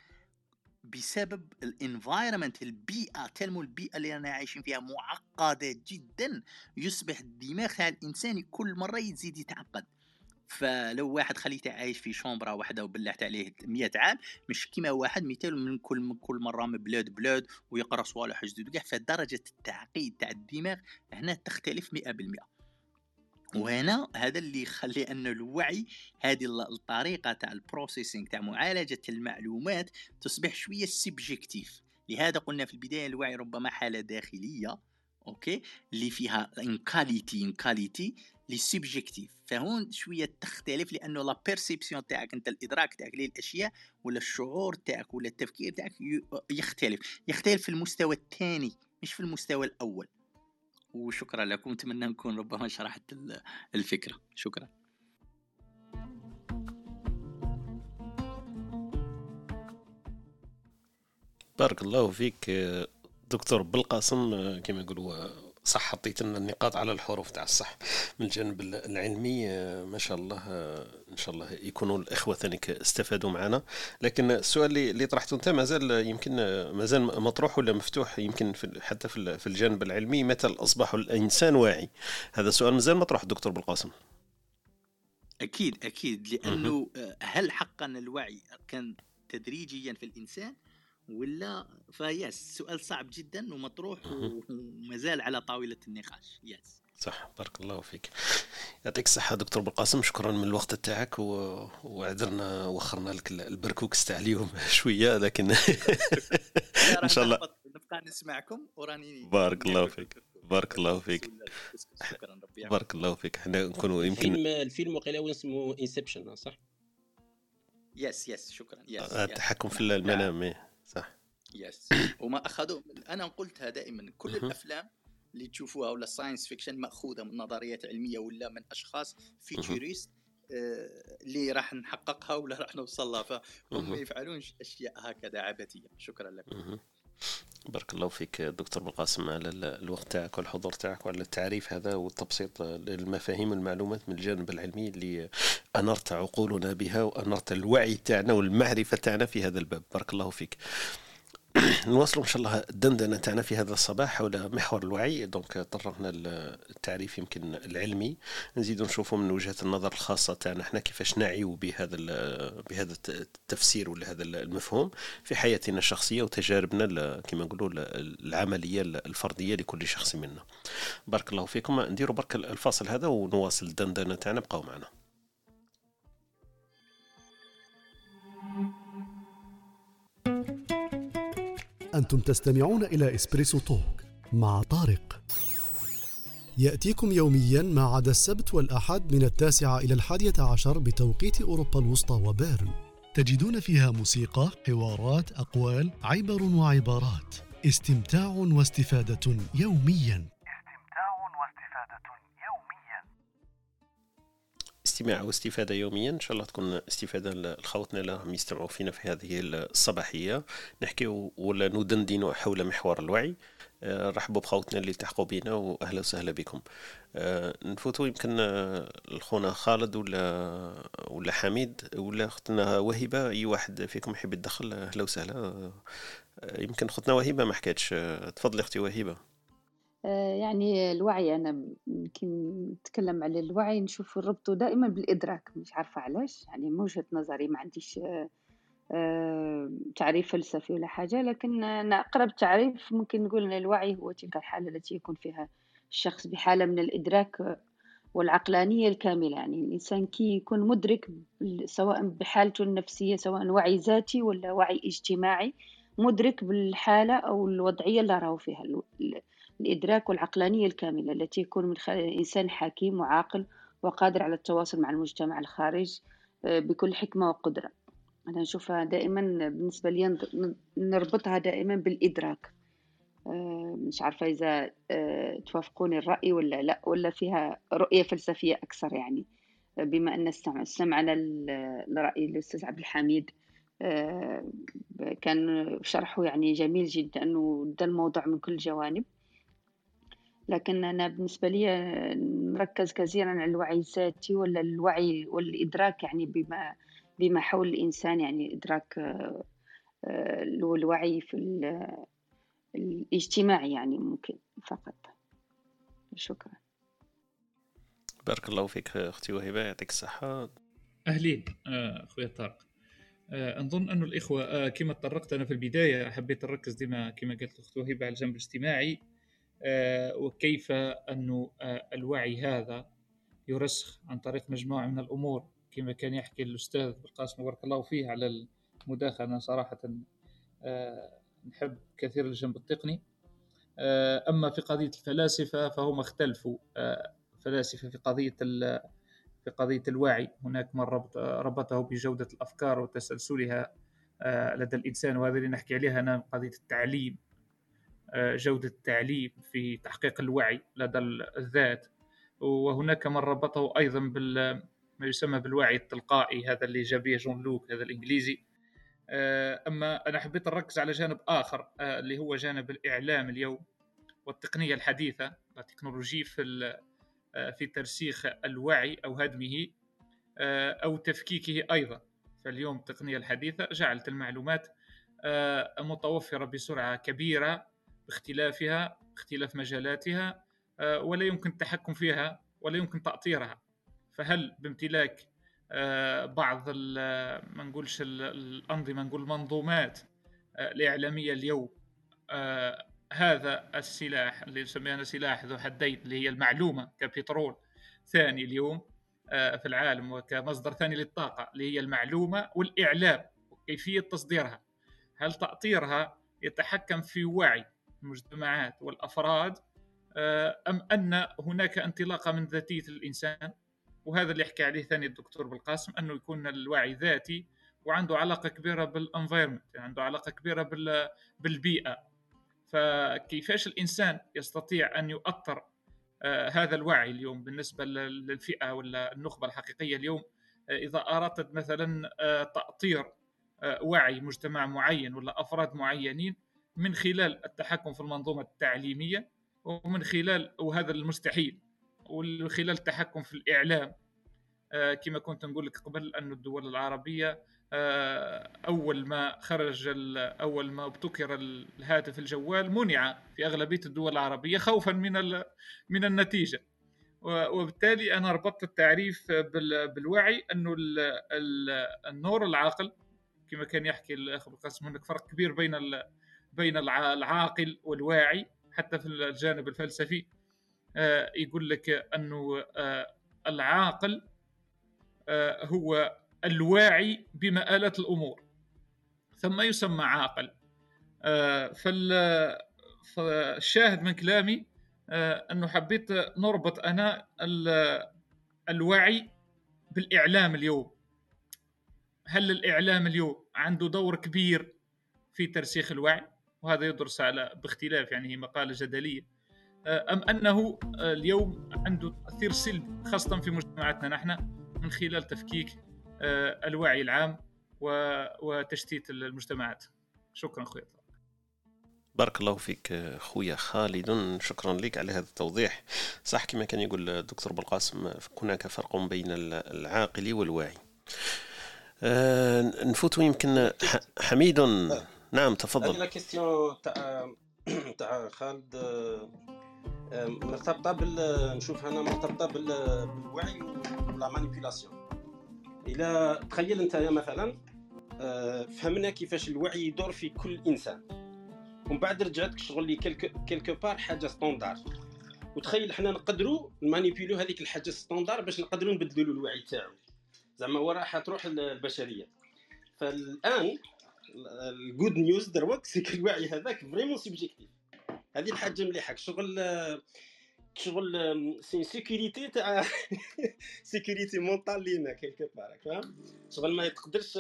بسبب ال environment البيئة tellement البيئة اللي أنا عايشين فيها معقدة جدا. يصبح الدماغ تاع الإنسان كل مرة يزيد يتعقد. فلو واحد خليته عايش في chambre واحدة وبلعت عليه 100 عام مش كيما واحد مثال من كل من كل مرة من بلاد بلاد ويقرأ صوالح جدد فدرجة التعقيد تاع الدماغ هنا تختلف 100% وهنا هذا اللي يخلي أن الوعي هذه الطريقة تاع ال processing تاع معالجة المعلومات تصبح شوية subjective لهذا قلنا في البداية الوعي ربما حالة داخلية okay؟ اللي فيها une qualité une qualité لي subjective فهون شوية تختلف لأنه la perception تاعك أنت الإدراك تاعك للأشياء ولا الشعور تاعك ولا التفكير تاعك يختلف. يختلف في المستوى الثاني مش في المستوى الأول. وشكرا لكم أتمنى نكون ربما شرحت الفكرة. شكرا. بارك الله فيك دكتور. بالقاسم كما يقولوا صح حطيت لنا النقاط على الحروف تاع الصح. من الجانب العلمي ما شاء الله ان شاء الله يكونوا الإخوة ثانيك استفادوا معنا. لكن السؤال اللي طرحته أنت مازال يمكن مازال مطروح ولا مفتوح؟ يمكن في حتى في الجانب العلمي متى أصبح الإنسان واعي؟ هذا سؤال مازال مطروح دكتور بالقاسم أكيد أكيد. لأنه هل حقا الوعي كان تدريجيا في الإنسان؟ ولا؟ فيس سؤال صعب جدا ومطروح وما زال على طاولة النقاش. يس صح بارك الله فيك. يعطيك الصحة دكتور بالقاسم شكرا من الوقت تاعك و... وعذرنا وخرنا لك البركوكس تاع اليوم شوية لكن إن شاء الله. نبقى نسمعكم وراني بارك الله فيك. بارك الله فيك. شكرا ربي بارك الله فيك. إحنا نكونوا يمكن الفيلم الفيلم وقيلا اسمه Inception صح؟ yes yes شكرا yes التحكم في المنام صح yes وما اخذوا أنا قلتها دائما كل الأفلام اللي تشوفوها ولا ال science fiction مأخوذة من نظريات علمية ولا من أشخاص futuristes آه اللي راح نحققها ولا راح نوصل لها. فهم ما يفعلونش أشياء هكذا عبثية. شكرا لكم بارك الله فيك دكتور بالقاسم على الوقت تاعك والحضور تاعك وعلى التعريف هذا والتبسيط للمفاهيم والمعلومات من الجانب العلمي اللي انرت عقولنا بها وانرت الوعي تاعنا والمعرفة تاعنا في هذا الباب. بارك الله فيك. نواصلوا إن شاء الله الدندنه تاعنا في هذا الصباح حول محور الوعي. دونك طرقنا التعريف يمكن العلمي. نزيدوا نشوفوا من وجهة النظر الخاصة تاعنا إحنا كيفاش نعي بهذا بهذا التفسير ولا هذا المفهوم في حياتنا الشخصية وتجاربنا كما نقولوا العملية الفردية لكل شخص منا. بارك الله فيكم. نديروا برك الفاصل هذا ونواصل الدندنة تاعنا. بقاو معنا. أنتم تستمعون إلى إسبريسو توك مع طارق. يأتيكم يوميا ما عدا السبت والأحد من التاسعة إلى الحادية عشر بتوقيت أوروبا الوسطى وبيرن. تجدون فيها موسيقى، حوارات، أقوال، عبر وعبارات. استمتاع واستفادة يوميا. استماع واستفادة يوميا. إن شاء الله تكون استفادة لخوتنا اللي راهم يستمعوا فينا في هذه الصباحية. نحكي ولا ندندن حول محور الوعي. رحبوا بخوتنا اللي التحقوا بنا واهلا وسهلا بكم. نفوتوا يمكن الخونا خالد ولا ولا حميد ولا اختنا وهبة. أي واحد فيكم يحب يتدخل أهلا وسهلا. يمكن اختنا وهبة ما حكيتش تفضلي أختي وهبة. يعني الوعي أنا يمكن نتكلم على الوعي نشوف نربطه دائما بالإدراك. مش عارفة علاش يعني من وجهة نظري ما عنديش تعريف فلسفي ولا حاجة لكن أنا أقرب تعريف ممكن نقول أن الوعي هو تلك الحالة التي يكون فيها الشخص بحالة من الإدراك والعقلانية الكاملة. يعني الإنسان كي يكون مدرك سواء بحالته النفسية سواء وعي ذاتي ولا وعي اجتماعي مدرك بالحالة أو الوضعية اللي راهو فيها. الإدراك والعقلانية الكاملة التي يكون من خلال إنسان حكيم وعاقل وقادر على التواصل مع المجتمع الخارج بكل حكمة وقدرة. أنا نشوفها دائما بالنسبة لي نربطها دائما بالإدراك. مش عارفة إذا توافقوني الرأي ولا لا ولا فيها رؤية فلسفية أكثر يعني. بما أن استمعنا لرأي الأستاذ عبد الحميد كان شرحه يعني جميل جدا وده الموضوع من كل الجوانب لكن أنا بالنسبة لي نركز كثيرا على الوعي الذاتي ولا الوعي والإدراك يعني بما بما حول الإنسان يعني إدراك الوعي في الاجتماعي يعني ممكن فقط. شكرا. بارك الله فيك أختي وهبة يعطيك الصحة. أهلين أخويا طارق نظن أن الإخوة كما تطرقت أنا في البداية حبيت نركز ديما كما قالت الأخت وهبة على الجانب الاجتماعي. وكيف أن الوعي هذا يرسخ عن طريق مجموعة من الأمور كما كان يحكي الأستاذ بالقاسم بارك الله فيه على المداخلة أنا صراحة نحب كثير الجنب التقني. أما في قضية الفلاسفة فهم اختلفوا فلاسفة في قضية في قضية الوعي. هناك من ربط ربطه بجودة الأفكار وتسلسلها لدى الإنسان وهذا اللي نحكي عليها أنا قضية التعليم. آه، جودة التعليم في تحقيق الوعي لدى الذات. وهناك من ربطه أيضا بال ما يسمى بالوعي التلقائي هذا اللي جاب به جون لوك هذا الإنجليزي. آه، أما أنا حبيت نركز على جانب آخر آه، اللي هو جانب الإعلام اليوم والتقنية الحديثة التكنولوجي في في ترسيخ الوعي أو هدمه أو تفكيكه أيضا. فاليوم التقنية الحديثة جعلت المعلومات متوفرة بسرعة كبيرة. باختلافها اختلاف مجالاتها آه، ولا يمكن التحكم فيها ولا يمكن تأطيرها. فهل بامتلاك آه، بعض ما نقولش الأنظمة نقول المنظومات آه، الإعلامية اليوم هذا السلاح اللي نسميه سلاح ذو حدين اللي هي المعلومة كبترول ثاني اليوم في العالم وكمصدر ثاني للطاقة اللي هي المعلومة والإعلام وكيفية تصديرها. هل تأطيرها يتحكم في وعي المجتمعات والأفراد آه، أم أن هناك انطلاقة من ذاتية الإنسان؟ وهذا اللي يحكي عليه ثاني الدكتور بالقاسم أنه يكون الوعي ذاتي وعنده علاقة كبيرة بالانفايرمنت يعني عنده علاقة كبيرة بالبيئة. فكيفاش الإنسان يستطيع أن يؤثر آه، هذا الوعي اليوم بالنسبة للفئة ولا النخبة الحقيقية اليوم؟ آه، إذا اردت مثلا تأطير وعي مجتمع معين ولا أفراد معينين من خلال التحكم في المنظومة التعليمية ومن خلال وهذا المستحيل ومن خلال التحكم في الإعلام. آه كما كنت نقول لك قبل أن الدول العربية آه أول ما خرج أول ما ابتكر الهاتف الجوال منع في أغلبية الدول العربية خوفا من من النتيجة. وبالتالي أنا ربطت التعريف بالوعي أنه النور العاقل كما كان يحكي الأخ القاسم هناك فرق كبير بين بين العاقل والواعي حتى في الجانب الفلسفي. آه، يقول لك أنه آه، العاقل آه، هو الواعي بمآلات الأمور. ثم يسمى عاقل. فالشاهد من كلامي أنه حبيت نربط أنا الوعي بالإعلام اليوم. هل الإعلام اليوم عنده دور كبير في ترسيخ الوعي؟ وهذا يدرس على باختلاف يعني هي مقالة جدلية. آه، أم أنه آه، اليوم عنده تأثير سلبي خاصة في مجتمعاتنا نحن من خلال تفكيك آه، الوعي العام وتشتيت المجتمعات. شكرا خويا. بارك الله فيك خويا خالد. شكرا لك على هذا التوضيح. صح كما كان يقول الدكتور بالقاسم هناك فرق بين العاقل والواعي. نفوت يمكن حميد. نعم تفضل. لا كيستيون تاع تاع خالد مرتبطة بال نشوفها أنا مرتبطة بالوعي ولا manipulation إلى تخيل أنت مثلا آه، فهمنا كيفاش الوعي يدور في كل إنسان. ومن بعد رجعتك شغل لي quelque part حاجة standard وتخيل حنا نقدروا ن manipul و هذيك الحاجة standard باش نقدروا نبدلوا الوعي تاعو. زعما راح تروح البشرية. فالآن ال good news دروك c'est الوعي هذاك vraiment subjectif. هذه الحاجة مليحة شغل شغل c'est sécurité تاع sécurité mentale لينا quelque part فاهم؟ شغل ما تقدرش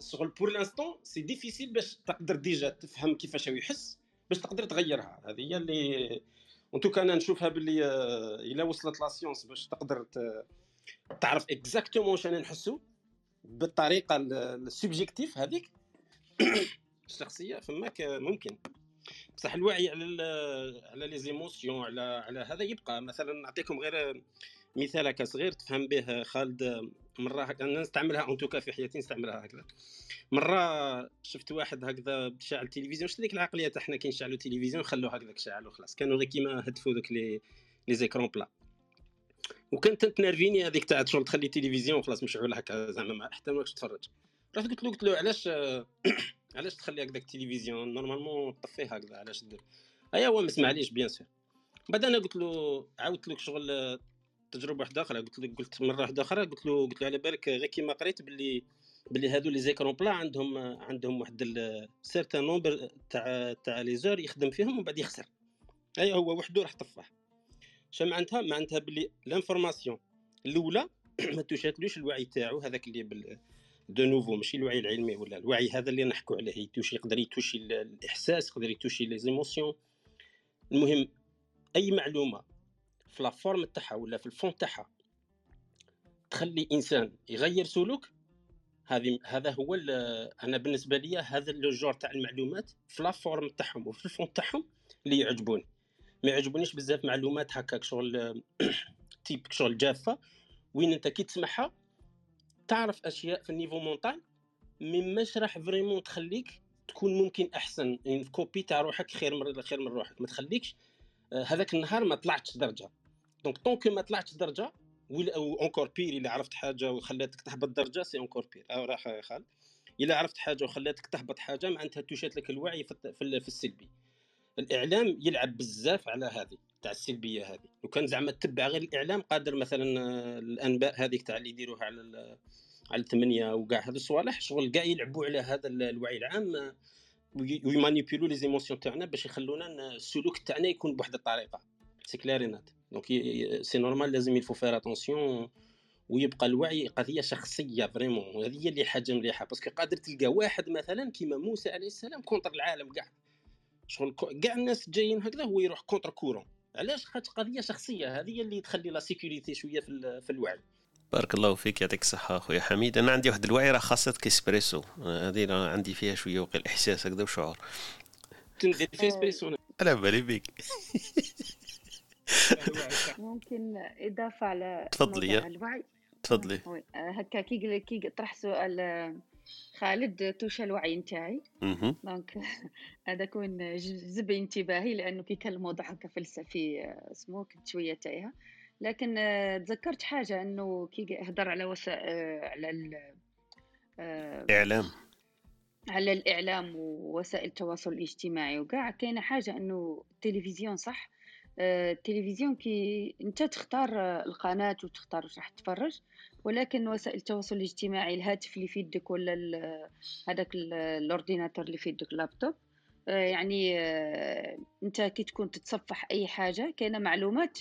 شغل pour l'instant c'est difficile باش تقدر déjà تفهم كيفاش هو يحس باش تقدر تغيرها. هذه هي اللي en tout cas أنا نشوفها باللي إلا وصلت la science باش تقدر تعرف exactement واش أنا نحسو بالطريقة ال subjective هذيك. الشخصيه فماك ممكن. بصح الوعي على على les émotions على على هذا يبقى. مثلا نعطيكم غير مثال هكا صغير تفهم به خالد مرة أنا نستعملها en tout cas في حياتي نستعملها هكذا. مرة شفت واحد هكذا شاعل التلفزيون شفت ديك العقلية تاع حنا كي نشعلوا التلفزيون خلوه هكذاك شاعل وخلاص كانوا غير كيما هدفوا دوك les les écrans plats وكانت تنرفيني هذيك تاع شغل تخلي التلفزيون خلاص مشعول هكا زعما حتى ما تتفرج. رحت قلت له قلت له علاش علاش تخلي هكذاك التلفزيون normalement طفيه هكذا علاش دير؟ ايا هو ما سمعليش bien sûr. بعد أنا قلت له عاودت لك شغل تجربة واحدة أخرى. قلت له قلت مرة واحدة أخرى قلت له قلت له على بالك غير كيما قريت باللي باللي هادو les écrans plats عندهم عندهم واحد certain nombre تاع تاع les heures يخدم فيهم ومن بعد يخسر. أي هو وحده راح طفاه. شا معناتها معناتها باللي l'information الأولى ما توشاتلوش الوعي تاعو هذاك اللي بال de nouveau ماشي الوعي العلمي ولا الوعي هذا اللي نحكوا عليه يتوشي يقدر يتوشي الإحساس يقدر يتوشي les émotions المهم أي معلومة في la forme تاعها ولا في ال fond تاعها تخلي إنسان يغير سلوك هذه هذا هو أنا بالنسبة لي هذا le genre تاع المعلومات في la forme تاعهم وفي ال fond تاعهم اللي يعجبوني. ما يعجبونيش بزاف معلومات هكاك شغل تيب شغل جافة وين أنت كي تسمعها تعرف أشياء في النيفو مونطال مي ماش راح فريمون تخليك تكون ممكن أحسن. يعني كوبي تاع روحك خير من خير من روحك. ما تخليكش آه، هذاك النهار ما طلعتش درجة. دونك طونك ما طلعتش درجة أو اونكور بير إلا عرفت حاجة وخلاتك تهبط درجة سي اونكور بير أو راح خال. إلا عرفت حاجة وخلاتك تهبط حاجة معناتها توشات لك الوعي في السلبي. الإعلام يلعب بزاف على هذه. تاع السلبية هذه. لو كان زعما تتبع غير الإعلام قادر مثلا آه، الأنباء هذيك تاع اللي يديروها على على الثمانية وكاع هذا الصوالح شغل كاع يلعبوا على هذا الوعي العام آه، ويمانيبيلو les émotions تاعنا باش يخلونا السلوك تاعنا يكون بواحد الطريقة. c'est clair et net donc c'est normal لازم il faut faire attention ويبقى الوعي قضية شخصية vraiment وهذه هي اللي حاجة مليحة. parce que قادر تلقى واحد مثلا كيما موسى عليه السلام contre العالم كاع. شغل كاع الناس جايين هكذا هو يروح contre courant علاش خاطر قضية شخصية؟ هذه اللي تخلي la sécurité شوية في, في الوعي. بارك الله فيك يعطيك الصحة أخويا حميد. أنا عندي واحد الوعي راه خاصة كيسبريسو هذه عندي فيها شوية وقيل إحساس هكذا وشعور. تندير في اسبريسو على بالي بيك ممكن إضافة على تفضلي. الوعي. تفضلي. هكا كي كي طرح سؤال خالد توشى الوعي نتاعي. donc هذا كون جذب انتباهي لأنه كي كان الموضوع هكا فلسفي اسمه كنت شوية تايهة. لكن تذكرت حاجة إنه كي هضر على وسائل على الاعلام على الإعلام ووسائل التواصل الاجتماعي وكاع كاينة حاجة إنه التلفزيون صح؟ التلفزيون كي أنت تختار القناة وتختار واش راح تتفرج. ولكن وسائل التواصل الاجتماعي الهاتف اللي في يدك ولا هذاك ال ordinateur اللي في يدك اللابتوب. آه، يعني آه، أنت كي تكون تتصفح أي حاجة كاينة معلومات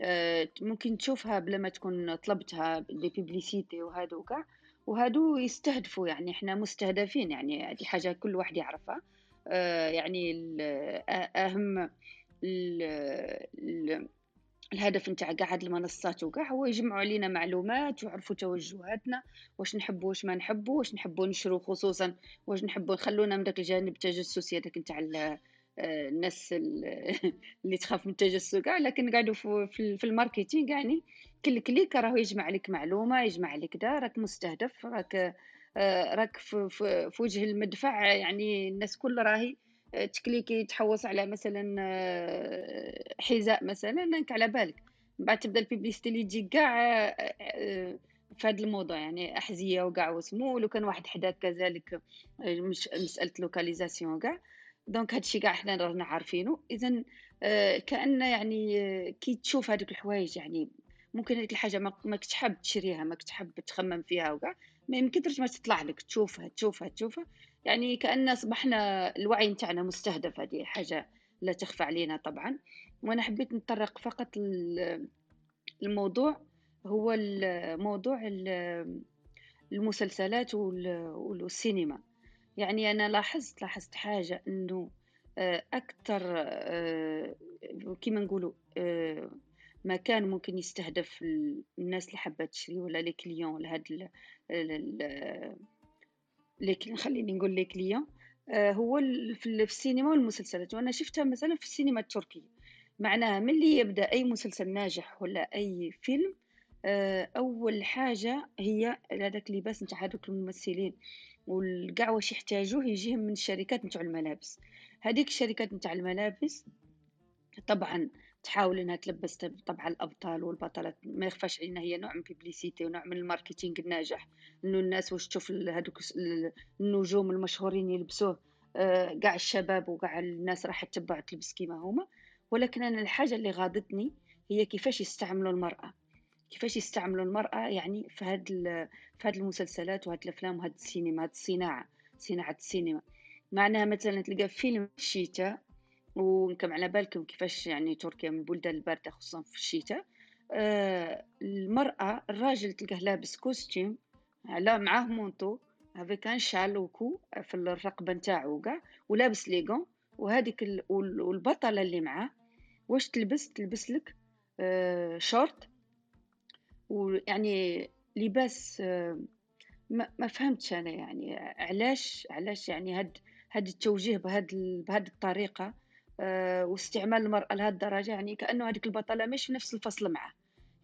آه، ممكن تشوفها بلا ما تكون طلبتها les publicités وهادو كاع وهادو يستهدفوا يعني إحنا مستهدفين يعني هذه حاجة كل واحد يعرفها. يعني أهم الهدف نتاع قاع هاد المنصات وكاع هو يجمعوا علينا معلومات ويعرفوا توجهاتنا واش نحبوا واش ما نحبوا واش نحبوا نشرو خصوصا واش نحبوا نخلونا من داك الجانب التجسسي هذاك نتاع آه، الناس اللي تخاف من التجسس كاع لكن قاعدوا في ال marketing يعني كل clic راهو يجمع لك معلومة يجمع لك دا راك مستهدف راك آه، راك في وجه المدفع يعني الناس كل راهي تكليكي تحوص على مثلا آه، حذاء مثلا انك على بالك. من بعد تبدا ال publicité اللي تجي كاع آه، في هذا الموضوع يعني أحذية وكاع واسمو ولو كان واحد حداك كذلك آه، مش مسألة localisation كاع. donc هادشي كاع حنا رانا عارفينه اذا كأن يعني كي تشوف هذوك الحوايج يعني ممكن هذيك الحاجة ما كنتش حاب تشريها ما كنتش حاب تخمم فيها وكاع. ما يمكن ما تطلع لك تشوفها تشوفها تشوفها. يعني كأن أصبحنا الوعي نتاعنا مستهدف هذه حاجة لا تخفى علينا طبعا. وأنا حبيت نطرق فقط الموضوع هو موضوع المسلسلات والسينما. يعني أنا لاحظت لاحظت حاجة أنه آه، أكثر آه، كما نقولوا آه، مكان ممكن يستهدف الناس اللي حابة تشري ولا لي كليون لهاد لكن خليني نقول لك ليا آه، هو في السينما والمسلسلات وأنا شفتها مثلا في السينما التركية. معناها ملي يبدأ أي مسلسل ناجح ولا أي فيلم آه، أول حاجة هي هذاك اللباس نتاع هذوك الممثلين والكاع واش يحتاجوه يجيهم من الشركات نتاع الملابس. هذيك الشركات نتاع الملابس طبعا تحاول إنها تلبس طبعا الأبطال والبطلات ما يخفاش علينا هي نوع من publicité ونوع من ال marketing الناجح. إنه الناس واش تشوف هذوك النجوم المشهورين يلبسوه آه، كاع الشباب وكاع الناس راح تتبع تلبس كيما هما. ولكن أنا الحاجة اللي غاضتني هي كيفاش يستعملوا المرأة. كيفاش يستعملوا المرأة يعني في هاد في هاد المسلسلات وهاد الأفلام وهاد السينما هاد الصناعة صناعة السينما. معناها مثلا تلقى فيلم الشتاء وكم على بالكم كيفاش يعني تركيا من البلدان الباردة خصوصا في الشتاء. آه المرأة الراجل تلقاه لابس costume على معاه manteau avec un châle وكو في الرقبة نتاعو كاع ولابس les gants. وهذيك ال... والبطلة اللي معاه واش تلبس؟ تلبس لك آه شورت. ويعني لباس آه ما, فهمتش أنا يعني علاش علاش يعني هاد هاد التوجيه بهاد بهاد الطريقة؟ واستعمال المرأة لهاد الدرجة يعني كأنه هذيك البطلة مش في نفس الفصل معاه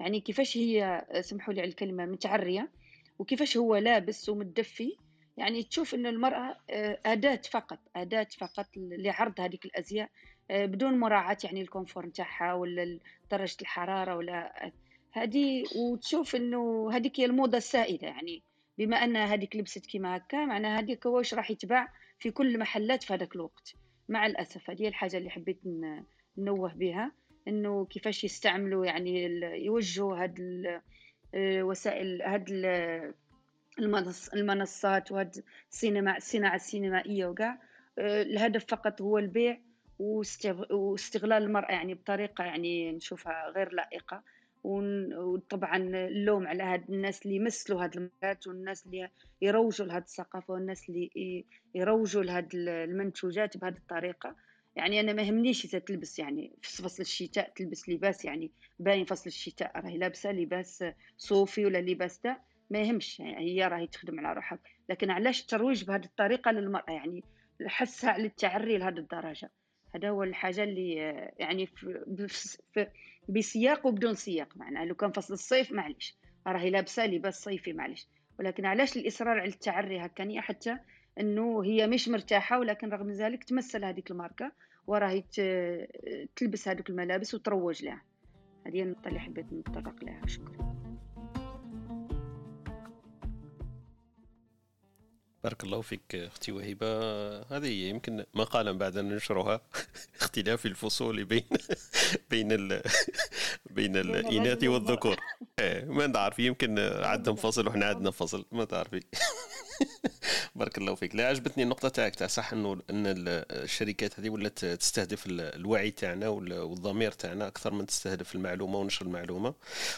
يعني كيفاش هي سمحوا لي على الكلمة متعرية وكيفاش هو لابس ومتدفي. يعني تشوف إنه المرأة آه، أداة فقط أداة فقط لعرض هذيك الأزياء آه، بدون مراعاة يعني الكونفور نتاعها ولا درجة الحرارة ولا هذه. وتشوف إنه هذيك هي الموضة السائدة يعني بما أن هذيك لبست كيما هكا معناها هذيك واش راح يتباع في كل المحلات في هذاك الوقت. مع الأسف هذه هي الحاجة اللي حبيت ننوه بها إنه كيفاش يستعملوا يعني يوجهوا هاد وسائل هاد المنص المنصات وهاد السينما الصناعة السينمائية وكاع. الهدف فقط هو البيع واستغلال المرأة يعني بطريقة يعني نشوفها غير لائقة. وطبعا اللوم على هاد الناس اللي يمثلوا هاد المرات والناس اللي يروجوا لهاد الثقافة والناس اللي يروجوا لهاد المنتوجات بهذه الطريقة. يعني أنا ما يهمنيش إذا تلبس يعني في فصل الشتاء تلبس لباس يعني باين فصل الشتاء راهي لابسة لباس صوفي ولا لباس ده ما يهمش يعني هي راهي تخدم على روحها. لكن علاش الترويج بهذه الطريقة للمرأة؟ يعني حسها على التعري لهذه الدرجة. هذا هو الحاجة اللي يعني في بسياق وبدون سياق معناها لو كان فصل الصيف معليش راهي لابسة لباس صيفي معليش. ولكن علاش الإصرار على التعري هكا؟ حتى إنه هي مش مرتاحة ولكن رغم ذلك تمثل هذيك الماركة وراهي تلبس هذوك الملابس وتروج لها. هذه النقطة اللي حبيت نتطرق لها. شكرا. بارك الله فيك أختي وهبه هذه يمكن مقالا بعد أن ننشرها. اختلاف الفصول بين بين ال بين الإناث والذكور. إيه، ما نعرف يمكن عندهم فصل وحنا عندنا فصل ما تعرفي. بارك الله فيك. لا عجبتني النقطة تاعك تاع صح إنه إن الشركات هذه ولات تستهدف الوعي تاعنا والضمير تاعنا أكثر من تستهدف المعلومة ونشر المعلومة.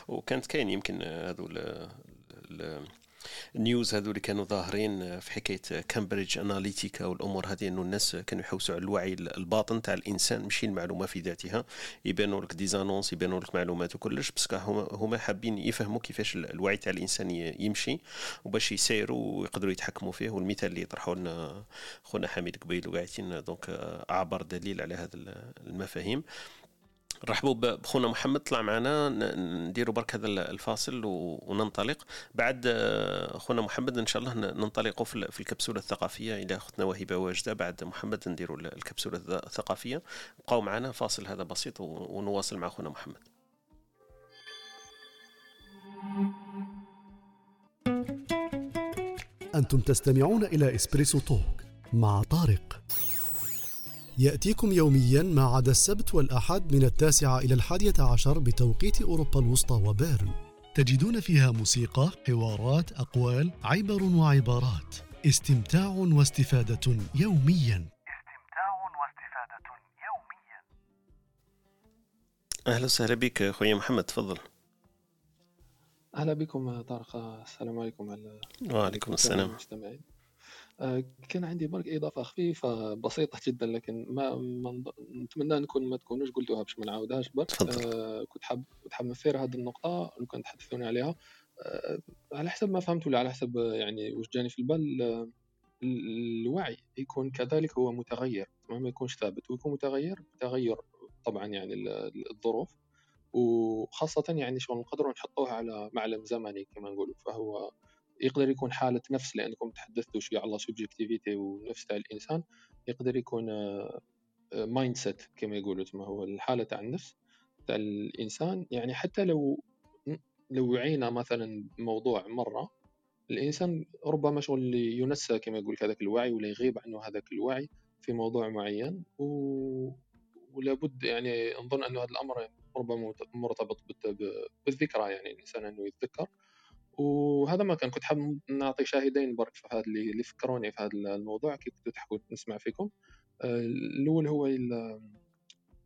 وكانت كاين يمكن هذو ال news هذو اللي كانوا ظاهرين في حكاية كامبريدج اناليتيكا والأمور هذه إنه الناس كانوا يحوسوا على الوعي الباطن تاع الإنسان ماشي المعلومة في ذاتها. يبانوا لك des annonces يبانوا لك معلومات وكلش بس هما هما حابين يفهموا كيفاش الوعي تاع الإنسان يمشي وباش يسيروا ويقدروا يتحكموا فيه. والمثال اللي طرحوا لنا خونا حميد قبيل وقاعدين donc أكبر دليل على هذه المفاهيم. نرحبوا بخونا محمد طلع معنا نديروا برك هذا الفاصل وننطلق. بعد آه، خونا محمد إن شاء الله ننطلقوا في الكبسولة الثقافية إلا أختنا وهيبة واجدة. بعد محمد نديروا الكبسولة الثقافية. بقاو معنا فاصل هذا بسيط ونواصل مع خونا محمد. أنتم تستمعون إلى إسبريسو توك مع طارق. يأتيكم يوميا ما عدا السبت والأحد من التاسعة إلى الحادية عشر بتوقيت أوروبا الوسطى وبيرن. تجدون فيها موسيقى، حوارات، أقوال، عبر وعبارات. استمتاع واستفادة يوميا. استمتاع واستفادة يوميا أهلا وسهلا بك خويا محمد تفضل. أهلا بكم طارق السلام عليكم على وعليكم السلام. المستمعين. آه، كان عندي برك إضافة خفيفة بسيطة جدًا لكن ما ما نتمنى نكون ما تكونوش قلتوها باش ما نعاودهاش برك. آه كنت حاب كنت حاب نثير هذه النقطة لو كان تحدثوني عليها. آه على حسب ما فهمت ولا على حسب يعني واش جاني في البال آه الوعي يكون كذلك هو متغير ما يكونش ثابت. ويكون متغير بتغير طبعًا يعني الظروف وخاصة يعني شغل نقدروا نحطوه على معلم زمني كما نقولوا فهو يقدر يكون حالة نفس لأنكم تحدثتوا شوية على subjectivité ونفس تاع الإنسان يقدر يكون mind آه، set كما يقولوا ما هو الحالة تاع النفس تاع الإنسان. يعني حتى لو لو وعينا مثلا موضوع مرة الإنسان ربما شغل ينسى كما يقول هذاك الوعي ولا يغيب عنه هذاك الوعي في موضوع معين. و... ولابد يعني نظن أنه هذا الأمر ربما مرتبط بالذكرى يعني الإنسان أنه يتذكر. وهذا ما كان كنت حاب نعطي شاهدين برك في هذا اللي فكروني في هذا الموضوع كي كنتوا تحكوا نسمع فيكم. آه، الأول هو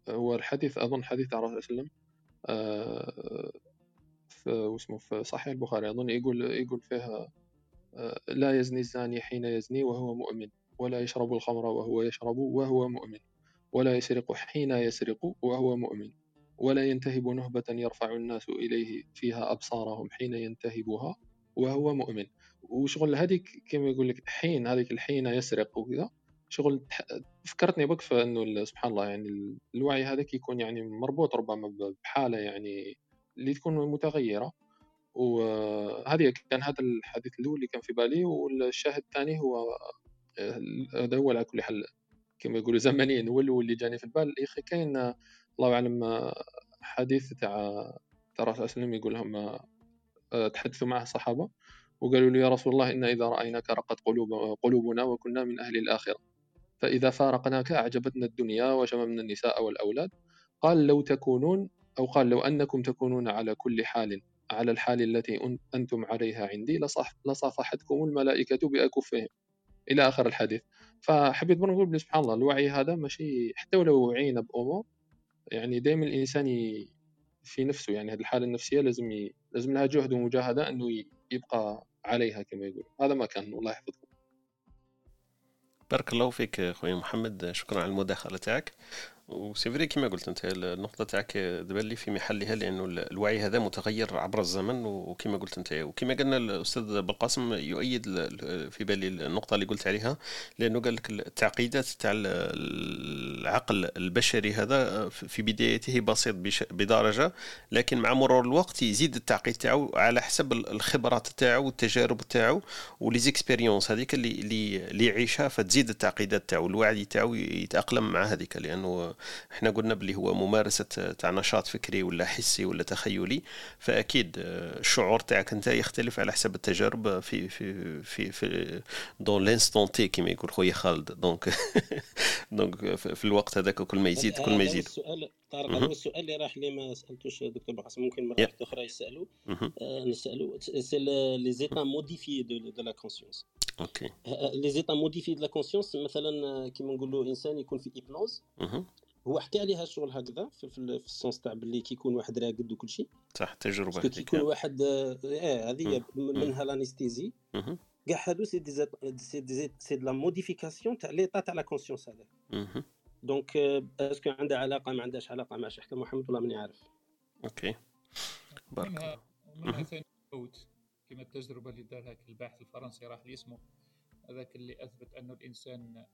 هو الحديث أظن حديث على الرسول صلى الله عليه وسلم. آه، في صحيح البخاري أظن يقول يقول فيها آه، لا يزني الزاني حين يزني وهو مؤمن ولا يشرب الخمر وهو يشرب وهو مؤمن ولا يسرق حين يسرق وهو مؤمن. ولا ينتهب نهبة يرفع الناس إليه فيها أبصارهم حين ينتهبها وهو مؤمن. وشغل هذيك كما يقول لك حين هذيك الحين يسرق وكذا. شغل فكرتني بك في انه سبحان الله يعني الوعي هذاك يكون يعني مربوط ربما بحالة يعني اللي تكون متغيرة. وهذه كان هذا الحديث الأول اللي كان في بالي والشاهد الثاني هو هذا هو على كل حال كما يقولوا زمنيا هو اللي جاني في البال. يا أخي كاين الله أعلم حديث تاع ترى الرسول صلى الله عليه وسلم يقول لهم تحدثوا معه الصحابة؟ وقالوا له يا رسول الله إن إذا رأيناك رقت قلوب قلوبنا وكنا من أهل الآخرة. فإذا فارقناك أعجبتنا الدنيا وشممنا النساء والأولاد. قال لو تكونون أو قال لو أنكم تكونون على كل حال على الحال التي أنتم عليها عندي لصافحتكم الملائكة بأكفهم. إلى آخر الحديث. فحبيت نقول سبحان الله الوعي هذا ماشي حتى ولو وعينا بأمور يعني دائما الإنسان في نفسه يعني هذه الحالة النفسية لازم ي... لازم لها جهد ومجاهدة أنه يبقى عليها كما يقول. هذا ما كان الله يحفظكم. بارك الله فيك خويا محمد. شكرا على المداخلة تاعك. وسي فري كيما قلت أنت النقطة تاعك دابا لي في محلها لأنه الوعي هذا متغير عبر الزمن وكما قلت أنت وكما قلنا الأستاذ بالقاسم يؤيد في بالي النقطة اللي قلت عليها لأنه قال لك التعقيدات تاع العقل البشري هذا في بدايته بسيط بدرجة لكن مع مرور الوقت يزيد التعقيد تاعو على حسب الخبرات تاعو والتجارب تاعو وليزيكسبيريونس هذيك اللي اللي يعيشها فتزيد التعقيدات تاعو الوعي تاعو يتأقلم مع هذيك لأنه إحنا قلنا بلي هو ممارسة تاع نشاط فكري ولا حسي ولا تخيلي فأكيد الشعور تاعك أنت يختلف على حسب التجارب في في في في dans l'instant T كيما يقول خويا خالد. donc donc في الوقت هذاك كل ما يزيد كل ما يزيد. السؤال طارق هذا السؤال اللي راح لي ما سألتوش دكتور بلقاسم ممكن مره أخرى يسألوا. نسألوا. c'est les états modifiés de la conscience okay les états modifiés de la conscience مثلا كيما نقولوا إنسان يكون في hypnose هو حكى عليها الشغل هكذا في, في, ال sens تاع باللي كيكون واحد راقد وكل شيء. صح تجربة كيكون واحد آه هذه منها l'anesthésie كاع هادو c'est des c'est des la modification تاع l'état تاع la conscience هذا. donc est-ce que عندها علاقة ما عندهاش علاقة؟ مع شي حكى محمد والله ماني عارف. okay. بارك الله. منها ثاني كما التجربة اللي دارها الباحث الفرنسي راح لي اسمه. هذاك اللي أثبت أنه الإنسان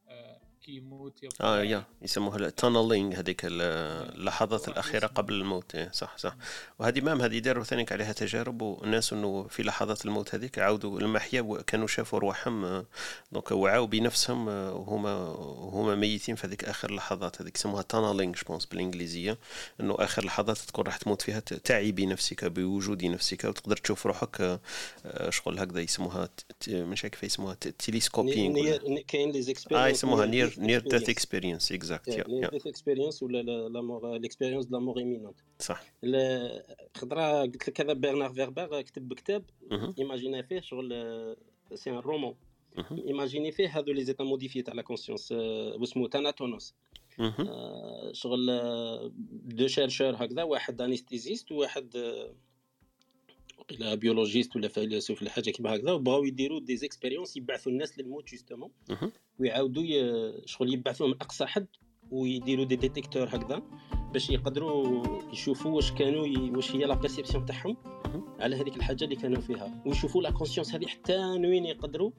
كي يموت يبقى آه يا يسموها ال tunneling هذيك اللحظات الأخيرة قبل الموت. صح صح. وهذه même هذه داروا ثاني عليها تجارب والناس إنه في لحظات الموت هذيك عاودوا المحيا كانوا شافوا رواحهم donc وعاو بنفسهم وهما وهما ميتين في هذيك آخر لحظات هذيك. يسموها tunneling je pense بالإنجليزية. إنه آخر لحظات تكون راح تموت فيها تعي بنفسك بوجود نفسك وتقدر تشوف روحك شغل هكذا يسموها مش كيف يسموها telescoping كاين les آه يسموها near near death experience exact near death experience ولا l'expérience de la mort imminente صح خطرة قلت لك هذا Bernard Werber كتب كتاب imagina فيه شغل c'est un roman imaginé فيه هذو les états modifiés تاع la conscience واسمو Thanatonautes شغل deux chercheurs هكذا واحد anesthésiste وواحد وقيلا biologiste ولا فيلسوف ولا حاجة كيما هكذا وبغاو يديروا des expériences يبعثوا الناس للموت justement ويعاودوا شغل يبعثوهم لأقصى حد ويديروا des détecteurs هكذا باش يقدروا يشوفوا واش كانوا. واش هي la perception تاعهم على هذيك الحاجة اللي كانوا فيها ويشوفوا la conscience هذه حتى وين يقدروا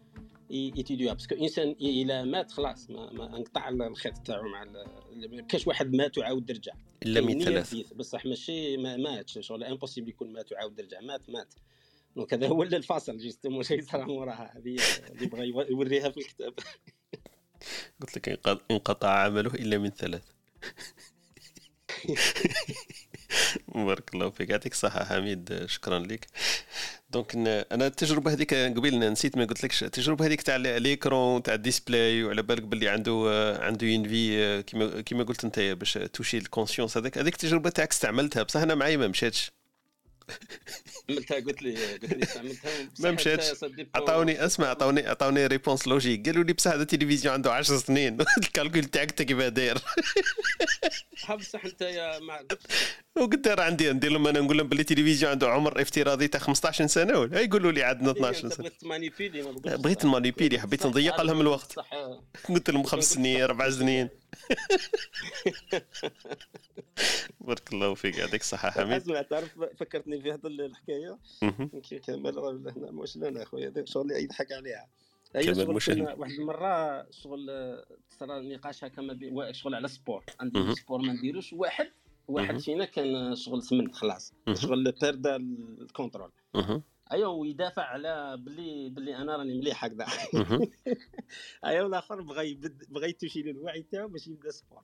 ي étudi وها parce que الإنسان إلى مات خلاص ما, ما انقطع الخيط تاعو مع ما كاش واحد مات وعاود رجع. إلا من ثلاث. بصح ماشي ما ماتش شغل impossible يكون مات وعاود رجع مات مات. donc هذا هو الفاصل justement شيء صرا موراها. هذه اللي بغى يوريها في الكتاب. قلت لك انقطع عمله إلا من ثلاث. بارك الله فيك. يعطيك الصحة حميد. شكرا لك. donc أنا التجربة هذيك قبيل نسيت ما قلت لكش التجربة هذيك تاع l'écran تاع ال display وعلى بالك باللي عنده عنده ين في كيما كيما قلت أنت باش toucher ال conscience هذاك هذيك التجربة تاعك استعملتها. بصح أنا معايا ما مشاتش. عملتها قلت لي قلت لي استعملتها. ما مشاتش. عطاوني اسمع عطاوني عطاوني réponse logique قالوا لي بصح هذا التلفزيون عنده 10 سنين. ال calcul تاعك انت كيف داير بصح أنت يا راه عندي ندير لهم أنا نقول لهم باللي التلفزيون عنده عمر افتراضي تاع 15 سنة ولا يقولوا لي عندنا 12 سنة. بغيت ت manipuler ما بقولش بغيت صح. ن manipuler حبيت نضيق لهم الوقت. قلت لهم خمس سنين أربع سنين. بارك الله فيك يعطيك الصحة حميد. اسمع تعرف فكرتني في هذه. كي كمال راه هنا مش لنا أخويا شغل اللي يضحك عليها. هي كمال شغل مش كنا واحد المرة شغل صرا نقاش هكا ما بين شغل على سبور عندي. سبور ما نديروش واحد. واحد فينا كان شغل سمن خلاص. شغل بيردا الكونترول. ايوا ويدافع على بلي بلي أنا راني مليح هكذا. ايوا والآخر بغى يبد بغى يتوشي له الوعي تاعو باش يبدا سبور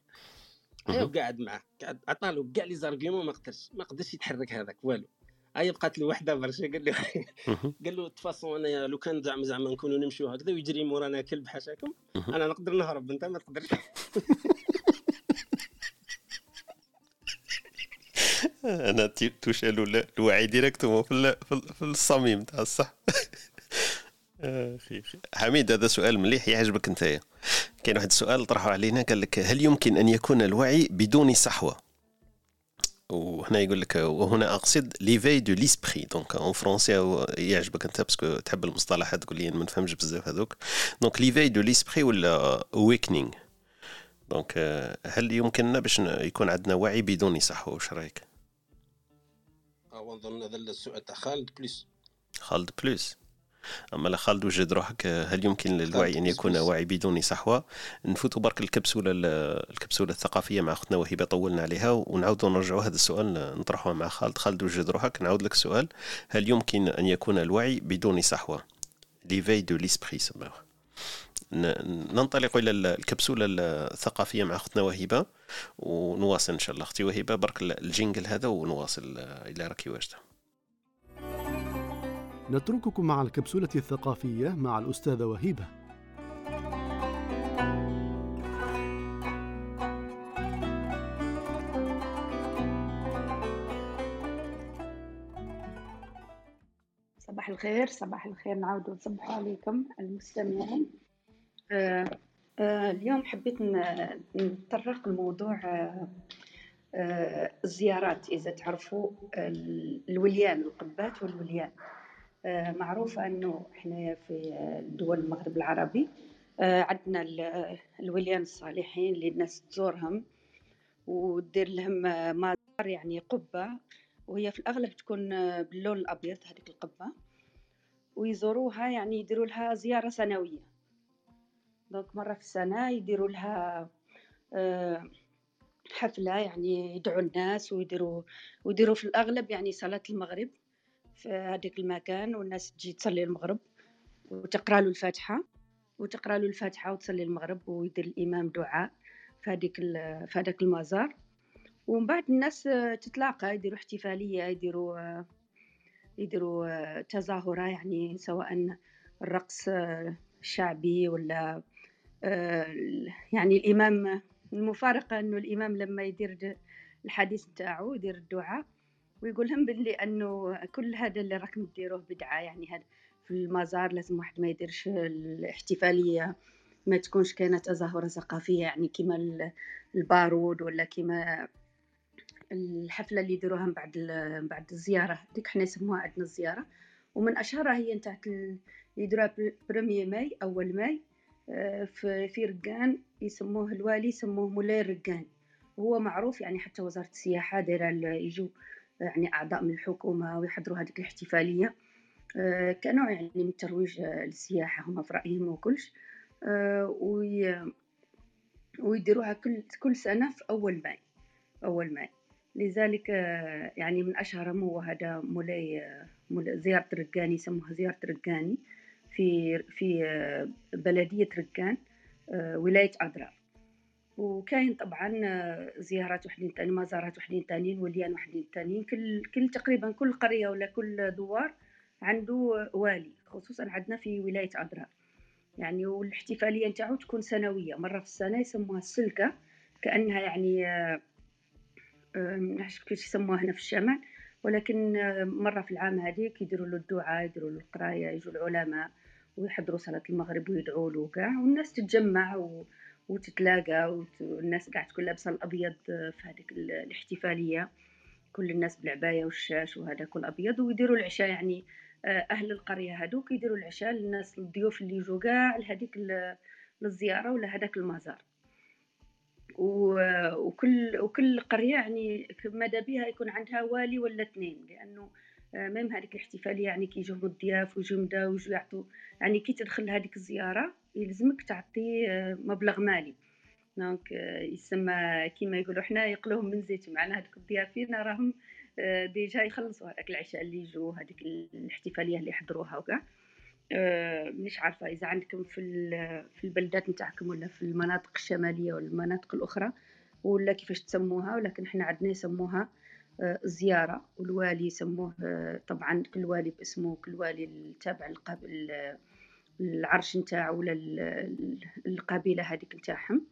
ايوا قاعد معاه قاعد عطاله كاع les arguments ما قدرش ما قدرش يتحرك هذاك والو ايا بقات له وحدة برشا قال له. قال له toute façon انايا لو كان زعما زعما نكونوا نمشيو هكذا ويجري مورانا كلب حاشاكم. أنا نقدر نهرب أنت ما تقدرش أنا ولا الوعي directement في في ال- في الصميم تاع الصح. أخي أخي. حميد هذا سؤال مليح يعجبك انت كاين واحد السؤال طرحه علينا قال لك هل يمكن أن يكون الوعي بدون صحوة؟ وهنا يقول لك وهنا أقصد l'éveil de l'esprit donc en français يعجبك أنت parce que تحب المصطلحات تقول لي ما نفهمش بزاف هذوك. donc l'éveil de l'esprit ولا awakening donc آه، هل يمكننا باش يكون عندنا وعي بدون صحوة؟ واش رأيك؟ اظن هذا السؤال تاع خالد بليس. خالد بلوس أما لا خالد وجد روحك هل يمكن للوعي أن يكون. وعي بدون صحوة؟ نفوتوا برك الكبسوله ال- الكبسوله الثقافية مع أختنا وهبه طولنا عليها ونعاودوا نرجعوا هذا السؤال نطرحوه مع خالد. خالد وجد روحك نعاود لك السؤال هل يمكن أن يكون الوعي بدون صحوة؟ l'éveil de l'esprit سموه ن- ننطلق إلى ال- الكبسولة الثقافية مع أختنا وهبه ونواصل إن شاء الله. أختي وهبه برك ال jingle هذا ونواصل آه، إلى راكي واجدة. نترككم مع الكبسولة الثقافية مع الأستاذة وهيبة. صباح الخير صباح الخير نعاود نصبح عليكم المستمعين. آه آه اليوم حبيت نتطرق لموضوع آه الزيارات إذا تعرفوا ال- الوليان القبات والوليان. معروفة أنه إحنا في دول المغرب العربي عندنا ال- الوليان الصالحين اللي الناس تزورهم ودير لهم مزار يعني قبة وهي في الأغلب تكون باللون الأبيض هذيك القبة. ويزوروها يعني يديروا لها زيارة سنوية. دونك مرة في السنة يديروا لها آه، حفلة يعني يدعوا الناس ويديروا ويديروا في الأغلب يعني صلاة المغرب في هذاك المكان والناس تجي تصلي المغرب وتقرأ له الفاتحة وتقرأ له الفاتحة وتصلي المغرب ويدير الإمام دعاء في هذيك في هذاك المزار. ومن بعد الناس تتلاقى يديروا احتفالية يديروا آه، يديروا تظاهرة يعني سواء الرقص الشعبي ولا آه، يعني الإمام المفارقة أنه الإمام لما يدير الحديث نتاعو يدير الدعاء ويقول لهم باللي أنه كل هذا اللي راكم ديروه بدعة يعني هذا في المزار لازم واحد ما يديرش الاحتفالية ما تكونش كانت تظاهرة ثقافية يعني كما ال- البارود ولا كما الحفلة اللي يديروها من بعد من بعد الزيارة. ديك حنا يسموها عندنا الزيارة. ومن أشهرها هي نتاعت ال- يديروها premier mai أول ماي. آه، في في رقان يسموه الوالي يسموه مولاي الرقان. وهو معروف يعني حتى وزارة السياحة دايرة يجوا يعني أعضاء من الحكومة ويحضروا هذيك الاحتفالية. آه، كنوع يعني من الترويج آه، للسياحة هما في رأيهم وكلش. وي- ويديروها كل كل سنة في أول ماي. أول ماي. لذلك يعني من أشهرهم هو هذا مولاي زيارة رقاني يسموها زيارة رقاني في في بلدية رقان آه، ولاية أضرار وكاين طبعا زيارات وحدين تاني مزارات وحدين تانيين وليان وحدين تانيين. كل كل تقريبا كل قرية ولا كل دوار عنده والي خصوصا عندنا في ولاية أضرار يعني والاحتفالية نتاعو تكون سنوية. مرة في السنة يسموها السلكة كأنها يعني آه، آه، ما نعرفش كيفاش يسموها هنا في الشمال. ولكن مرة في العام هذيك يديروا له الدعاء يديروا له القراية يجوا العلماء ويحضروا صلاة المغرب ويدعوا له كاع والناس تتجمع و... وتتلاقى وت... والناس قاعد تكون لابسة الأبيض في هذيك ال- الاحتفالية. كل الناس بالعباية والشاش وهذاك الأبيض ويديروا العشاء يعني آه، أهل القرية هذوك يديروا العشاء للناس الضيوف اللي يجوا كاع لهذيك للزيارة ولا هذاك المزار. وكل وكل قرية يعني ماذا بها يكون عندها والي ولا اثنين لأنه آه، même هذيك الاحتفالية يعني كي الضياف وجمدة ويجوا يعطوا يعني كي تدخل هذيك الزيارة يلزمك تعطي آه، مبلغ مالي. donc آه، يسمى كيما يقولوا حنا يقلوهم من زيت معنا هذوك الضيافين راهم déjà يخلصوا هذاك العشاء اللي يجوا هذيك الاحتفالية اللي يحضروها وكاع. مش عارفة إذا عندكم في في البلدات نتاعكم ولا في المناطق الشمالية ولا المناطق الأخرى ولا كيفاش تسموها ولكن إحنا عندنا يسموها آه، زيارة والوالي يسموه آه، طبعا كل والي باسمه كل والي التابع القبل العرش نتاعو ولا القبيلة هذيك نتاعهم.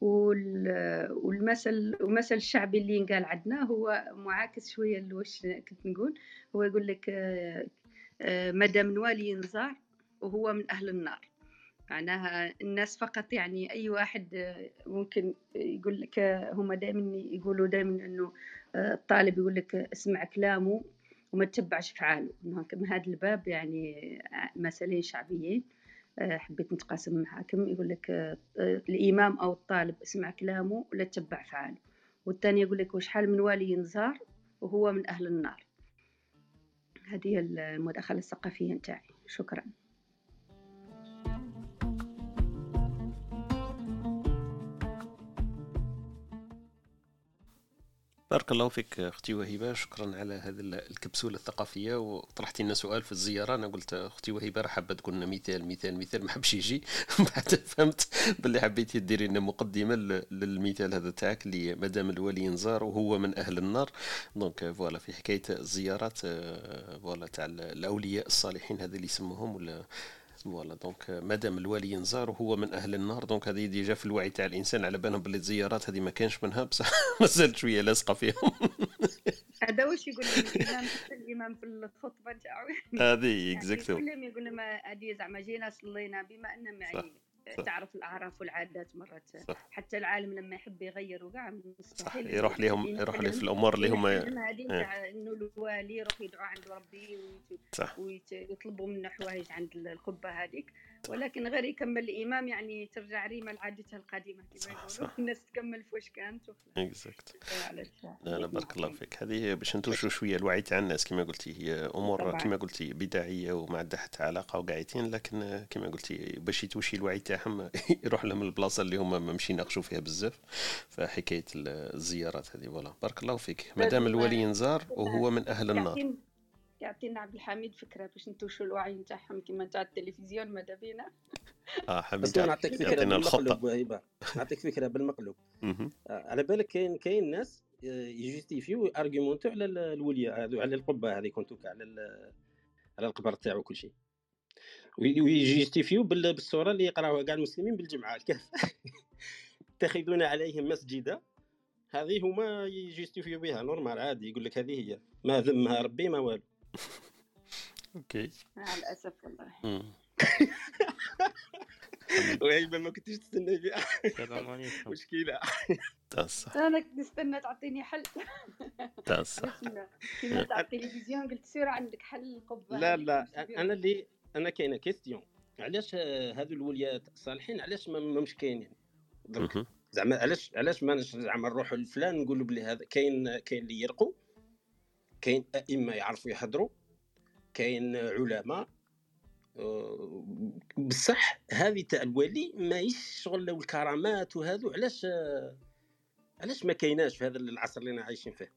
والمثل المثل الشعبي اللي ينقال عندنا هو معاكس شوية لوش كنت نقول هو يقول لك آه، مدام نوالي ينزار وهو من أهل النار. معناها الناس فقط يعني أي واحد ممكن يقول لك هم دائما يقولوا دائما إنه الطالب يقول لك اسمع كلامه وما تتبعش فعاله من هذا الباب يعني مثلين شعبيين. حبيت نتقاسم معاكم. يقول لك الإمام أو الطالب اسمع كلامه ولا تتبع فعاله والثاني يقول لك وشحال من والي ينزار وهو من أهل النار. هذه المداخلة الثقافية نتاعي. شكرا. بارك الله فيك أختي وهبه شكرا على هذه الكبسولة الثقافية. وطرحتي لنا سؤال في الزيارة. أنا قلت أختي وهبه راه حابه تقول لنا مثال مثال مثال. ما حبش يجي. بعد فهمت باللي حبيتي ديري لنا مقدمة للمثال هذا تاعك اللي مادام الولي ينزار وهو من أهل النار. donc voilà في حكاية الزيارات voilà تاع الأولياء الصالحين هذا اللي يسموهم ولا voilà donc مادام الوالي ينزار وهو من أهل النار. donc هذه déjà في الوعي تاع الإنسان. على بالهم باللي الزيارات هذه ما كانش منها بصح مازالت شوية لاصقة فيهم. هذا واش يقول الإمام في الخطبة تاعو. هذه اكزاكتو كلهم يقول ما هذه زعما جينا صلينا بما ان يعني تعرف الأعراف والعادات مرات. صح. حتى العالم لما يحب يغير وكاع مستحيل يروح لهم يروح لي في الأمور اللي هم هذه تاع إنه الوالي يروح يدعو عند ربي ويطلبوا منه حوايج عند القبة هذيك ولكن غير يكمل الإمام يعني ترجع ريما لعادتها القديمة كما يقولوا الناس تكمل في واش كانت اكزاكت لا. لا بارك الله فيك. هذه باش نتوشوا شوية الوعي تاع الناس كما قلتي هي أمور كما قلتي بداعية وما عندها حتى علاقة وقاعدين لكن كما قلتي باش يتوشي الوعي تاعهم يروح لهم البلاصة اللي هما ما مشي يناقشوا فيها بزاف فحكاية الزيارات هذه. voilà بارك الله فيك. مادام الولي ينزار وهو من أهل النار. يعطينا عبد الحميد فكرة باش ن touch وا الوعي نتاعهم كما تاع التلفزيون ماذا بينا. آه حميد نعطيك فكرة بالمقلوب هبه نعطيك فكرة بالمقلوب. على بالك كاين كاين ناس آه، ي justifi و argument و على الوليه هذو على القبة هذه كنتو على على القبر تاعو كل شيء. وي justifi و بالصورة اللي يقراوها كاع المسلمين بالجمعة الكهف يتخذون عليهم مسجدا هذه هما ي justifi و بها normal عادي يقول لك هذه هي. ما ذمها ربي ما والو. OK مع الاسف والله. وهيبة ما كنتش تستنى فيها مشكلة. تصح أنا كنت نستنى تعطيني حل. بصح كيما تاع التلفزيون قلت سير عندك حل القبه لا لا أنا اللي أنا كاينة question. علاش هذو الوليات الصالحين علاش ما مش كاينين؟ زعما علاش علاش ما زعما نروحوا لفلان نقولوا بلي هذا كاين كاين اللي يرقوا كاين أئمة يعرفوا يحضروا كاين علماء أه، بصح هذه تاع الولي ماهيش شغل الكرامات وهذو علاش علاش ما كايناش في هذا العصر اللي عايشين فيه؟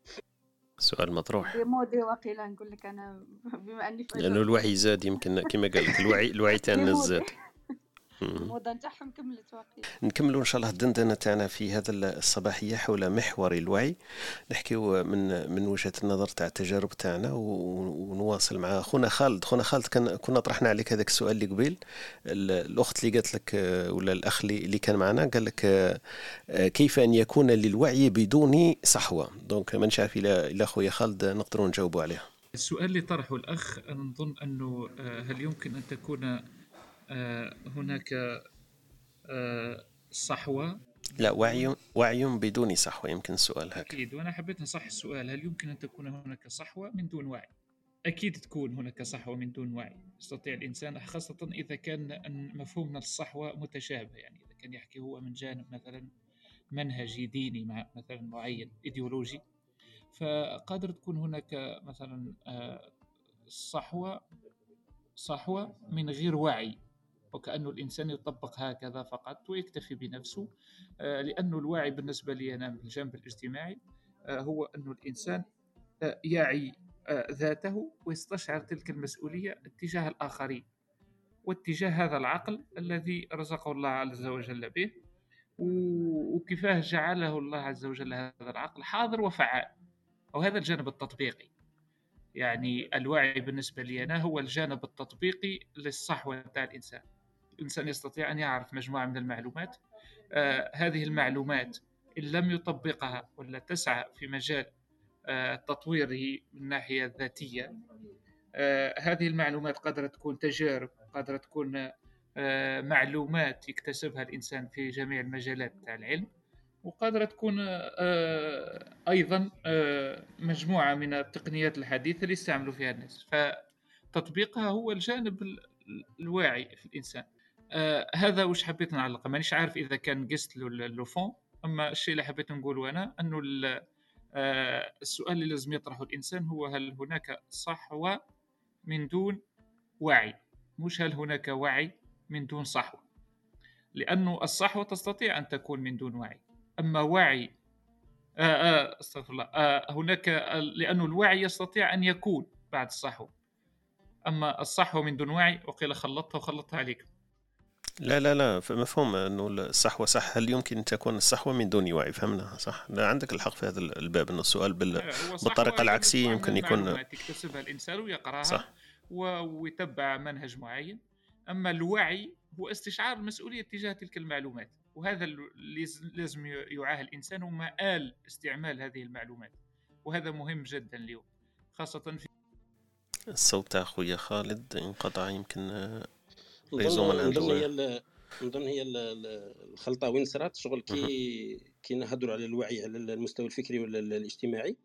سؤال مطروح. مودي وقيلا نقول لك أنا بما أني لأنه الوعي زاد يمكن كما قال لك الوعي الوعي تاعنا زاد. الموضه نتاعهم كملت واقيلا نكملوا إن شاء الله الدندنة تاعنا في هذا الصباحية حول محور الوعي. نحكيو من من وجهة النظر تاع التجارب تاعنا ونواصل مع خونا خالد. خونا خالد كان كنا طرحنا عليك هذاك السؤال اللي قبيل. الأخت اللي قالت لك ولا الأخ اللي كان معنا قال لك كيف أن يكون للوعي بدون صحوة؟ دونك ما نعرف إلى إلى خويا خالد نقدروا نجاوبوا عليه السؤال اللي طرحه الأخ أنا نظن أنه آه، هل يمكن أن تكون آه، هناك آه، صحوة. لا وعي وعي بدون صحوة يمكن السؤال هكذا. أكيد وأنا حبيت نصح السؤال. هل يمكن أن تكون هناك صحوة من دون وعي؟ أكيد تكون هناك صحوة من دون وعي. يستطيع الإنسان خاصة إذا كان مفهومنا للصحوة متشابه. يعني إذا كان يحكي هو من جانب مثلا منهجي ديني مع مثلا معين إيديولوجي. فقادر تكون هناك مثلا آه، صحوة صحوة من غير وعي. وكأنه الإنسان يطبق هكذا فقط ويكتفي بنفسه. آه، لأن الوعي بالنسبة لي أنا من الجانب الاجتماعي آه، هو أن الإنسان يعي ذاته ويستشعر تلك المسؤولية اتجاه الآخرين واتجاه هذا العقل الذي رزقه الله عز وجل به. وكيفاه جعله الله عز وجل هذا العقل حاضر وفعال. وهذا الجانب التطبيقي. يعني الوعي بالنسبة لي أنا هو الجانب التطبيقي للصحوة تاع الإنسان. الإنسان يستطيع أن يعرف مجموعة من المعلومات. آه هذه المعلومات إن لم يطبقها ولا تسعى في مجال آه تطويره من الناحية الذاتية آه هذه المعلومات قادرة تكون تجارب قادرة تكون معلومات يكتسبها الإنسان في جميع المجالات تاع العلم. وقادرة تكون أيضا مجموعة من التقنيات الحديثة اللي يستعملوا فيها الناس. فتطبيقها هو الجانب الواعي في الإنسان. آه، هذا وش حبيت نعلق مانيش عارف إذا كان قست لو فون أما الشيء اللي حبيت نقوله أنا أنه السؤال اللي لازم يطرحه الإنسان هو هل هناك صحوة من دون وعي؟ مش هل هناك وعي من دون صحوة؟ لأنه الصحوة تستطيع أن تكون من دون وعي. أما وعي آه آه أستغفر الله آه هناك لأنه الوعي يستطيع أن يكون بعد الصحو أما الصحو من دون وعي وقيل خلطتها وخلطتها عليكم لا لا لا فمفهوم إنه الصحوة صح. هل يمكن تكون الصحوة من دون وعي فهمنا صح. لا عندك الحق في هذا الباب إنه السؤال بال... بالطريقة العكسية يمكن يكون يكتسبها الإنسان ويقرأها صح. ويتبع منهج معين. أما الوعي هو استشعار المسؤوليه تجاه تلك المعلومات وهذا اللي لازم يعاه الإنسان هو مآل استعمال هذه المعلومات وهذا مهم جدا اليوم خاصة في الصوت تاع خويا خالد انقطع يمكن réseau نظن هي نظن هي الخلطة وين صرات؟ شغل كي كي نهضروا على الوعي على المستوى الفكري ولا الاجتماعي.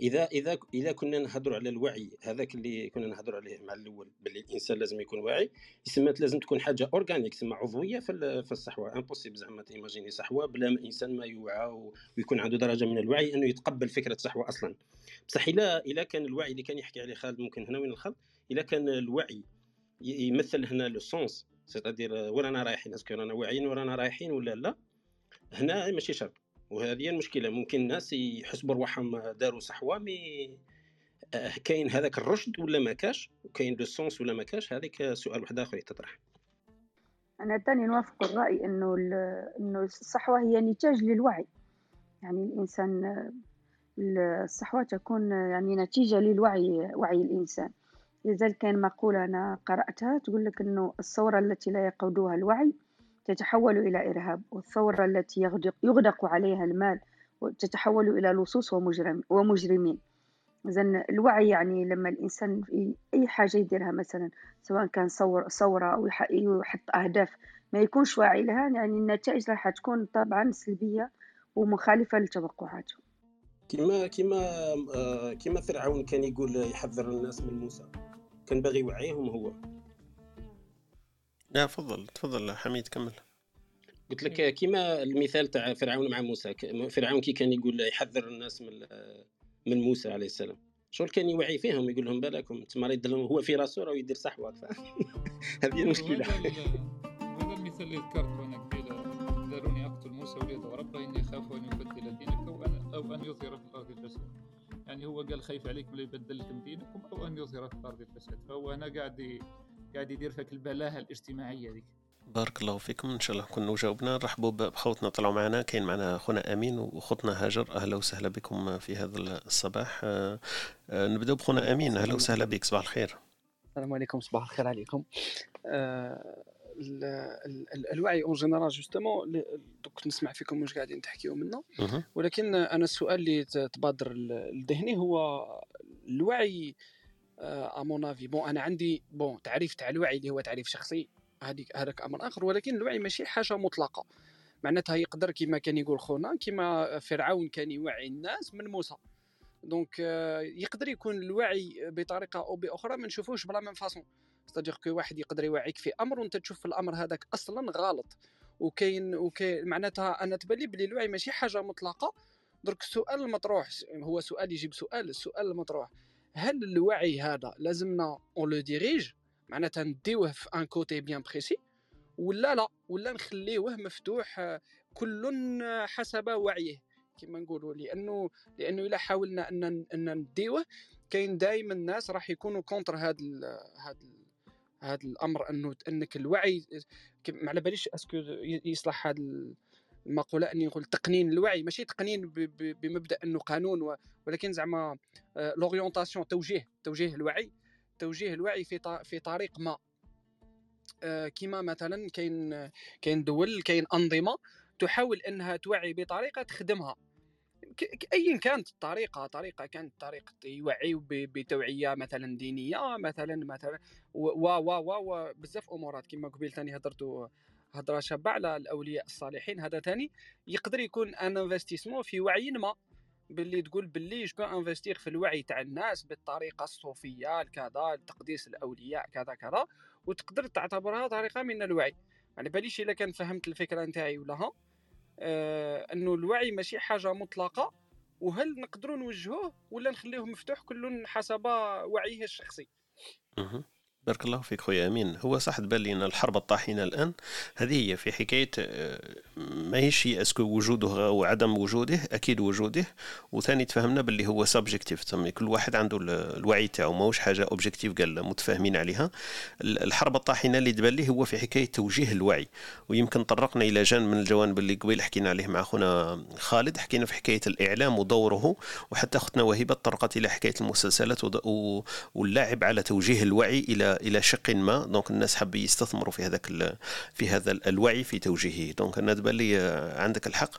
اذا إذا إذا كنا نهضروا على الوعي هذاك اللي كنا نهضروا عليه مع الأول باللي الإنسان لازم يكون واعي. يسمى لازم تكون حاجة organique تسمى عضوية في في الصحوة. impossible زعما ت imagini صحوة بلا ما الانسان ما يوعى ويكون عنده درجة من الوعي إنه يتقبل فكرة الصحوه أصلا. بصح الا إلا كان الوعي اللي كان يحكي عليه خالد ممكن هنا وين الخلط؟ إلا كان الوعي يمثل هنا le sens. c'est-à-dire وين رانا رايحين est-ce que رانا واعيين ورانا رايحين ولا لا. هنا ماشي شرط. وهذه المشكلة. ممكن الناس يحسبوا رواحهم داروا صحوة mais آه، كاين هذاك الرشد ولا ما كاش؟ وكاين le sens ولا ما كاش؟ هذيك سؤال واحد آخر يتطرح. أنا تاني نوافق الرأي إنه إنه الصحوة هي نتاج للوعي. يعني الإنسان الصحوة تكون يعني نتيجة للوعي وعي الإنسان. لذلك كان مقولة أنا قرأتها تقول لك إنه الثورة التي لا يقودها الوعي تتحول إلى إرهاب والثورة التي يغدق, يغدق عليها المال تتحول إلى لصوص ومجرم ومجرمين. إذن الوعي يعني لما الإنسان في أي حاجة يديرها مثلا سواء كان صور ثورة أو يحط أهداف ما يكونش واعي لها يعني النتائج راح تكون طبعا سلبية ومخالفة لتوقعاته. كما كما آه، كما فرعون كان يقول يحذر الناس من موسى. كان باغي يوعيهم هو. لا تفضل تفضل حميد كمل. قلت لك كيما المثال تاع فرعون مع موسى. فرعون كي كان يقول يحذر الناس من من موسى عليه السلام. شغل كان يوعي فيهم يقول لهم بالكم تما هو في راسه راه يدير صحوة. هذه المشكلة. هذا المثال اللي ذكرته أنا قبيلة داروني أقتل موسى وليده وربه إني أخاف أن أو أن يظهر في الأرض الفساد. يعني هو قال خايف عليكم لا يبدل لكم دينكم أو أن يظهر في الأرض الفساد. فهو هنا قاعد قاعد يدير فيك البلاهة الاجتماعية ذيك بارك الله فيكم. إن شاء الله نكونوا جاوبنا نرحبوا بخوتنا طلعوا معنا. كاين معنا خونا أمين وخوتنا هاجر. أهلا وسهلا بكم في هذا الصباح. أه نبداو بخونا أمين. أهلا وسهلا بك. صباح الخير. السلام عليكم. صباح الخير عليكم. أه الوعي en général justement كنت نسمع فيكم واش قاعدين تحكيو منه. ولكن أنا السؤال اللي تبادر لذهني هو الوعي à mon avis bon أنا عندي bon تعريف تاع الوعي اللي هو تعريف شخصي هذيك هذاك أمر آخر. ولكن الوعي ماشي حاجة مطلقة. معناتها يقدر كما كان يقول خونا كما فرعون كان يوعي الناس من موسى. donc آه، يقدر يكون الوعي بطريقة أو بأخرى ما نشوفوش ب la même façon c'est-à-dire que واحد يقدر يوعيك في أمر وأنت تشوف في الأمر هذاك أصلا غلط. وكاين وكاين معناتها أنا تبان لي بلي الوعي ماشي حاجة مطلقة. درك السؤال المطروح هو سؤال يجيب سؤال السؤال المطروح هل الوعي هذا لازمنا on le dirige معناتها نديوه في un côté bien précis ولا لا؟ ولا نخليوه مفتوح كل حسب وعيه؟ كما نقولوا لأنه لأنه إلا حاولنا أن أن نديوه كاين دائما الناس راح يكونوا contre هذا هذا هذا الأمر أنه أنك الوعي ما على باليش est-ce que يصلح هذا المقولة أني نقول تقنين الوعي ماشي تقنين بمبدأ أنه قانون ولكن زعما l'orientation توجيه توجيه الوعي توجيه الوعي في في طريق ما. آه، كما مثلا كاين كاين دول كاين أنظمة تحاول أنها توعي بطريقة تخدمها. ايا كانت الطريقة طريقة كانت طريقة يوعي بتوعية مثلا دينية مثلا مثلا و و و بزاف أمورات كما قبيل ثاني هضرتوا هضره شابة على الأولياء الصالحين هذا ثاني يقدر يكون un investissement في وعي ما باللي تقول باللي j'investis في الوعي تاع الناس بالطريقة الصوفية كذا تقديس الأولياء كذا كذا وتقدر تعتبرها طريقة من الوعي. يعني باليش إلا كان فهمت الفكرة نتاعي ولا ها؟ أنه الوعي ماشي حاجة مطلقة وهل نقدروا نوجهوه ولا نخليه مفتوح كل حسب وعيه الشخصي؟ بارك الله فيك خويا أمين. هو صح تبان ان الحرب الطاحنة الآن. هذه هي في حكاية آه، ماهيش est-ce que وجوده أو عدم وجوده أكيد وجوده. وثاني تفهمنا باللي هو subjectif كل واحد عنده الوعي تاعو. ماهوش حاجة objective كاع متفاهمين عليها. الحرب الطاحنة اللي تبان لي هو في حكاية توجيه الوعي. ويمكن طرقنا إلى جانب من الجوانب اللي قبيل حكينا عليه مع أخونا خالد. حكينا في حكاية الإعلام ودوره وحتى أختنا وهبه طرقت إلى حكاية المسلسلات واللعب على توجيه الوعي إلى إلى شق ما. donc الناس حاب يستثمروا في هذاك في هذا الوعي في توجيهه. donc أنا تبان لي عندك الحق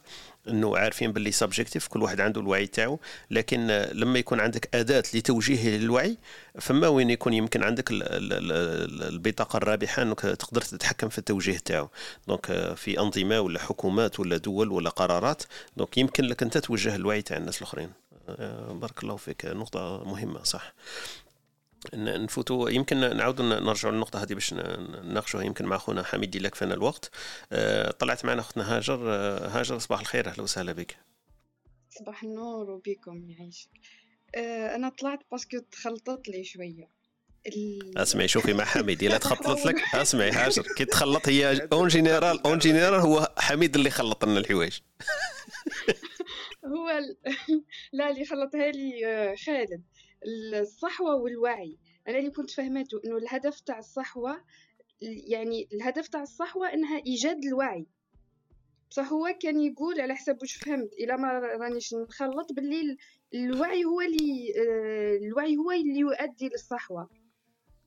إنه عارفين باللي subjectif كل واحد عنده الوعي تاعو. لكن لما يكون عندك أداة لتوجيه الوعي فما وين يكون يمكن عندك البطاقة الرابحة إنك تقدر تتحكم في التوجيه تاعو. donc في أنظمة ولا حكومات ولا دول ولا قرارات donc يمكن لك أنت توجه الوعي تاع الناس الأخرين. بارك الله فيك. نقطة مهمة صح. نفوتوا يمكن نعاود نرجعوا للنقطة هذه باش نناقشوها. يمكن مع اخونا حميد إلا كفانا الوقت. آه، طلعت معنا أختنا هاجر. آه، هاجر صباح الخير. أهلا وسهلا بك. صباح النور وبكم يعيشك. آه، أنا طلعت parce que تخلطت لي شوية. أسمعي شوفي مع حميد. إلا تخلطت لك أسمعي هاجر. كي تخلط هي en général. en général هو حميد اللي خلط لنا الحوايج. هو لا اللي خلطها لي خالد. الصحوة والوعي. أنا اللي كنت فهمته إنه الهدف تاع الصحوة يعني الهدف تاع الصحوة إنها إيجاد الوعي. بصح هو كان يقول على حسب واش فهمت إلا ما رانيش نخلط باللي الوعي هو اللي آه، الوعي هو اللي يؤدي للصحوة.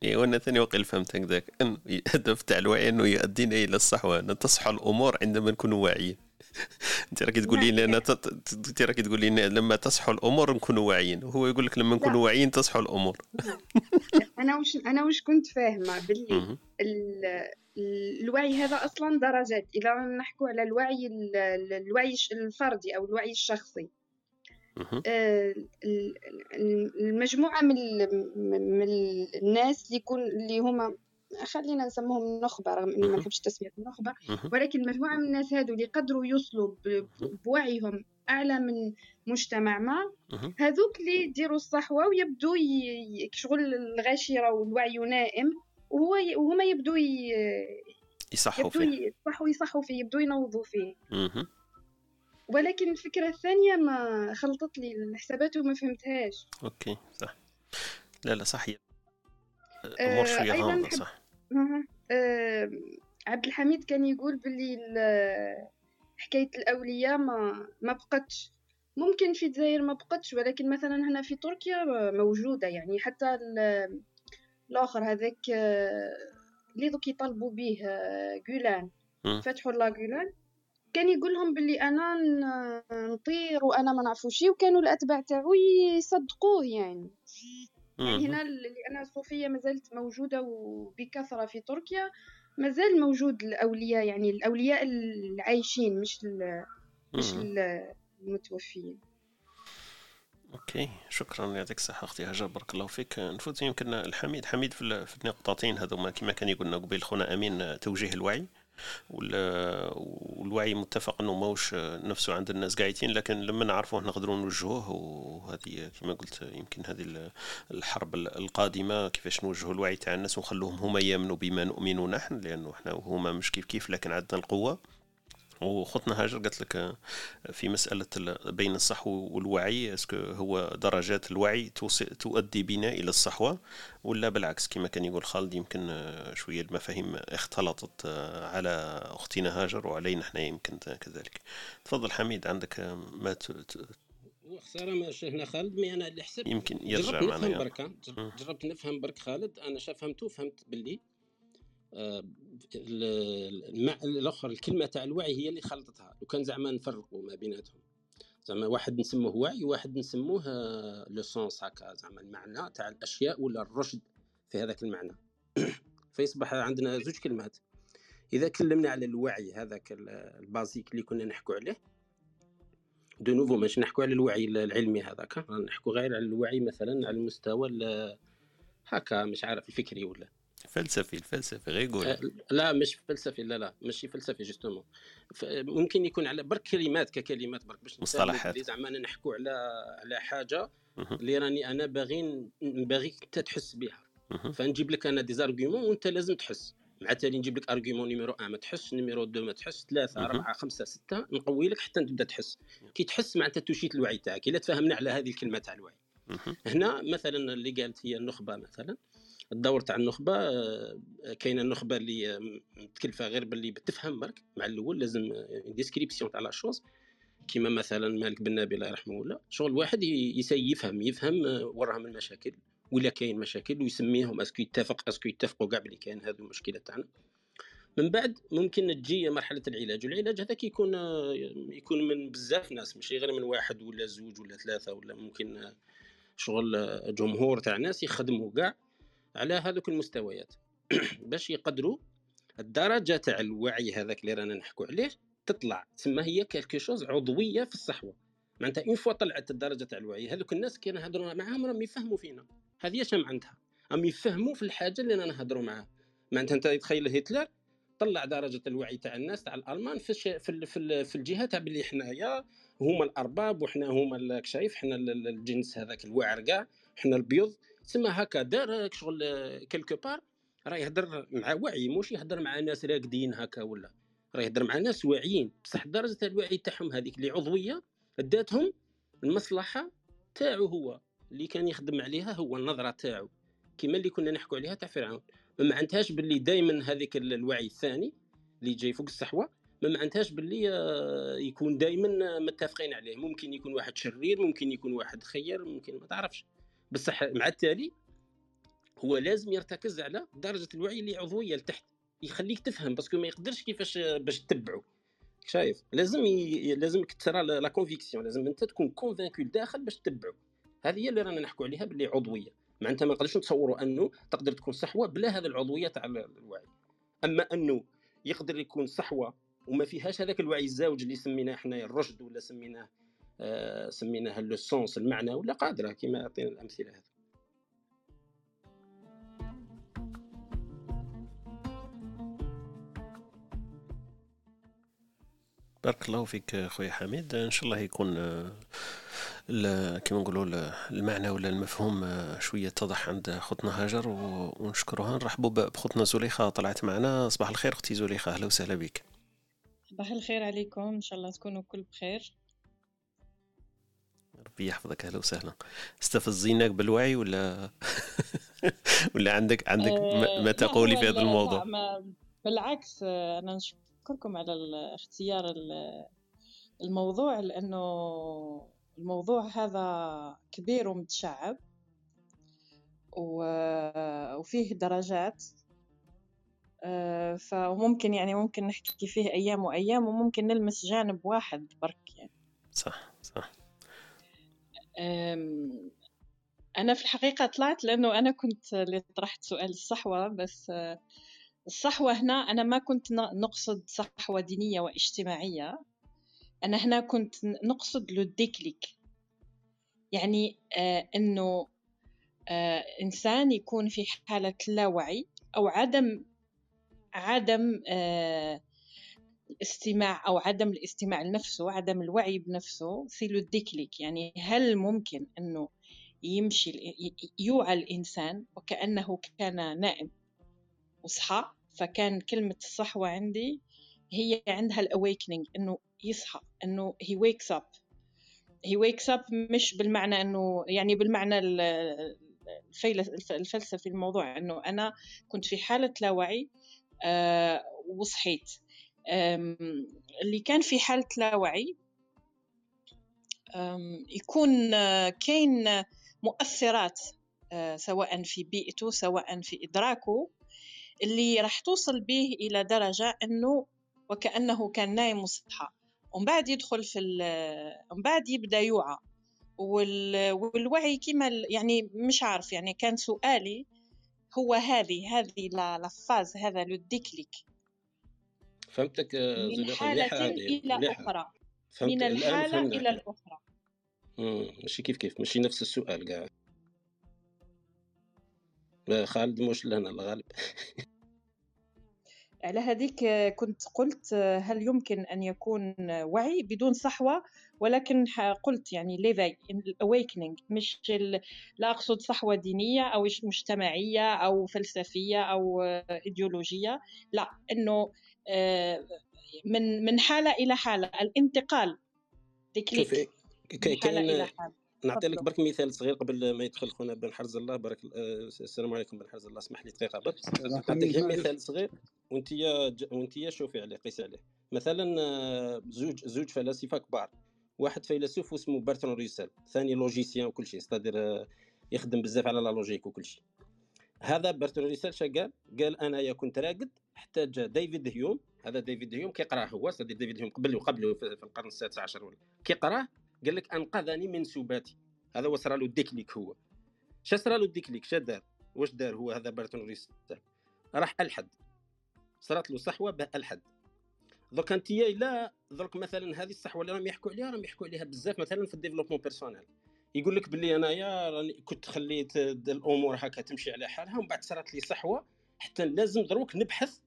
اي وأنا ثاني وقيل فهمت هكذاك. الهدف تاع الوعي إنه يؤدينا إلى الصحوة. ان الأمور عندما نكون واعيين. انت راكي تقولي لنا انت راكي تقولي لنا لما تصحوا الأمور نكونوا واعيين. وهو يقول لك لما نكونوا واعيين تصحوا الأمور. أنا وش أنا وش كنت فاهمة باللي الوعي هذا أصلا درجات إذا نحكوا على الوعي الوعي الفردي أو الوعي الشخصي. آه، المجموعة من من الناس اللي يكون اللي هما خلينا نسموهم نخبة رغم إني ما نحبش تسمية النخبة. ولكن مجموعة من الناس هادو اللي قدروا يوصلوا بوعيهم أعلى من مجتمع ما هذوك اللي يديروا الصحوة ويبدو شغل الغاشرة والوعي نائم وهو وهما يبدو يصحوا فيه. يصحوا يصحوا فيه يبدو ينوضوا فيه. ولكن الفكرة الثانية ما خلطت لي الحسابات وما فهمتهاش. أوكي صح. لا لا صح أمور شوية غامضه صح. أه عبد الحميد كان يقول باللي حكاية الأولياء ما ما بقتش. ممكن في الجزائر ما بقتش ولكن مثلا هنا في تركيا موجودة. يعني حتى الآخر هذاك اللي دوك يطالبوا به جولان فتحوا لا جولان. كان يقول لهم باللي أنا نطير وأنا ما نعرفوش وكانوا الأتباع تاعو يصدقوه يعني. يعني هنا لأن الصوفية ما زالت موجودة وبكثرة في تركيا مازال موجود الأولياء يعني الأولياء العايشين مش مش المتوفيين. أوكي شكرا يعطيك الصحة أختي هاجر بارك الله فيك. نفوت يمكن الحميد حميد في النقطتين هذوما كما كان يقولنا قبيل خونا أمين توجيه الوعي. والوعي متفق إنه ماهوش نفسه عند الناس قايتين لكن لما نعرفوه نقدروا نوجهوه. وهذه كما قلت يمكن هذه الحرب القادمة كيفاش نوجهوا الوعي تاع الناس ونخلوهم هما يأمنوا بما نؤمن نحن لأنه إحنا وهما مش كيف كيف لكن عندنا القوة. وخطنا هاجر قالت لك آه، في مسألة بين الصحو والوعي اسكو هو درجات الوعي تؤدي بنا إلى الصحوة ولا بالعكس كما كان يقول خالد يمكن آه، شوية المفاهيم اختلطت آه، على أختنا هاجر وعلينا إحنا يمكن كذلك. تفضل حميد عندك ما ت... خسارة ما شفنا خالد مي أنا اللي حسبت يمكن يرجع جربت نفهم يعني. برك جربت نفهم برك خالد أنا شا فهمته فهمت باللي الآخر الكلمة تاع الوعي هي اللي خلطتها. لو كان زعما نفرقوا ما بيناتهم. زعما واحد نسموه وعي وواحد نسموه لو سونس هكا زعما المعنى تاع الأشياء ولا الرشد في هذاك المعنى. فيصبح عندنا زوج كلمات. إذا كلمنا على الوعي هذاك basique ال اللي كنا نحكوا عليه de nouveau مش نحكوا على الوعي العلمي هذاك. نحكوا غير على الوعي مثلا على المستوى هكا مش عارف الفكري ولا. فلسفي الفلسفي غير يقول أه، لا مش فلسفي لا لا ماشي فلسفي justement. ممكن يكون على برك كلمات ككلمات برك باش مصطلحات. زعما نحكوا على على حاجة اللي راني أنا باغي باغيك انت تحس بها فنجيب لك أنا des arguments وأنت لازم تحس. مع تالي نجيب لك argument numéro 1 ما تحس numéro 2 ما تحس ثلاثة أربعة خمسة ستة نقوي لك حتى تبدأ تحس. كي تحس معناتها touchيت الوعي تاعك. إلا تفهمنا على هذه الكلمة تاع الوعي. هنا مثلا اللي قالت هي النخبة مثلا. الدور تاع النخبة آه، كاينة النخبة اللي آه، متكلفة غير باللي بتفهم برك مع الأول لازم description تاع la chose كيما مثلا مالك بن نبي الله يرحمه الله شغل واحد يسي يفهم يفهم آه، وراهم المشاكل ولا كاين مشاكل ويسميهم est-ce que يتفق est-ce que يتفقوا كاع بلي كاين هذو المشكلة تاعنا. من بعد ممكن تجي مرحلة العلاج والعلاج هذاك يكون يكون من بزاف ناس ماشي غير من واحد ولا زوج ولا ثلاثة ولا ممكن شغل جمهور تاع ناس يخدموا كاع. على هذوك المستويات. باش يقدروا الدرجة تاع الوعي هذاك اللي رانا نحكوا عليه تطلع. تسمى هي quelque chose عضوية في الصحوة. معناتها une fois طلعت الدرجة تاع الوعي هذوك الناس كي نهضروا معاهم راهم يفهموا فينا. هذه شم عندها راهم يفهموا في الحاجة اللي رانا نهضروا معاها. معناتها انت تخيل هتلر طلع درجة الوعي تاع الناس تاع الألمان في الش... في, ال... في, ال... في الجهة تاع باللي حنايا هما الأرباب وحنا هما شايف حنا الجنس هذاك الواعر كاع حنا البيض. تسمى هكا دار شغل quelque part راه يهضر مع وعي مش يهضر مع ناس راقدين هكا ولا راه يهضر مع ناس واعيين. بصح درجة الوعي تاعهم هذيك اللي عضوية داتهم المصلحة تاعو هو اللي كان يخدم عليها هو النظرة تاعو. كما اللي كنا نحكوا عليها تاع فرعون. ما معناتهاش باللي دائما هذيك الوعي الثاني اللي جاي فوق الصحوه ما معناتهاش باللي آه، يكون دائما متفقين عليه. ممكن يكون واحد شرير ممكن يكون واحد خير ممكن ما تعرفش. بصح مع التالي هو لازم يرتكز على درجة الوعي اللي عضوية لتحت يخليك تفهم parce que ما يقدرش كيفاش باش تتبعه. شايف؟ لازم ي... لازمك ترى la conviction لازم انت تكون convaincu الداخل باش تتبعه. هذه هي اللي رانا نحكوا عليها باللي عضوية. معناتها ما نقدرش نتصوروا أنه تقدر تكون صحوة بلا هذه العضوية تاع الوعي. أما أنه يقدر يكون صحوة وما فيهاش هذاك الوعي الزاوج اللي سميناه إحنا الرشد ولا سميناه سميناها le sens المعنى ولا قادرة كما يعطينا الأمثلة هذه بارك الله فيك خويا حميد. إن شاء الله يكون آه، كما نقولوا المعنى ولا المفهوم آه، شوية اتضح عند خوتنا هاجر ونشكرها نرحبوا بخوتنا زليخة طلعت معنا. صباح الخير أختي زليخة أهلا وسهلا بك. صباح الخير عليكم. إن شاء الله تكونوا كل بخير. ربي يحفظك أهلا وسهلا. استفزيناك بالوعي ولا ولا عندك عندك آه، ما تقولي في هذا الموضوع؟ بالعكس آه، أنا نشكركم على اختيار الموضوع لأنه الموضوع هذا كبير ومتشعب وفيه درجات. آه، فممكن يعني ممكن نحكي فيه أيام وأيام وممكن نلمس جانب واحد برك يعني. صح. أنا في الحقيقة طلعت لأنه أنا كنت اللي طرحت سؤال الصحوة بس الصحوة هنا أنا ما كنت نقصد صحوة دينية واجتماعية أنا هنا كنت نقصد le déclic يعني آه إنه آه إنسان يكون في حالة لا وعي أو عدم عدم آه الاستماع أو عدم الاستماع لنفسه عدم الوعي بنفسه في le déclic يعني هل ممكن أنه يمشي يوعى الإنسان وكأنه كان نائم وصحى؟ فكان كلمة الصحوة عندي هي عندها الأويكنينج إنه يصحى إنه he wakes up. he wakes up مش بالمعنى إنه يعني بالمعنى الفلسفي الموضوع إنه أنا كنت في حالة لا وعي أه وصحيت. اللي كان في حالة لا وعي يكون آه، كاين مؤثرات آه، سواء في بيئته سواء في إدراكه اللي راح توصل به إلى درجة أنه وكأنه كان نايم وصحى. ومن بعد يدخل في ومن بعد يبدأ يوعى. والوعي كما يعني مش عارف يعني كان سؤالي هو هذه هذه لا فاز هذا لو ديكليك فهمتك من حالة إلى أخرى. من الحالة إلى الأخرى. ماشي. كيف كيف؟ ماشي. نفس السؤال كاع خالد مش لنا الغالب على هذيك كنت قلت هل يمكن أن يكون وعي بدون صحوة؟ ولكن قلت يعني l'éveil, الـ awakening مش لا أقصد صحوة دينية أو مجتمعية أو فلسفية أو إيديولوجية لا إنه آه، من من حالة إلى حالة. الانتقال. déclic حالة نعطي لك برك مثال صغير قبل ما يدخل خونا بن حرز الله. بارك آه، السلام عليكم بن حرز الله. اسمح لي دقيقة برك. نعطيك مثال صغير وانت وانت شوفي عليه قيسي عليه. مثلا آه، زوج زوج فلاسفة كبار. واحد فيلسوف اسمه بارتون روسال ثاني logicien وكل شيء. c'est-à-dire آه، يخدم بزاف على la logique وكل شيء. هذا بارتون روسال شا قال قال انايا كنت راقد جا ديفيد هيوم. هذا ديفيد هيوم كيقراه هو c'est-à-dire ديفيد هيوم قبل وقبله في القرن السادس عشر ولا. كيقراه قال لك أنقذني من سباتي. هذا هو صرا له ال déclic هو. شا صرا له ال déclic شا دار؟ واش دار هو هذا بارتون روسال راح ألحد. صرات له صحوة به ألحد. دوك أنت لا درك مثلا هذه الصحوة اللي راهم يحكوا عليها راهم يحكوا عليها بزاف مثلا في ال développement personnel. يقول لك باللي انايا راني كنت خليت الأمور هكا تمشي على حالها ومن بعد صارت لي صحوة حتى لازم دروك نبحث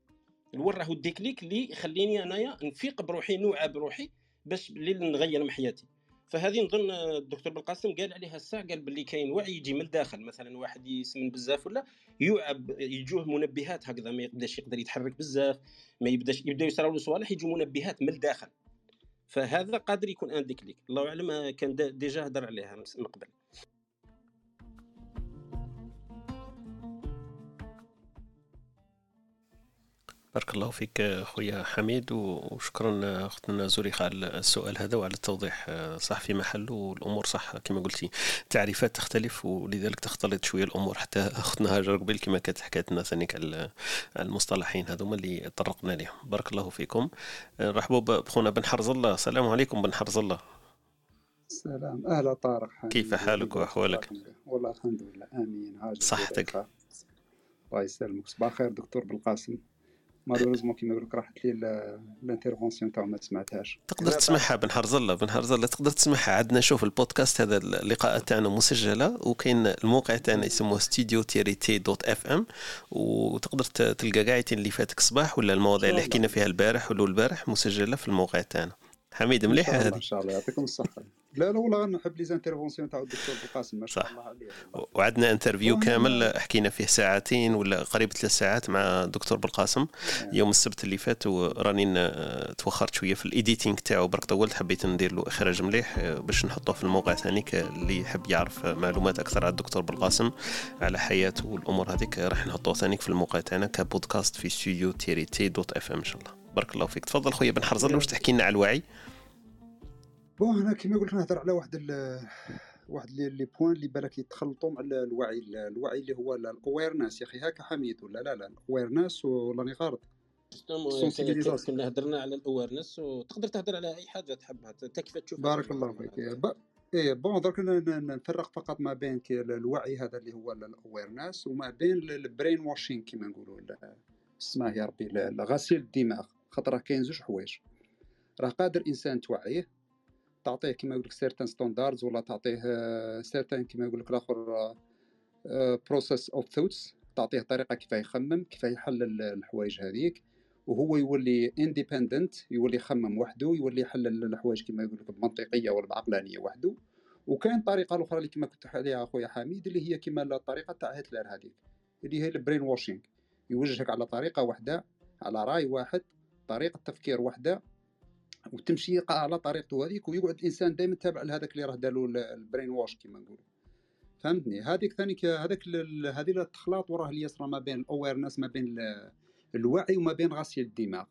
وين راهو الديكليك اللي يخليني أنايا نفيق بروحي نوعى بروحي باش بالليل نغير من حياتي. فهذه نظن الدكتور بالقاسم قال عليها الساعة قال باللي كاين وعي يجي من الداخل مثلا واحد يسمن بزاف ولا يعب يجوه منبهات هكذا ما يقدرش يقدر يتحرك بزاف ما يبداش يبدا يصراو له صوالح يجوا منبهات من الداخل. فهذا قادر يكون un déclic الله أعلم كان déjà هضر عليها من قبل. بارك الله فيك خويا حميد وشكرا أختنا زريخة على السؤال هذا وعلى التوضيح صح في محله والأمور صح كما قلتي. تعريفات تختلف ولذلك تختلط شوية الأمور حتى أختنا هاجر قبل كما كانت حكايت لنا ثانيك على المصطلحين هذوما اللي طرقنا لهم بارك الله فيكم. رحبوا بخونا بن حرز الله. السلام عليكم بن حرز الله. السلام. أهلا طارق حميد. كيف حالك وأحوالك؟ والله الحمد لله. آمين. صحتك؟ الله يسلمك. صباح الخير دكتور بالقاسم. malheureusement كيما يقول لك راحت لي ال intervention تاعو ما سمعتهاش تقدر تسمعها بن حرزله بن حرزله تقدر تسمعها. عندنا شوف البودكاست هذا اللقاء تاعنا مسجلة وكاين الموقع تاعنا يسموه studio thirty dot FM وتقدر تلقى قاعدين اللي فاتك صباح ولا المواضيع اللي حكينا فيها البارح ولا البارح مسجلة في الموقع تاعنا. حميد مليحه هذه؟ إن شاء الله. يعطيكم الصحة. لا لا والله نحب les interventions تاع الدكتور القاسم ما شاء الله عليه. وعندنا interview كامل حكينا فيه ساعتين ولا قريب ثلاث ساعات مع الدكتور بالقاسم نعم. يوم السبت اللي فات وراني توخرت شوية في ال editing تاعو. برك طولت حبيت ندير له إخراج مليح باش نحطه في الموقع ثاني. اللي يحب يعرف معلومات أكثر على الدكتور بالقاسم على حياته والأمور هذيك راح نحطه ثاني في الموقع تاعنا كبودكاست في studio thirty dot FM إن شاء الله. بارك الله فيك. تفضل خويا بن حرزل واش تحكي لنا على الوعي. bon أنا كيما قلت نهضر على واحد ال واحد les points اللي بالك يتخلطوا مع الوعي الوعي اللي هو ال awareness يا أخي هكا حميد ولا لا لا ال awareness ولا غلط كنا هضرنا على ال awareness وتقدر تهضر على أي حاجة تحبها كيف تشوف بارك الله فيك. إيه bon درك نفرق فقط ما بين الوعي هذا اللي هو ال awareness وما بين ال brain washing كيما نقولوا. اسمه يا ربي غسيل الدماغ خاطر كاين زوج حوايج. راه قادر إنسان توعيه تعطيه كما يقول لك certain standards ولا تعطيه certain كما يقول لك الآخر process of thoughts تعطيه طريقة كيف يخمم كيف يحلل الحوايج هذيك. وهو يولي independent يولي يخمم وحده يولي يحلل الحوايج كما يقول لك بمنطقية ولا بعقلانية وحده. وكاين طريقة أخرى اللي كما كنت عليها أخويا حميد اللي هي كما الطريقة تاع هتلر هذيك اللي هي ال brain washing يوجهك على طريقة واحدة على رأي واحد طريقة تفكير واحدة وتمشي على طريقته هذيك ويقعد الإنسان دائما تابع لهذاك اللي راه داروا ال brain wash كما نقولوا فهمتني؟ هذيك ثاني هذاك هذه التخلاط وراه اللي يصرى ما بين ال awareness ما بين الوعي وما بين غسيل الدماغ.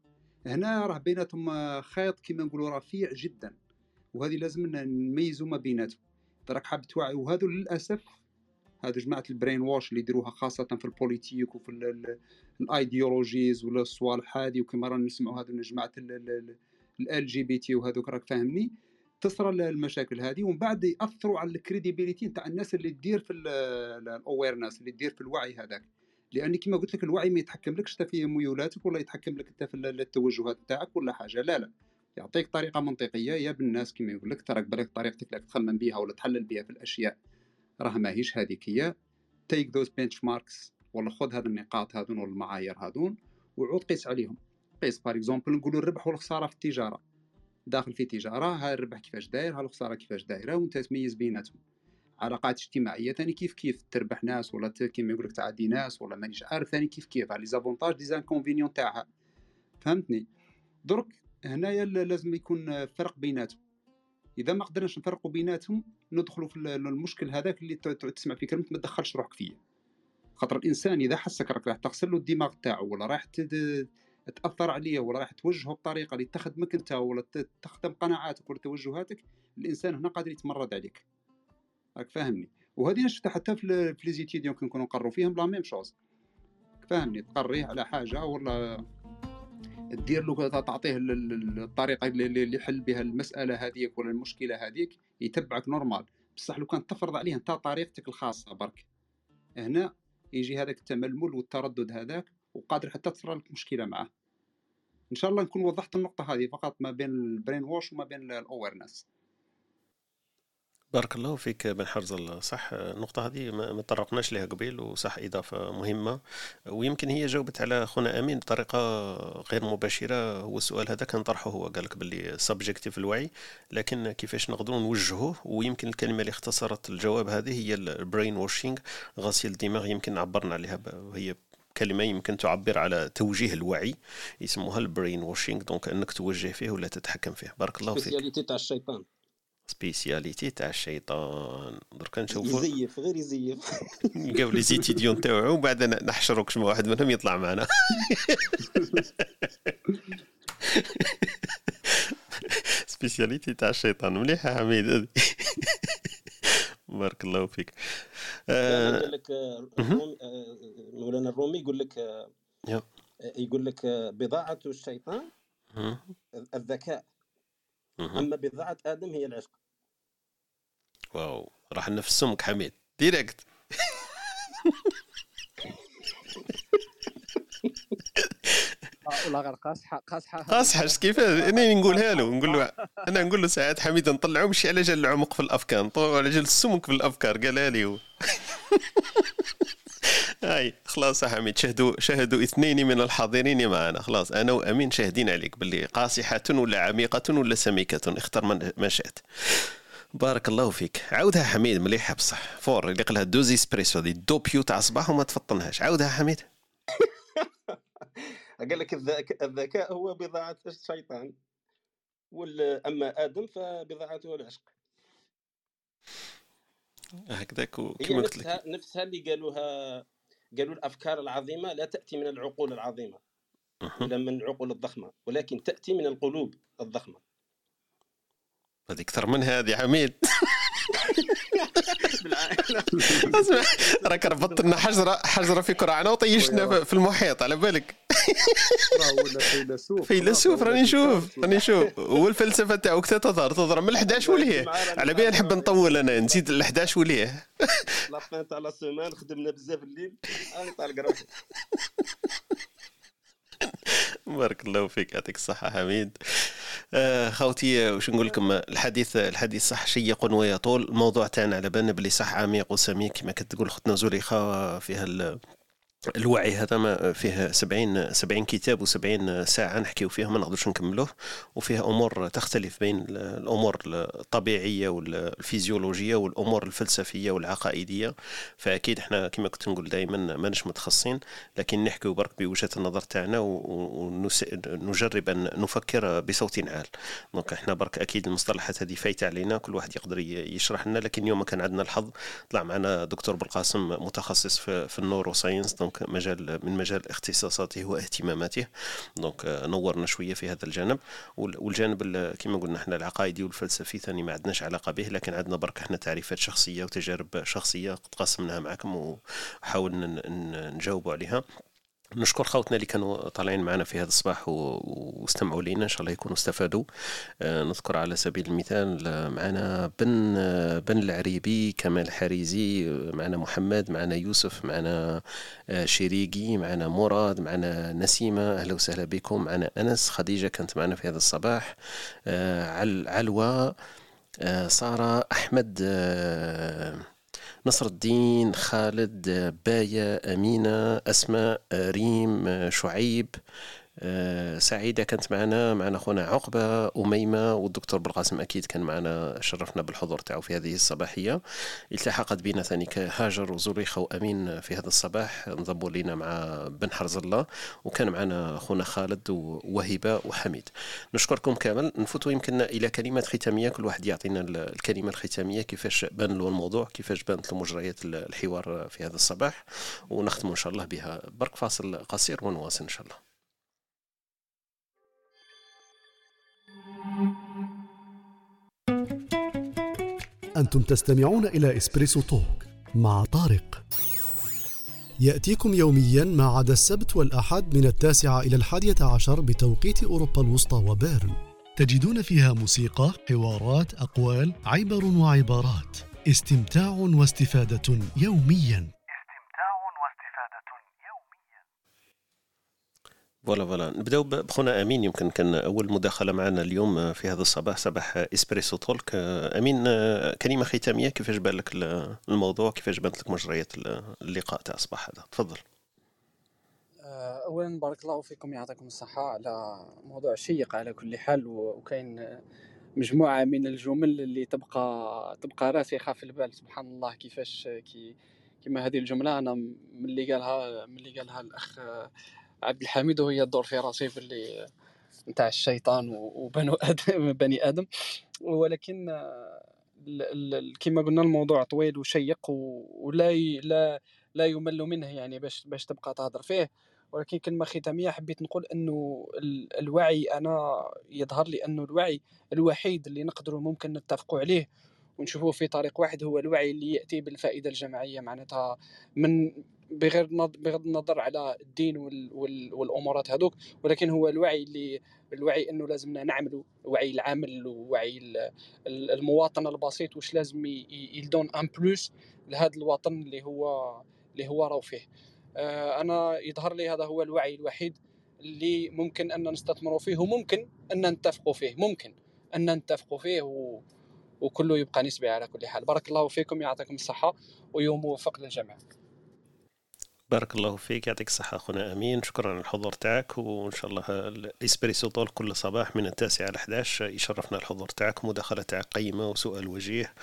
هنا راه بيناتهم خيط كما نقولوا رفيع جدا وهذه لازم نميزوا ما بيناتهم. راك حاب توعي وهذو للأسف هذو جماعة ال brain wash اللي يديروها خاصة في ال politique وفي ال ideologies ولا الصوالح هذه وكما رانا نسمعوا هذو جماعة LGBT وهذوك راك فاهمني تصرى المشاكل هذه ومن بعد يأثروا على ال crédibilité تاع الناس اللي تدير في ال awareness اللي تدير في الوعي هذاك. لأن كما قلت لك الوعي ما يتحكم لكش في ميولاتك ولا يتحكم لك انت في التوجهات تاعك ولا حاجة لا لا. يعطيك طريقة منطقية يا بالناس كما يقول لك تراك بالك طريقتك لك تخمم بها ولا تحلل بها في الأشياء. راه ماهيش هذيك هي. take those benchmarks ولا خذ هذه النقاط هذون ولا المعايير هذون وعود قيس عليهم. قيس par exemple نقولوا الربح والخسارة في التجارة. داخل في تجارة ها الربح كيفاش داير ها الخسارة كيفاش دايرة وانت تميز بيناتهم. علاقات اجتماعية ثاني كيف كيف تربح ناس ولا كيما يقول لك تعدي ناس ولا مانيش عارف ثاني كيف كيف les avantages des inconvénients تاعها. فهمتني؟ درك هنايا لازم يكون فرق بيناتهم. إذا ما قدرناش نفرقوا بيناتهم ندخلوا في المشكل هذاك اللي تسمع في كلمة ما تدخلش روحك فيه. خاطر الإنسان إذا حسك راك راح تغسل له الدماغ تاعو ولا راح تأثر عليه ولا راح توجهه بطريقة اللي تخدمك انت ولا تخدم قناعاتك ولا توجهاتك الإنسان هنا قادر يتمرد عليك. راك فاهمني؟ وهذه شفتها حتى في لي زيتيد يمكن نقروا فيهم لا ميم شوز. فاهمني؟ تقريه على حاجة ولا دير له تعطيه الطريقة اللي يحل بها المسألة هذيك ولا المشكلة هذيك يتبعك normal. بصح لو كان تفرض عليه أنت طريقتك الخاصة برك. هنا يجي هذاك التململ والتردد هذاك وقادر حتى تصرى لك مشكلة معاه إن شاء الله نكون وضحت النقطة هذه فقط ما بين ال brain wash وما بين ال awareness بارك الله فيك بن حرزل. صح النقطة هذه ما تطرقناش لها قبيل وصح إضافة مهمة. ويمكن هي جاوبت على أخونا أمين بطريقة غير مباشرة. هو السؤال هذا كان طرحه هو قال لك باللي subjective الوعي لكن كيفاش نقدروا نوجهه ويمكن الكلمة اللي اختصرت الجواب هذه هي ال brain washing غسيل الدماغ يمكن عبرنا عليها وهي كلمة يمكن تعبر على توجيه الوعي يسموها ال brain washing donc أنك توجه فيه ولا تتحكم فيه. بارك الله فيك. تاع الشيطان spécialité تاع الشيطان دركا نشوفوا يزيف غير يزيف. نلقاو لي زيتيديون تاوعو وبعد نحشروا كش واحد منهم يطلع معنا. spécialité تاع الشيطان مليحة حميد بارك الله فيك. يقول لك مولانا الرومي يقول لك يقول لك بضاعة الشيطان الذكاء أما بضاعة آدم هي العشق. wow راح نفس سمك حميد. direct. غير قاصحه قاصحه قاصحه كيف؟ أنا نقولها له نقول له أنا نقول له ساعات حميد نطلعه مش على جال العمق في الأفكار نطلعه على جال السمك في الأفكار قالها لي هاي خلاص حميد شهدوا شهدوا اثنين من الحاضرين معنا خلاص أنا وأمين شاهدين عليك باللي قاصحة ولا عميقة ولا سميكة اختر من ما شئت. بارك الله فيك. عاودها حميد مليحه بصح. fort اللي قالها dose إسبريسو هذه début تاع الصباح وما تفطنهاش. عاودها حميد. قال لك الذكاء هو بضاعة الشيطان أما آدم فبضاعته العشق. هكذاك كما قلت لك نفسها اللي قالوها قالوا الأفكار العظيمة لا تأتي من العقول العظيمة ولا من العقول الضخمة ولكن تأتي من القلوب الضخمة. هذه أكثر من هذه حميد. اسمع راك ربطت لنا حجره حجره في كرعنا وطيشنا في المحيط على بالك. فيلسوف. فيلسوف راني نشوف راني نشوف. والفلسفة تاعو كتا تظهر تظهر من ال 11 وليه؟ على بالي نحب نطول أنا نزيد ال 11 وليه؟ لابان تاع لا سيمان خدمنا بزاف الليل. أنا طالق روحي بارك الله فيك يعطيك الصحة حميد. آه خوتي وش نقول لكم؟ الحديث الحديث صح شيق ويطول. الموضوع تاعنا على بالنا بلي صح عميق وسميك كما كتقول اختنا زليخة فيها الوعي هذا ما فيه 70 70 كتاب و70 ساعة نحكيو فيها ما نقدرش نكملوه وفيها أمور تختلف بين الأمور الطبيعية والفيزيولوجية والأمور الفلسفية والعقائدية. فأكيد إحنا كما كنت نقول دائما ماناش متخصصين لكن نحكيو برك بوجهة النظر تاعنا ونجرب أن نفكر بصوت عال. donc إحنا برك أكيد المصطلحات هذه فايتة علينا كل واحد يقدر يشرح لنا لكن اليوم كان عندنا الحظ طلع معنا دكتور بالقاسم متخصص في ال neuroscience. donc مجال من مجال اختصاصاته واهتماماته. donc نورنا شوية في هذا الجانب. والجانب كما قلنا إحنا العقائدي والفلسفي ثاني ما عندناش علاقة به لكن عندنا برك إحنا تعريفات شخصية وتجارب شخصية قد قسمناها معكم وحاولنا نجاوبوا عليها. نشكر خوتنا اللي كانوا طالعين معنا في هذا الصباح واستمعوا لنا إن شاء الله يكونوا استفادوا. آه، نذكر على سبيل المثال آه، معنا بن آه، بن العريبي كمال حريزي معنا محمد معنا يوسف معنا شريقي معنا مراد معنا نسيمة. أهلا وسهلا بكم. معنا أنس خديجة كانت معنا في هذا الصباح. علوى سارة أحمد نصر الدين خالد باية أمينة أسماء ريم شعيب. آه، سعيدة كانت معنا معنا خونا عقبة أميمة والدكتور بالقاسم أكيد كان معنا شرفنا بالحضور تاعو في هذه الصباحية. التحقت بنا ثاني هاجر وزريخة وأمين في هذا الصباح انضموا لنا مع بن حرز الله وكان معنا خونا خالد وهبة وحميد. نشكركم كامل. نفوتوا يمكن إلى كلمات ختامية كل واحد يعطينا الكلمة الختامية كيفاش بان له الموضوع كيفاش بانت له مجريات الحوار في هذا الصباح. ونختم إن شاء الله بها برك فاصل قصير ونواصل إن شاء الله. أنتم تستمعون إلى إسبريسو توك مع طارق. يأتيكم يوميا ما عدا السبت والأحد من التاسعة إلى الحادية عشر بتوقيت أوروبا الوسطى وبيرن. تجدون فيها موسيقى، حوارات، أقوال، عبر وعبارات. استمتاع واستفادة يوميا. voilà voilà. نبداو بخونا أمين يمكن كان أول مداخلة معنا اليوم في هذا الصباح صباح Espresso Talk. أمين كلمة ختامية كيفاش بان لك الموضوع؟ كيفاش بانت لك مجريات اللقاء تاع الصباح هذا؟ تفضل. آه، اولا بارك الله فيكم يعطيكم الصحة على موضوع شيق على كل حال وكاين مجموعة من الجمل اللي تبقى تبقى راسخة في البال. سبحان الله كيفاش كي كما هذه الجملة أنا ملي قالها ملي قالها الأخ عبد الحميد وهي الدور في راسي اللي نتاع الشيطان وبنو آدم بني آدم. ولكن كما قلنا الموضوع طويل وشيق ولا لا لا يمل منه يعني باش باش تبقى تهضر فيه. ولكن كلمة ختامية حبيت نقول إنه الوعي أنا يظهر لي إنه الوعي الوحيد اللي نقدروا ممكن نتفقوا عليه. ونشوفوه في طريق واحد هو الوعي اللي يأتي بالفائدة الجماعية معناتها من بغير بغض النظر على الدين وال وال والامورات هذوك ولكن هو الوعي اللي الوعي إنه لازمنا نعملوا وعي العمل ووعي المواطن البسيط واش لازم يلدون أن بلوس لهذا الوطن اللي هو اللي هو راهو فيه. آه، أنا يظهر لي هذا هو الوعي الوحيد اللي ممكن أن نستثمروا فيه وممكن أن نتفقوا فيه ممكن أن نتفقوا فيه و... وكله يبقى نسبي على كل حال. بارك الله فيكم يعطيكم الصحة ويوم موفق للجميع بارك الله فيك يعطيك الصحة أخونا أمين. شكرا على الحضور تاعك وإن شاء الله الإسبريسو طول كل صباح من التاسعة على 11 يشرفنا الحضور تاعك. مداخلة تاعك قيمة وسؤال وجيه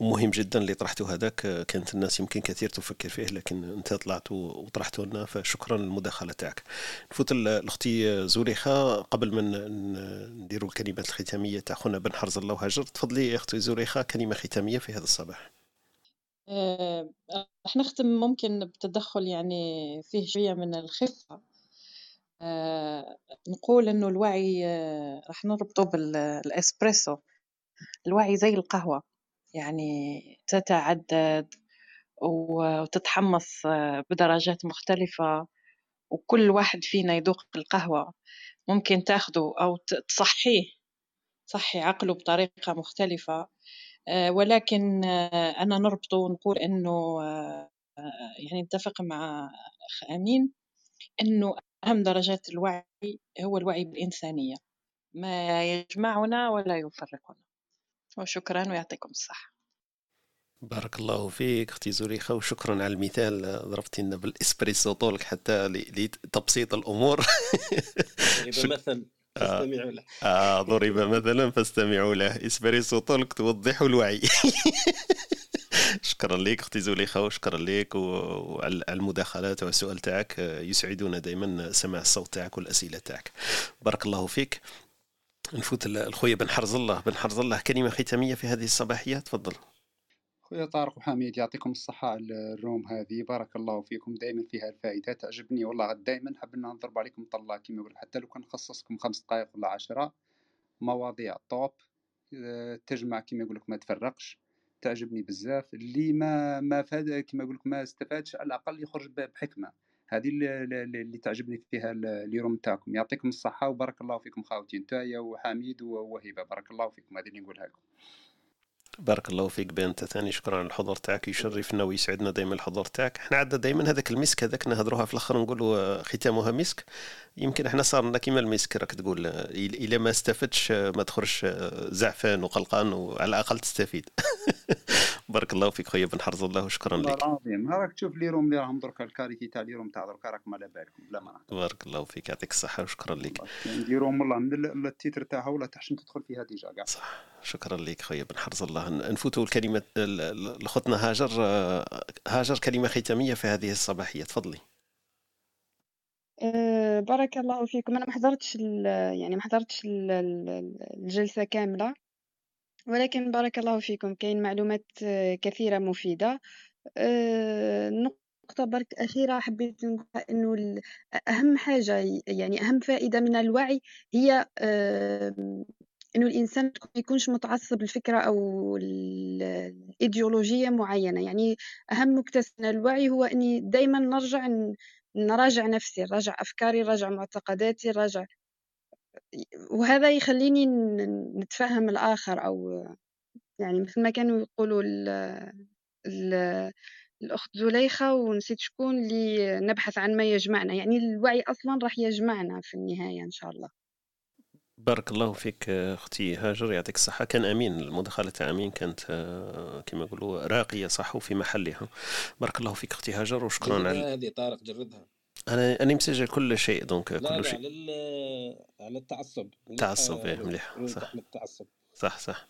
ومهم جدا اللي طرحته هذاك. كانت الناس يمكن كثير تفكر فيه لكن أنت طلعت وطرحته لنا فشكرا للمداخلة تاعك. نفوت الأختي زوريخة. قبل ما نديروا الكلمات الختامية تاع خونا بن حرز الله وهاجر تفضلي أختي زوريخة كلمة ختامية في هذا الصباح. راح نختم ممكن بتدخل يعني فيه شوية من الخفة. آه، نقول إنه الوعي آه، راح نربطه بالإسبريسو. الوعي زي القهوة يعني تتعدد وتتحمص بدرجات مختلفة وكل واحد فينا يذوق القهوة. ممكن تاخده أو تصحيه تصحي عقله بطريقة مختلفة. آه، ولكن آه، أنا نربطه ونقول إنه آه، يعني نتفق مع أخ أمين إنه أهم درجات الوعي هو الوعي بالإنسانية. ما يجمعنا ولا يفرقنا. وشكرا ويعطيكم الصحة. بارك الله فيك أختي زليخه وشكرا على المثال ضربتي لنا بالإسبريسو طولك حتى لتبسيط الأمور. مثل فاستمعوا له. آه ضرب مثلا فاستمعوا له. إسبريسو طولك توضحوا الوعي. شكرا لك أختي زليخه وشكرا لك وعلى المداخلات والسؤال تاعك. يسعدنا دائما سماع الصوت تاعك والأسئلة تاعك. بارك الله فيك. نفوت الخويا بن حرز الله. بن حرز الله كلمة ختامية في هذه الصباحية. تفضل. خويا طارق وحميد يعطيكم الصحة على الروم هذه. بارك الله فيكم. دائما فيها الفائدة. تعجبني والله دائما. حبنا نضرب عليكم طلة كما يقول حتى لو كان نخصصكم خمس دقائق ولا عشرة مواضيع طوب آه، تجمع كما يقول لك ما تفرقش. تعجبني بزاف. اللي ما ما فاد كما يقول لك ما استفادش على الأقل يخرج بحكمة. هذه اللي, اللي تعجبني فيها اليوم تاعكم. يعطيكم الصحة وبارك الله فيكم خاوتي نتايا وحميد ووهبه بارك الله فيكم. هذه اللي نقولها لكم. بارك الله فيك بنت ثاني شكرا على الحضور تاعك يشرفنا ويسعدنا دائما الحضور تاعك. إحنا عندنا دائما هذاك المسك هذاك نهضروها في الأخر نقولوا ختامها مسك. يمكن إحنا صار لنا كيما المسك راك تقول إلا ما استفدتش ما تخرج زعفان وقلقان وعلى الأقل تستفيد. بارك الله فيك خويا بن حرز الله وشكرا لك. والله العظيم. راك تشوف les rooms اللي راهم دركا ال qualité تاع les rooms تاع دركا راكم على بالكم بلا ما بارك الله فيك يعطيك الصحة وشكرا لك. ندير room والله من ال titre تاعها ولا تحشم تدخل فيها déjà كاع. صح. شكرا لك خويا بن حرز الله. نفوتوا الكلمة لخوتنا هاجر هاجر كلمة ختامية في هذه الصباحية. تفضلي. أه بارك الله فيكم. أنا ما حضرتش يعني ما حضرتش الجلسة كاملة. ولكن بارك الله فيكم كاين معلومات كثيرة مفيدة. أه نقطة برك أخيرة حبيت نقولها إنه أهم حاجة يعني أهم فائدة من الوعي هي أه إنه الإنسان ما يكونش متعصب لفكرة أو الإيديولوجية معينة. يعني أهم مكتسب من الوعي هو إني دايما نرجع نراجع نفسي نراجع أفكاري نراجع معتقداتي نراجع وهذا يخليني نتفهم الآخر أو يعني مثل ما كانوا يقولوا ال ال الأخت زليخة ونسيت شكون اللي نبحث عن ما يجمعنا يعني الوعي أصلا راح يجمعنا في النهاية إن شاء الله. بارك الله فيك أختي هاجر يعطيك الصحة. كان أمين المداخلة تاع أمين كانت كما يقولوا راقية صح وفي محلها. بارك الله فيك أختي هاجر وشكرا على هذه طارق جردها أنا أنا مسجل كل شيء donc لا كل لا شيء. على على التعصب التعصب إيه مليح صح. التعصب. صح صح.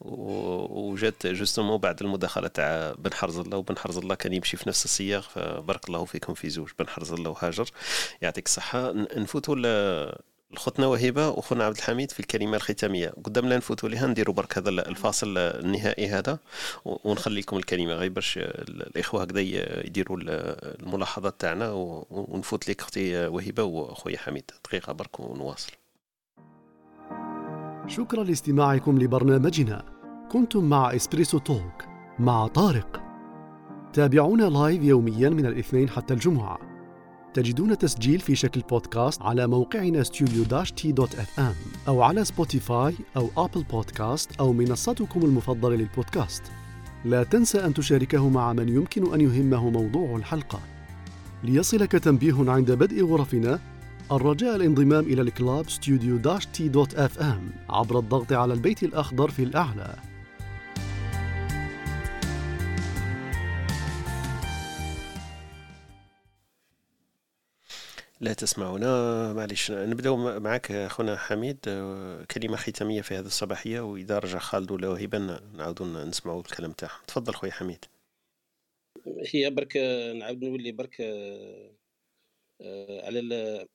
وجات justement بعد المداخلة تاع بن حرز الله وبن حرز الله كان يمشي في نفس السياق فبارك الله فيكم في زوج بن حرز الله وهاجر. يعطيك الصحة. نفوتوا لخوتنا وهبة وخونا عبد الحميد في الكلمة الختامية. قدامنا نفوتوا لها نديروا برك هذا الفاصل النهائي هذا ونخلي لكم الكلمة غير باش الإخوة هكذا يديروا الملاحظات تاعنا ونفوت لك أختي وهبة وأخويا حميد. دقيقة برك ونواصل. شكرا لاستماعكم لبرنامجنا. كنتم مع Espresso Talk مع طارق. تابعونا live يوميا من الاثنين حتى الجمعة. تجدون تسجيل في شكل بودكاست على موقعنا ام أو على سبوتيفاي أو أبل بودكاست أو منصتكم المفضلة للبودكاست. لا تنسى أن تشاركه مع من يمكن أن يهمه موضوع الحلقة. ليصلك تنبيه عند بدء غرفنا الرجاء الانضمام إلى الكلاب ام عبر الضغط على البيت الأخضر في الأعلى. لا تسمعنا. معليش نبداو معك أخونا حميد. كلمة ختامية في هذه الصباحية وإذا رجع خالد ولا وهبه نعاودوا نسمعوا الكلام تاعهم. تفضل خويا حميد. هي برك نعاود نولي برك على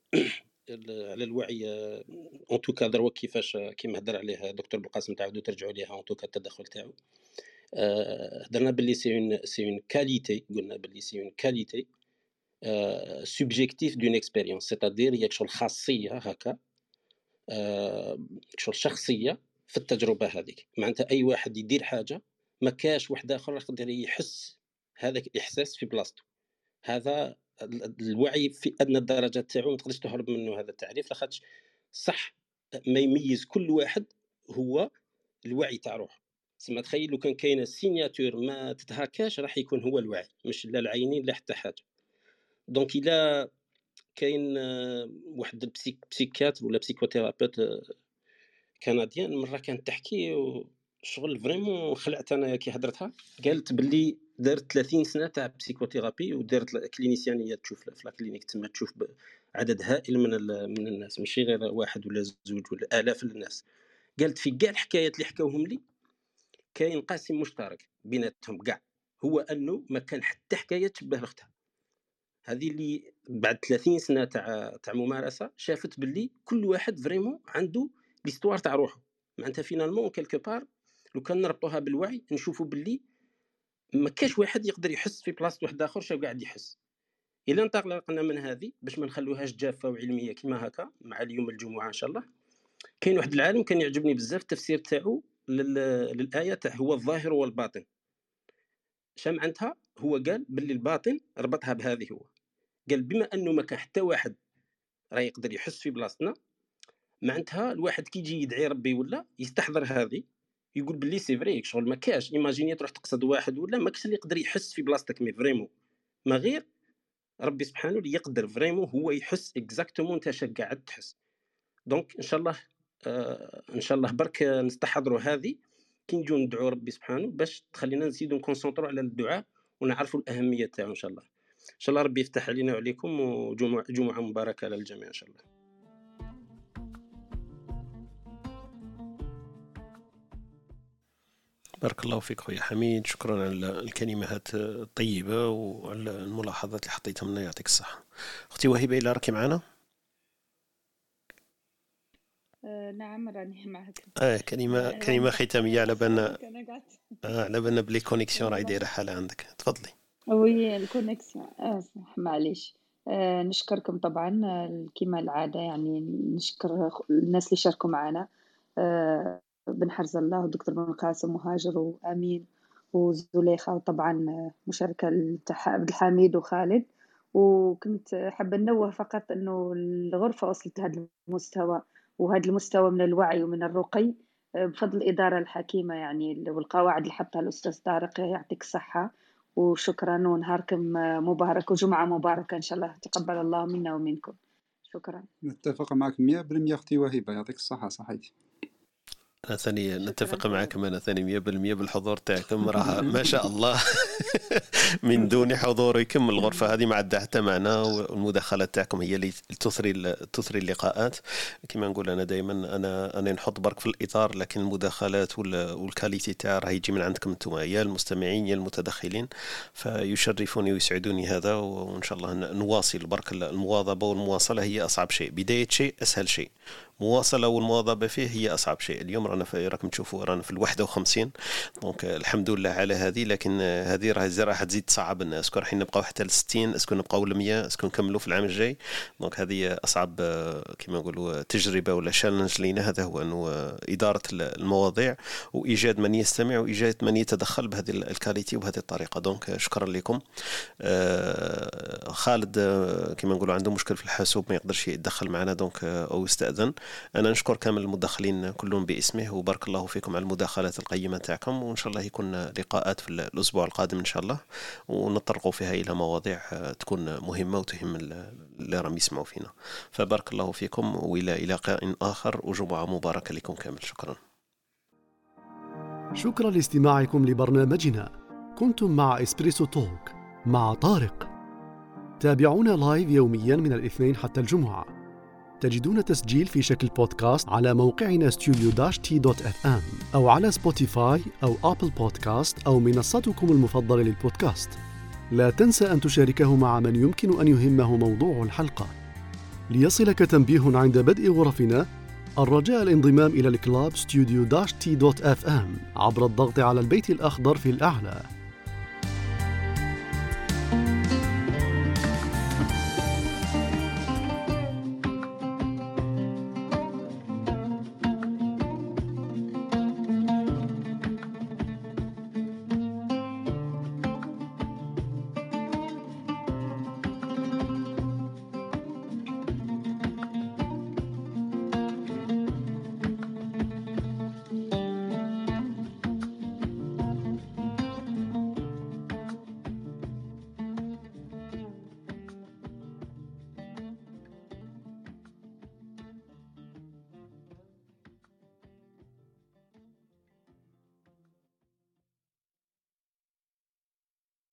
على الوعي en tout cas دروا كيفاش كيما هضر عليها دكتور بالقاسم تعاودوا ترجعوا ليها en tout cas التدخل تاعو. هضرنا باللي c'est une c'est une qualité قلنا باللي c'est une qualité subjective d'une expérience c'est-à-dire هي شغل خاصية هكا شغل شخصية في التجربة هذيك. معناتها أي واحد يدير حاجة ما كاش واحد آخر يقدر يحس هذاك الإحساس في بلاصتو هذا الوعي في أدنى الدرجات تاعو ما تقدرش تهرب منه هذا التعريف لاخاطش صح ما يميز كل واحد هو الوعي تاع روحه. تسمى تخيل لو كان كاينة signature ما تتهكاش راح يكون هو الوعي مش لا العينين لا حتى حاجة. donc إلى كاين آه، واحد ال psych psychiatre ولا psychothérapeute آه، canadienne. مرة كانت تحكي شغل vraiment خلعت أنا كي هضرتها قالت باللي دارت 30 سنة تاع psychothérapie ودارت clinicienne تشوف في la clinique تما تشوف عدد هائل من من الناس. ماشي غير واحد ولا زوج ولا آلاف الناس. قالت في كاع الحكايات اللي حكاوهم لي كاين قاسم مشترك بيناتهم كاع هو أنه ما كان حتى حكاية تشبه لأختها. هذه اللي بعد 30 سنة تاع تاع ممارسة شافت باللي كل واحد vraiment عنده l'histoire تاع روحه. معناتها finalement quelque part لو كان نربطوها بالوعي نشوفوا باللي ما كاش واحد يقدر يحس في بلاصه واحد آخر شنو قاعد يحس. إلا انطلقنا من هذه باش ما نخلوهاش جافة وعلمية كما هكا مع اليوم الجمعة إن شاء الله. كاين واحد العالم كان يعجبني بزاف التفسير تاعو للآية تاع هو الظاهر والباطن. شام عندها هو قال باللي الباطن ربطها بهذه هو. قال بما أنه ما كان حتى واحد راه يقدر يحس في بلاصتنا معناتها الواحد كي يجي يدعي ربي ولا يستحضر هذه يقول باللي c'est vrai شغل ما كاش. imaginez تروح تقصد واحد ولا ما كاش اللي يقدر يحس في بلاصتك mais vraiment. ما غير ربي سبحانه اللي يقدر vraiment هو يحس exactement أنت اش قاعد تحس. donc إن شاء الله آه إن شاء الله برك نستحضروا هذه. كي نجيو ندعو ربي سبحانه باش تخلينا نزيدو نكونسونطرو على الدعاء ونعرفوا الأهمية تاعو إن شاء الله. إن شاء الله ربي يفتح علينا وعليكم وجمعه جمعة مباركة للجميع إن شاء الله. بارك الله فيك خويا حميد. شكرا على الكلمات الطيبة وعلى الملاحظات اللي حطيتها لنا. يعطيك الصحة. أختي وهبة إلا راكي معنا؟ آه نعم راني معك. آه كلمة كلمة ختامية على بالنا آه على بالنا بلي connexion راهي دايرة حالة عندك. تفضلي. oui ال connexion. آه معليش. آه نشكركم طبعا. آه، كما العادة يعني نشكر الناس اللي شاركوا معنا. بن حرز الله والدكتور بن قاسم وهاجر وأمين وزليخة وطبعا مشاركة عبد الحميد وخالد. وكنت حابه ننوه فقط إنه الغرفة وصلت لهذا المستوى وهذا المستوى من الوعي ومن الرقي. بفضل الإدارة الحكيمة يعني والقواعد اللي حطها الأستاذ طارق يعطيك الصحة. وشكرا ونهاركم مبارك وجمعة مباركة إن شاء الله. تقبل الله منا ومنكم. شكرا. نتفق معك 100% أختي وهبة يعطيك الصحة صحيتي أنا ثاني نتفق معكم أنا ثاني 100% بالحضور تاعكم. راه ما شاء الله. من دون حضوركم الغرفة هذه ما عندها حتى معنى والمداخلات تاعكم هي اللي تثري تثري اللقاءات. كما نقول أنا دائما أنا أنا نحط برك في الإطار لكن المداخلات وال qualité تاع راه يجي من عندكم أنتم يا المستمعين يا المتدخلين فيشرفوني ويسعدوني هذا وإن شاء الله نواصل برك المواظبة والمواصلة هي أصعب شيء. بداية شيء أسهل شيء. المواصله والمواظبة فيه هي أصعب شيء. اليوم رانا راكم تشوفوا رانا في ال 51 donc الحمد لله على هذه لكن هذه راه راح تزيد تصعب الناس est-ce que راح نبقاو حتى ل 60 est-ce que نبقاو ل 100 اسكو نكملوا في العام الجاي. donc هذه أصعب كما نقولوا تجربة ولا challenge لينا. هذا هو إنه إدارة المواضيع وإيجاد من يستمع وإيجاد من يتدخل بهذه ال qualité وبهذه الطريقة. donc شكرا لكم. آه، خالد كما نقولوا عنده مشكل في الحاسوب ما يقدرش يتدخل معنا. donc أو يستأذن. أنا نشكر كامل المدخلين كلهم باسمه وبارك الله فيكم على المداخلات القيمة تاعكم وإن شاء الله يكون لقاءات في الأسبوع القادم إن شاء الله ونطرقوا فيها إلى مواضيع تكون مهمة وتهم اللي راهم يسمعوا فينا. فبارك الله فيكم وإلى لقاء آخر وجمعة مباركة لكم كامل. شكرا. شكرا لاستماعكم لبرنامجنا. كنتم مع Espresso Talk مع طارق. تابعونا live يوميا من الاثنين حتى الجمعة. تجدون تسجيل في شكل بودكاست على موقعنا ام أو على سبوتيفاي أو أبل بودكاست أو منصتكم المفضلة للبودكاست. لا تنسى أن تشاركه مع من يمكن أن يهمه موضوع الحلقة. ليصلك تنبيه عند بدء غرفنا الرجاء الانضمام إلى ال club ام عبر الضغط على البيت الأخضر في الأعلى.